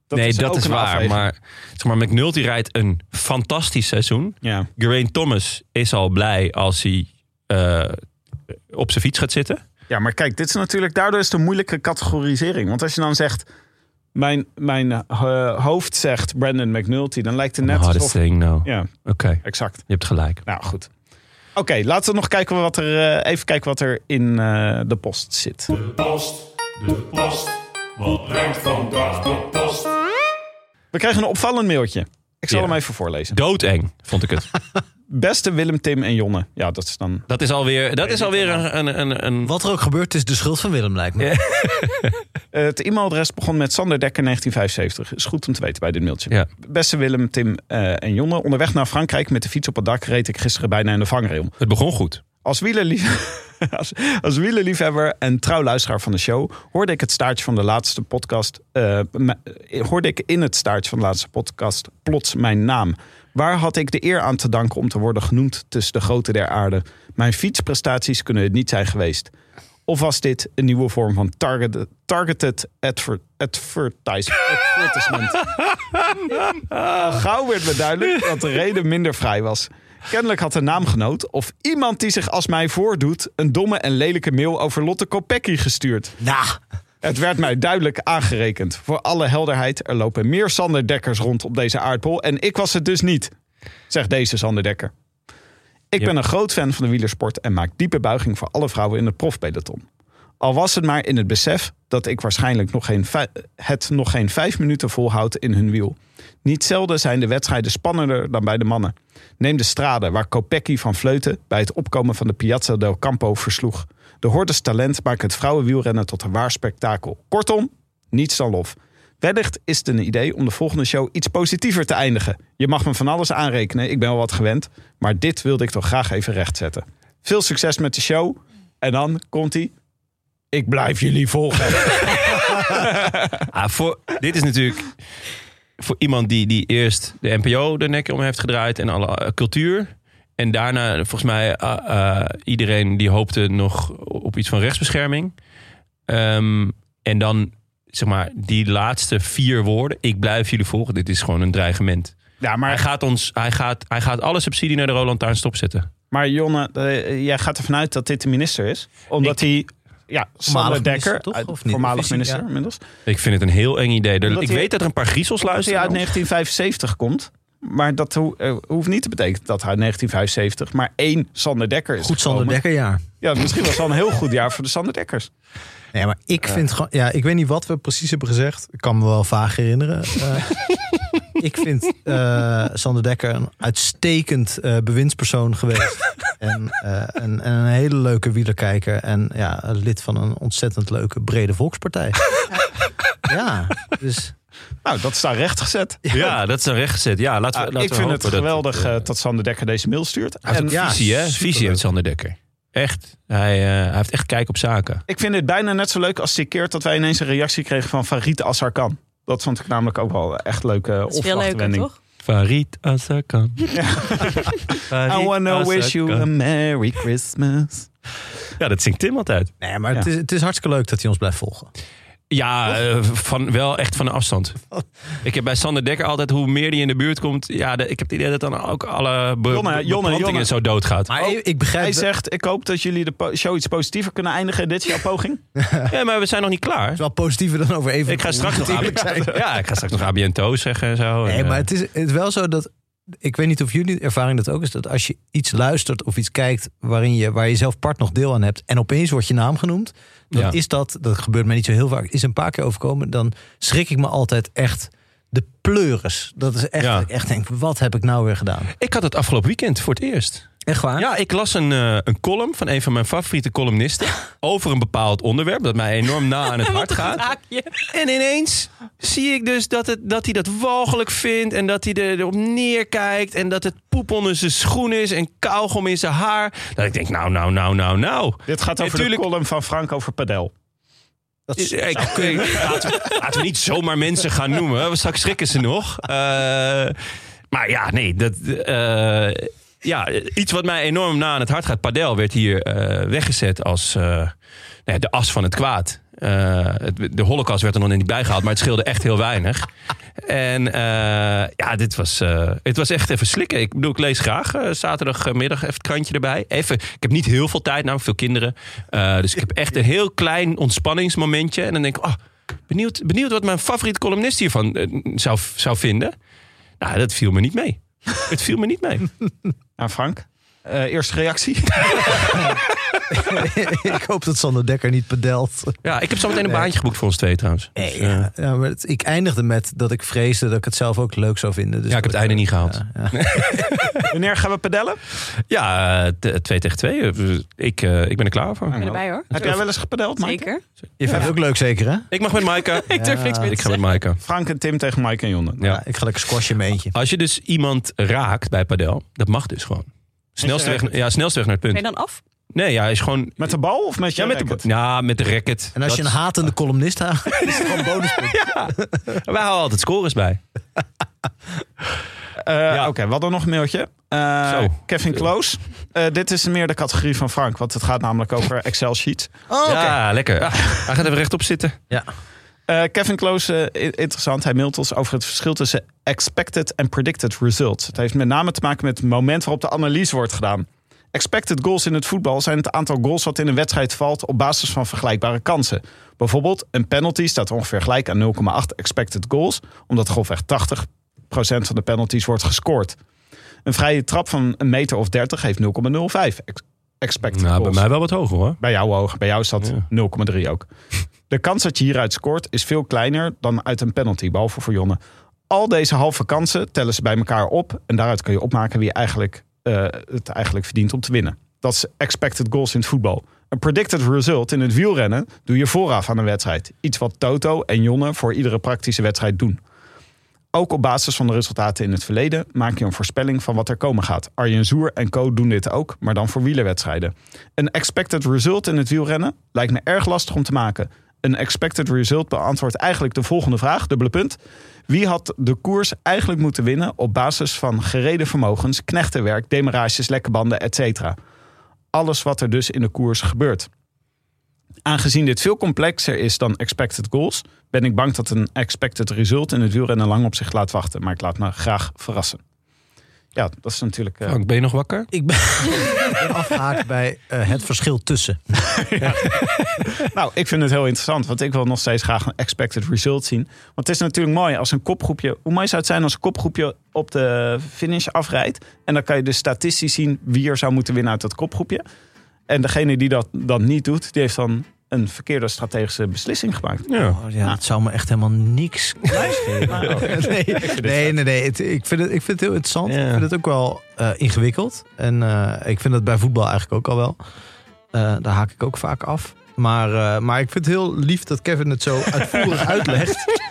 [SPEAKER 7] Dat
[SPEAKER 3] nee, dat
[SPEAKER 7] ook
[SPEAKER 3] is waar.
[SPEAKER 7] afweging.
[SPEAKER 3] Maar, zeg maar McNulty rijdt een fantastisch seizoen.
[SPEAKER 7] Ja.
[SPEAKER 3] Geraint Thomas is al blij als hij eh, op zijn fiets gaat zitten.
[SPEAKER 7] ja, maar kijk, dit is natuurlijk, daardoor is het een moeilijke categorisering. Want als je dan zegt, mijn, mijn eh, hoofd zegt Brandon McNulty, dan lijkt het net
[SPEAKER 3] Hard
[SPEAKER 7] alsof...
[SPEAKER 3] saying no.
[SPEAKER 7] Ja,
[SPEAKER 3] Oké,
[SPEAKER 7] exact.
[SPEAKER 3] je hebt gelijk.
[SPEAKER 7] Nou, goed. Oké, laten we nog kijken wat er, eh, even kijken wat er in eh, de post zit.
[SPEAKER 9] De post, de post. Wat brengt vandaag de post?
[SPEAKER 7] We krijgen een opvallend mailtje. Ik zal
[SPEAKER 3] Ja.
[SPEAKER 7] hem even voorlezen.
[SPEAKER 3] Doodeng, vond ik het.
[SPEAKER 7] Beste Willem, Tim en Jonne. Ja, dat is dan...
[SPEAKER 3] Dat is alweer, dat is alweer een, een, een, een...
[SPEAKER 4] Wat er ook gebeurt, is de schuld van Willem, lijkt me.
[SPEAKER 7] Eh, het e-mailadres begon met Sander Dekker 1975. Is goed om te weten bij dit mailtje.
[SPEAKER 3] Ja.
[SPEAKER 7] Beste Willem, Tim eh, en Jonne. Onderweg naar Frankrijk met de fiets op het dak reed ik gisteren bijna in de vangrail.
[SPEAKER 3] Het begon goed.
[SPEAKER 7] Als wielerlief... Als, als wielerliefhebber en trouw luisteraar van de show hoorde ik het staartje van de laatste podcast. eh, me- hoorde ik in het staartje van de laatste podcast plots mijn naam. Waar had ik de eer aan te danken om te worden genoemd tussen de grote der aarde? Mijn fietsprestaties kunnen het niet zijn geweest. Of was dit een nieuwe vorm van targeted, targeted adver, advertise, advertisement? Gauw werd me duidelijk dat de reden minder vrij was. Kennelijk had een naamgenoot of iemand die zich als mij voordoet... een domme en lelijke mail over Lotte Kopecky gestuurd.
[SPEAKER 4] Nou,
[SPEAKER 7] Het werd mij duidelijk aangerekend. Voor alle helderheid, er lopen meer Sander Dekkers rond op deze aardbol... en ik was het dus niet, zegt deze Sander Dekker. Ik
[SPEAKER 3] Ja.
[SPEAKER 7] ben een groot fan van de wielersport... en maak diepe buiging voor alle vrouwen in het profpeloton. Al was het maar in het besef dat ik waarschijnlijk nog geen het nog geen vijf minuten volhoud in hun wiel. Niet zelden zijn de wedstrijden spannender dan bij de mannen. Neem de strade waar Kopecky van Vleuten bij het opkomen van de Piazza del Campo versloeg. De hordes talent maken het vrouwenwielrennen tot een waar spektakel. Kortom, niets dan lof. Wellicht is het een idee om de volgende show iets positiever te eindigen. Je mag me van alles aanrekenen, ik ben wel wat gewend. Maar dit wilde ik toch graag even rechtzetten. Veel succes met de show. En dan komt hij. Ik blijf jullie volgen.
[SPEAKER 3] Ah, dit is natuurlijk voor iemand die, die eerst de NPO de nek om heeft gedraaid en alle eh, cultuur. En daarna, volgens mij, eh, eh, iedereen die hoopte nog op iets van rechtsbescherming. Ehm, en dan, zeg maar, die laatste vier woorden. Ik blijf jullie volgen. Dit is gewoon een dreigement.
[SPEAKER 7] Ja,
[SPEAKER 3] Hij
[SPEAKER 7] maar,
[SPEAKER 3] gaat, ons, hij gaat, hij gaat alle subsidie naar de Roland Tuin stopzetten.
[SPEAKER 7] maar Jonne, eh, jij gaat ervan uit dat dit de minister is? Omdat hij... Ja, Sander
[SPEAKER 4] Voormalig
[SPEAKER 7] Dekker,
[SPEAKER 4] minister, toch? Of niet?
[SPEAKER 7] voormalig
[SPEAKER 4] hij-
[SPEAKER 7] minister
[SPEAKER 4] ja.
[SPEAKER 7] inmiddels.
[SPEAKER 3] Ik vind het een heel eng idee. Er- ik
[SPEAKER 7] hij-
[SPEAKER 3] weet dat er een paar griezels
[SPEAKER 7] Als hij
[SPEAKER 3] luisteren.
[SPEAKER 7] uit 1975 komt... Maar dat ho- eh, hoeft niet te betekenen dat hij uit 1975 maar één Sander Dekker is
[SPEAKER 4] goed Sander. Dekker, ja.
[SPEAKER 7] Ja, misschien was het wel een heel goed jaar voor de Sander Dekkers.
[SPEAKER 4] Nee, maar ik vind gewoon... Ja, ik weet niet wat we precies hebben gezegd. Ik kan me wel vaag herinneren. Eh, ik vind eh, Sander Dekker een uitstekend eh, bewindspersoon geweest. en, eh, en, en een hele leuke wielerkijker. En ja, lid van een ontzettend leuke brede volkspartij. ja, dus...
[SPEAKER 7] Nou, dat is daar recht gezet.
[SPEAKER 3] Ja, dat is een rechtgezet. Ja, laten we,
[SPEAKER 7] Ah,
[SPEAKER 3] laten
[SPEAKER 7] ik
[SPEAKER 3] we
[SPEAKER 7] vind het
[SPEAKER 3] dat-
[SPEAKER 7] geweldig eh, dat Sander Dekker deze mail stuurt.
[SPEAKER 3] Hij heeft
[SPEAKER 7] En
[SPEAKER 4] ja,
[SPEAKER 3] visie, hè? Visie heeft Sander Dekker. Echt. Hij, eh, hij heeft echt kijk op zaken.
[SPEAKER 7] ik vind het bijna net zo leuk als die keer dat wij ineens een reactie kregen van Farid Asarkan. Dat vond ik namelijk ook wel echt leuke
[SPEAKER 8] is veel leuker,
[SPEAKER 7] opwachtwending.
[SPEAKER 8] toch?
[SPEAKER 3] Farid Azarkan.
[SPEAKER 7] I wanna wish you a Merry Christmas.
[SPEAKER 3] Ja, dat zingt Tim altijd.
[SPEAKER 4] Nee, maar het, is, het is hartstikke leuk dat hij ons blijft volgen.
[SPEAKER 3] Ja, eh, van, wel echt van een afstand. Ik heb bij Sander Dekker altijd, hoe meer die in de buurt komt... Ja, de- ik heb het idee dat dan ook alle be
[SPEAKER 7] Jonne,
[SPEAKER 3] be-
[SPEAKER 7] Jonne,
[SPEAKER 3] beplantingen
[SPEAKER 7] Jonne.
[SPEAKER 3] zo doodgaat.
[SPEAKER 4] Maar
[SPEAKER 7] Oh,
[SPEAKER 4] ik- ik begrijp...
[SPEAKER 7] Hij zegt, ik hoop dat jullie de show iets positiever kunnen eindigen. Dit is jouw poging.
[SPEAKER 3] Ja, maar we zijn nog niet klaar.
[SPEAKER 4] is wel positiever dan over even.
[SPEAKER 3] Ik ga straks nog, ja, ik ga straks nog ABN zeggen en zo.
[SPEAKER 4] Nee,
[SPEAKER 3] En,
[SPEAKER 4] maar
[SPEAKER 3] eh,
[SPEAKER 4] het is, het is wel zo dat. Ik weet niet of jullie ervaring dat ook is. Dat als je iets luistert of iets kijkt. waarin je, waar je zelf part nog deel aan hebt. en opeens wordt je naam genoemd. dan
[SPEAKER 3] Ja.
[SPEAKER 4] is dat. dat gebeurt mij niet zo heel vaak. is een paar keer overkomen. dan schrik ik me altijd echt. de pleuris. Dat is echt,
[SPEAKER 3] Ja.
[SPEAKER 4] ik echt denk, wat heb ik nou weer gedaan?
[SPEAKER 3] Ik had het afgelopen weekend voor het eerst.
[SPEAKER 4] Echt waar?
[SPEAKER 3] Ja, ik las een, eh, een column van een van mijn favoriete columnisten over een bepaald onderwerp dat mij enorm na aan het hart gaat. En ineens zie ik dus dat, het, dat hij dat walgelijk vindt en dat hij er- erop neerkijkt en dat het poep onder zijn schoen is en kauwgom in zijn haar. Dat ik denk, nou, nou, nou, nou, nou.
[SPEAKER 7] Dit gaat over
[SPEAKER 3] Natuurlijk-
[SPEAKER 7] de column van Frank over padel.
[SPEAKER 4] Dat is-
[SPEAKER 3] Ik, ik- laten, we, laten we niet zomaar mensen gaan noemen. We straks schrikken ze nog. Eh, maar ja, nee. Dat, eh, ja, iets wat mij enorm na aan het hart gaat. Padel werd hier eh, weggezet als eh, nou ja, de as van het kwaad. Eh, de holocaust werd er nog niet bijgehaald, maar het scheelde echt heel weinig. En ja, dit was, het was echt even slikken. Ik bedoel, ik lees graag zaterdagmiddag even het krantje erbij. Even, ik heb niet heel veel tijd, namelijk veel kinderen. Dus ik heb echt een heel klein ontspanningsmomentje. En dan denk ik, oh, benieuwd, benieuwd wat mijn favoriete columnist hiervan zou, zou vinden. Nou, dat viel me niet mee. Het viel me niet mee.
[SPEAKER 7] Nou, Frank, eh, eerste reactie?
[SPEAKER 4] ik hoop dat Sander Dekker niet pedelt.
[SPEAKER 3] Ja, ik heb zo meteen een baantje geboekt voor ons twee trouwens. Dus, eh,
[SPEAKER 4] ja, ja, maar het- ik eindigde met dat ik vreesde dat ik het zelf ook leuk zou vinden. Dus
[SPEAKER 3] ja, ik heb het einde niet gehaald.
[SPEAKER 4] Ja, ja.
[SPEAKER 7] Wanneer gaan we padellen?
[SPEAKER 3] Ja, twee tegen twee. Eh, Ik, eh, ik ben er klaar voor.
[SPEAKER 8] Ik ben erbij hoor.
[SPEAKER 7] Heb jij wel eens gepadeld, Mike?
[SPEAKER 8] Zeker.
[SPEAKER 4] Je vindt het ook leuk zeker hè?
[SPEAKER 3] Ik mag met Maaike.
[SPEAKER 8] Ik durf niks meer
[SPEAKER 3] Ik ga met. Maaike.
[SPEAKER 7] Frank en Tim tegen Mike en Jonne.
[SPEAKER 3] Ja.
[SPEAKER 4] Ja, ik ga lekker squashen in eentje.
[SPEAKER 3] Als je dus iemand raakt bij padel, dat mag dus gewoon. Snelste weg, ja, snelste weg naar het
[SPEAKER 8] Ben je
[SPEAKER 3] punt.
[SPEAKER 8] dan af?
[SPEAKER 3] Nee, ja, hij is gewoon...
[SPEAKER 7] Met de bal of met je
[SPEAKER 3] Ja, met de,
[SPEAKER 7] racket?
[SPEAKER 3] ja, met de racket.
[SPEAKER 4] En als je een hatende columnist haalt, is het gewoon bonuspunt.
[SPEAKER 3] Wij houden altijd scores bij.
[SPEAKER 7] Eh,
[SPEAKER 3] Ja.
[SPEAKER 7] Oké, we hadden nog een mailtje. Eh,
[SPEAKER 3] Zo.
[SPEAKER 7] Kevin Kloos. Eh, dit is meer de categorie van Frank, want het gaat namelijk over Excel sheets.
[SPEAKER 4] Oh.
[SPEAKER 3] Ja, lekker. Ah, hij gaat even rechtop zitten.
[SPEAKER 7] Eh, Kevin Kloos, eh, interessant. Hij mailt ons over het verschil tussen expected en predicted results. Het heeft met name te maken met het moment waarop de analyse wordt gedaan. Expected goals in het voetbal zijn het aantal goals dat in een wedstrijd valt op basis van vergelijkbare kansen. Bijvoorbeeld, een penalty staat ongeveer gelijk aan 0,8 expected goals, omdat grofweg 80% van de penalties wordt gescoord. Een vrije trap van een meter of 30 heeft 0,05 ex- expected
[SPEAKER 3] Nou, bij
[SPEAKER 7] goals.
[SPEAKER 3] mij wel wat hoger hoor.
[SPEAKER 7] Bij jou hoog, bij jou is dat
[SPEAKER 3] Ja.
[SPEAKER 7] 0,3 ook. De kans dat je hieruit scoort is veel kleiner dan uit een penalty, behalve voor Jonne. Al deze halve kansen tellen ze bij elkaar op en daaruit kun je opmaken wie eigenlijk, eh, het eigenlijk verdient om te winnen. Dat is expected goals in het voetbal. Een predicted result in het wielrennen doe je vooraf aan een wedstrijd. Iets wat Toto en Jonne voor iedere praktische wedstrijd doen. Ook op basis van de resultaten in het verleden maak je een voorspelling van wat er komen gaat. Arjen Zoer en co doen dit ook, maar dan voor wielerwedstrijden. Een expected result in het wielrennen lijkt me erg lastig om te maken. Een expected result beantwoordt eigenlijk de volgende vraag, dubbele punt. Wie had de koers eigenlijk moeten winnen op basis van gereden vermogens, knechtenwerk, demarages, lekke banden, etc. Alles wat er dus in de koers gebeurt. Aangezien dit veel complexer is dan expected goals, ben ik bang dat een expected result in het wielrennen lang op zich laat wachten. Maar ik laat me graag verrassen. Ja, dat is natuurlijk. eh,
[SPEAKER 3] Frank, ben je nog wakker?
[SPEAKER 4] Ik ben, ik ben afgehaakt bij eh, het verschil tussen.
[SPEAKER 7] Nou, ik vind het heel interessant, want ik wil nog steeds graag een expected result zien. Want het is natuurlijk mooi als een kopgroepje. Hoe mooi zou het zijn als een kopgroepje op de finish afrijdt? En dan kan je dus statistisch zien wie er zou moeten winnen uit dat kopgroepje. En degene die dat dan niet doet, die heeft dan een verkeerde strategische beslissing gemaakt.
[SPEAKER 3] Ja.
[SPEAKER 4] Oh, ja, het zou me echt helemaal niks schelen. nee, nee, nee. nee. Het- ik, vind het, ik vind het heel interessant.
[SPEAKER 3] Ja.
[SPEAKER 4] Ik vind het ook wel eh, ingewikkeld. En eh, ik vind dat bij voetbal eigenlijk ook al wel. Eh, daar haak ik ook vaak af. Maar, eh, maar ik vind het heel lief dat Kevin het zo uitvoerig uitlegt.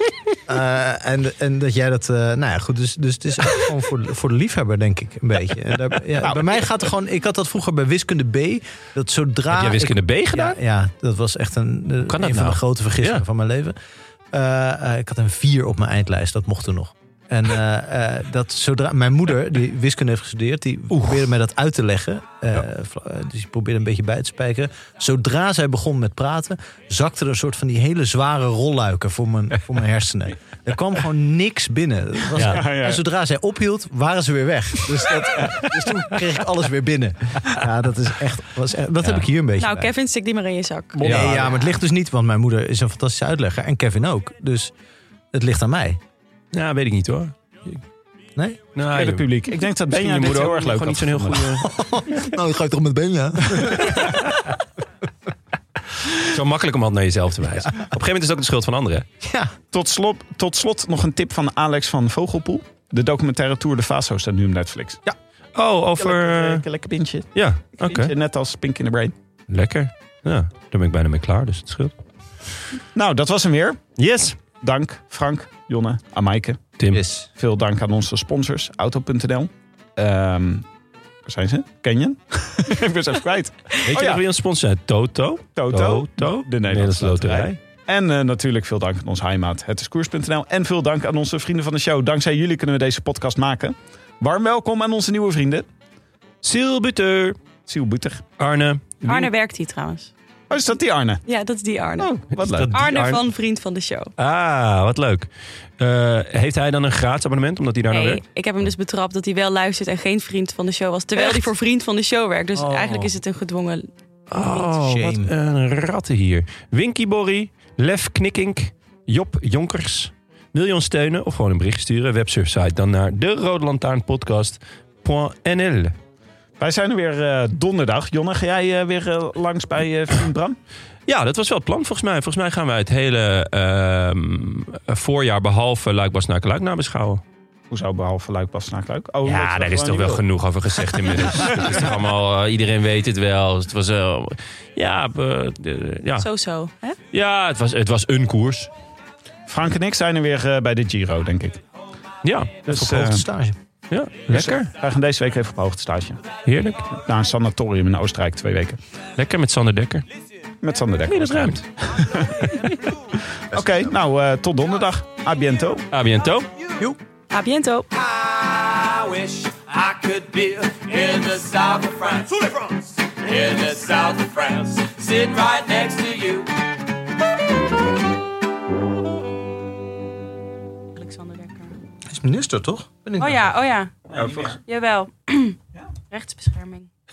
[SPEAKER 4] Eh, en, en dat jij dat... eh, nou ja, goed. Dus, dus het is gewoon voor, de- voor de liefhebber, denk ik, een beetje. En daar, ja, bij mij gaat er gewoon... Ik had dat vroeger bij wiskunde B. Dat zodra...
[SPEAKER 3] Heb jij
[SPEAKER 4] ik-
[SPEAKER 3] wiskunde B gedaan?
[SPEAKER 4] ja, ja, dat was echt een, een van
[SPEAKER 3] nou?
[SPEAKER 4] de grote vergissingen van mijn leven. Eh, ik had een vier op mijn eindlijst, dat mocht toen nog. En eh, eh, dat zodra mijn moeder, die wiskunde heeft gestudeerd, die probeerde mij dat uit te leggen. Eh, Dus die probeerde een beetje bij te spijkeren. Zodra zij begon met praten, zakte er een soort van die hele zware rolluiken voor mijn, voor mijn hersenen. Er kwam gewoon niks binnen. Dat was,
[SPEAKER 3] ja.
[SPEAKER 4] En zodra zij ophield, waren ze weer weg. Dus, dat, dus toen kreeg ik alles weer binnen. Ja, dat is echt. Was echt dat
[SPEAKER 3] Ja.
[SPEAKER 4] heb ik hier een beetje.
[SPEAKER 8] Nou,
[SPEAKER 4] bij.
[SPEAKER 8] Kevin, stik die maar in je zak.
[SPEAKER 4] Nee, ja, maar het ligt dus niet, want mijn moeder is een fantastische uitlegger en Kevin ook. Dus het ligt aan mij.
[SPEAKER 3] Ja, weet ik niet hoor.
[SPEAKER 4] Nee?
[SPEAKER 3] Nou,
[SPEAKER 7] Bij het publiek. Ik denk dat Benja
[SPEAKER 3] je
[SPEAKER 7] dit heel erg leuk
[SPEAKER 3] gewoon niet zo'n heel goede...
[SPEAKER 4] Nou, dan ga ik toch met Benja.
[SPEAKER 3] Zo makkelijk om altijd naar jezelf te wijzen. Op een gegeven moment is het ook de schuld van anderen.
[SPEAKER 4] Ja.
[SPEAKER 7] Tot slot, tot slot nog een tip van Alex van Vogelpoel. De documentaire Tour de Faso staat nu op Netflix. Ja,
[SPEAKER 3] Oh, over...
[SPEAKER 7] lekker, lekker pintje.
[SPEAKER 3] Ja, oké.
[SPEAKER 7] Net als Pink in the Brain.
[SPEAKER 3] Lekker. Ja, daar ben ik bijna mee klaar, dus het scheelt.
[SPEAKER 7] Nou, dat was hem weer.
[SPEAKER 3] Yes.
[SPEAKER 7] Dank Frank, Jonne, Amaike.
[SPEAKER 3] Tim.
[SPEAKER 4] Yes.
[SPEAKER 7] Veel dank aan onze sponsors, Auto.nl. Ehm waar zijn ze? Canyon? ik ben ze even kwijt.
[SPEAKER 3] Weet je
[SPEAKER 7] Oh, ja.
[SPEAKER 3] wie ons sponsor is? Toto.
[SPEAKER 7] Toto.
[SPEAKER 3] Toto.
[SPEAKER 7] De Nederlandse Loterij. En eh, natuurlijk veel dank aan onze heimaat, het is koers.nl. En veel dank aan onze vrienden van de show. Dankzij jullie kunnen we deze podcast maken. Warm welkom aan onze nieuwe vrienden.
[SPEAKER 3] Buter.
[SPEAKER 7] Siel Buter.
[SPEAKER 3] Arne.
[SPEAKER 8] Arne werkt hier trouwens.
[SPEAKER 7] Oh, is dat die Arne?
[SPEAKER 8] Ja, dat is die Arne.
[SPEAKER 7] Oh, wat leuk.
[SPEAKER 3] die
[SPEAKER 8] Arne,
[SPEAKER 3] Arne?
[SPEAKER 8] van Vriend van de Show.
[SPEAKER 3] Ah, wat leuk. Eh, heeft hij dan een gratis abonnement, omdat hij daar nou
[SPEAKER 8] Nee,
[SPEAKER 3] werkt?
[SPEAKER 8] ik heb hem dus betrapt dat hij wel luistert en geen vriend van de show was. Terwijl hij voor vriend van de show werkt. Dus
[SPEAKER 3] Oh.
[SPEAKER 8] eigenlijk is het een gedwongen...
[SPEAKER 3] Oh,
[SPEAKER 4] Shame.
[SPEAKER 3] wat een ratten hier. Winky Borry, Lef Knikkink, Job Jonkers. Wil je ons steunen of gewoon een bericht sturen? Websurfsite dan naar de Rode Lantaarn podcast.nl.
[SPEAKER 7] Wij zijn er weer eh, donderdag. Jonne, ga jij eh, weer eh, langs bij eh vriend Bram?
[SPEAKER 3] Ja, dat was wel het plan volgens mij. Volgens mij gaan wij het hele ehm, voorjaar behalve Luik Bas naar Luik nabeschouwen.
[SPEAKER 7] Hoezo behalve Luik, Bas, Snaak, Luik? Oh,
[SPEAKER 3] Ja, daar is toch wel
[SPEAKER 7] wil.
[SPEAKER 3] genoeg over gezegd inmiddels. Het is toch allemaal, iedereen weet het wel. Het was, ja, ja.
[SPEAKER 8] Zo zo. Hè?
[SPEAKER 3] ja het, was, het was een koers.
[SPEAKER 7] Frank en ik zijn er weer bij de Giro, denk ik.
[SPEAKER 3] Ja,
[SPEAKER 7] Dus
[SPEAKER 4] Op
[SPEAKER 7] eh,
[SPEAKER 4] hoogte stage.
[SPEAKER 3] Ja lekker.
[SPEAKER 7] wij gaan deze week even op hoogte stage.
[SPEAKER 3] Heerlijk.
[SPEAKER 7] Naar een sanatorium in Oostenrijk, twee weken.
[SPEAKER 3] Lekker met Sander Dekker.
[SPEAKER 7] Met Sander Dekker.
[SPEAKER 3] Nee, dat ruimt.
[SPEAKER 7] Oké, nou, eh, tot donderdag. A biento.
[SPEAKER 3] A biento.
[SPEAKER 8] A biento.
[SPEAKER 6] I wish I could be in the south of France. In the south of France. Sitting right next to you.
[SPEAKER 4] Minister, toch? Ben ik
[SPEAKER 8] Oh
[SPEAKER 4] nou?
[SPEAKER 8] ja, oh ja. Jawel. Rechtsbescherming.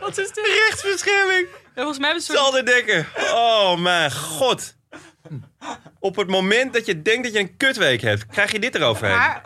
[SPEAKER 8] Wat is dit?
[SPEAKER 3] Rechtsbescherming.
[SPEAKER 8] Volgens mij hebben ze
[SPEAKER 3] Dekker. Oh mijn god. Op het moment dat je denkt dat je een kutweek hebt, krijg je dit eroverheen.
[SPEAKER 8] Maar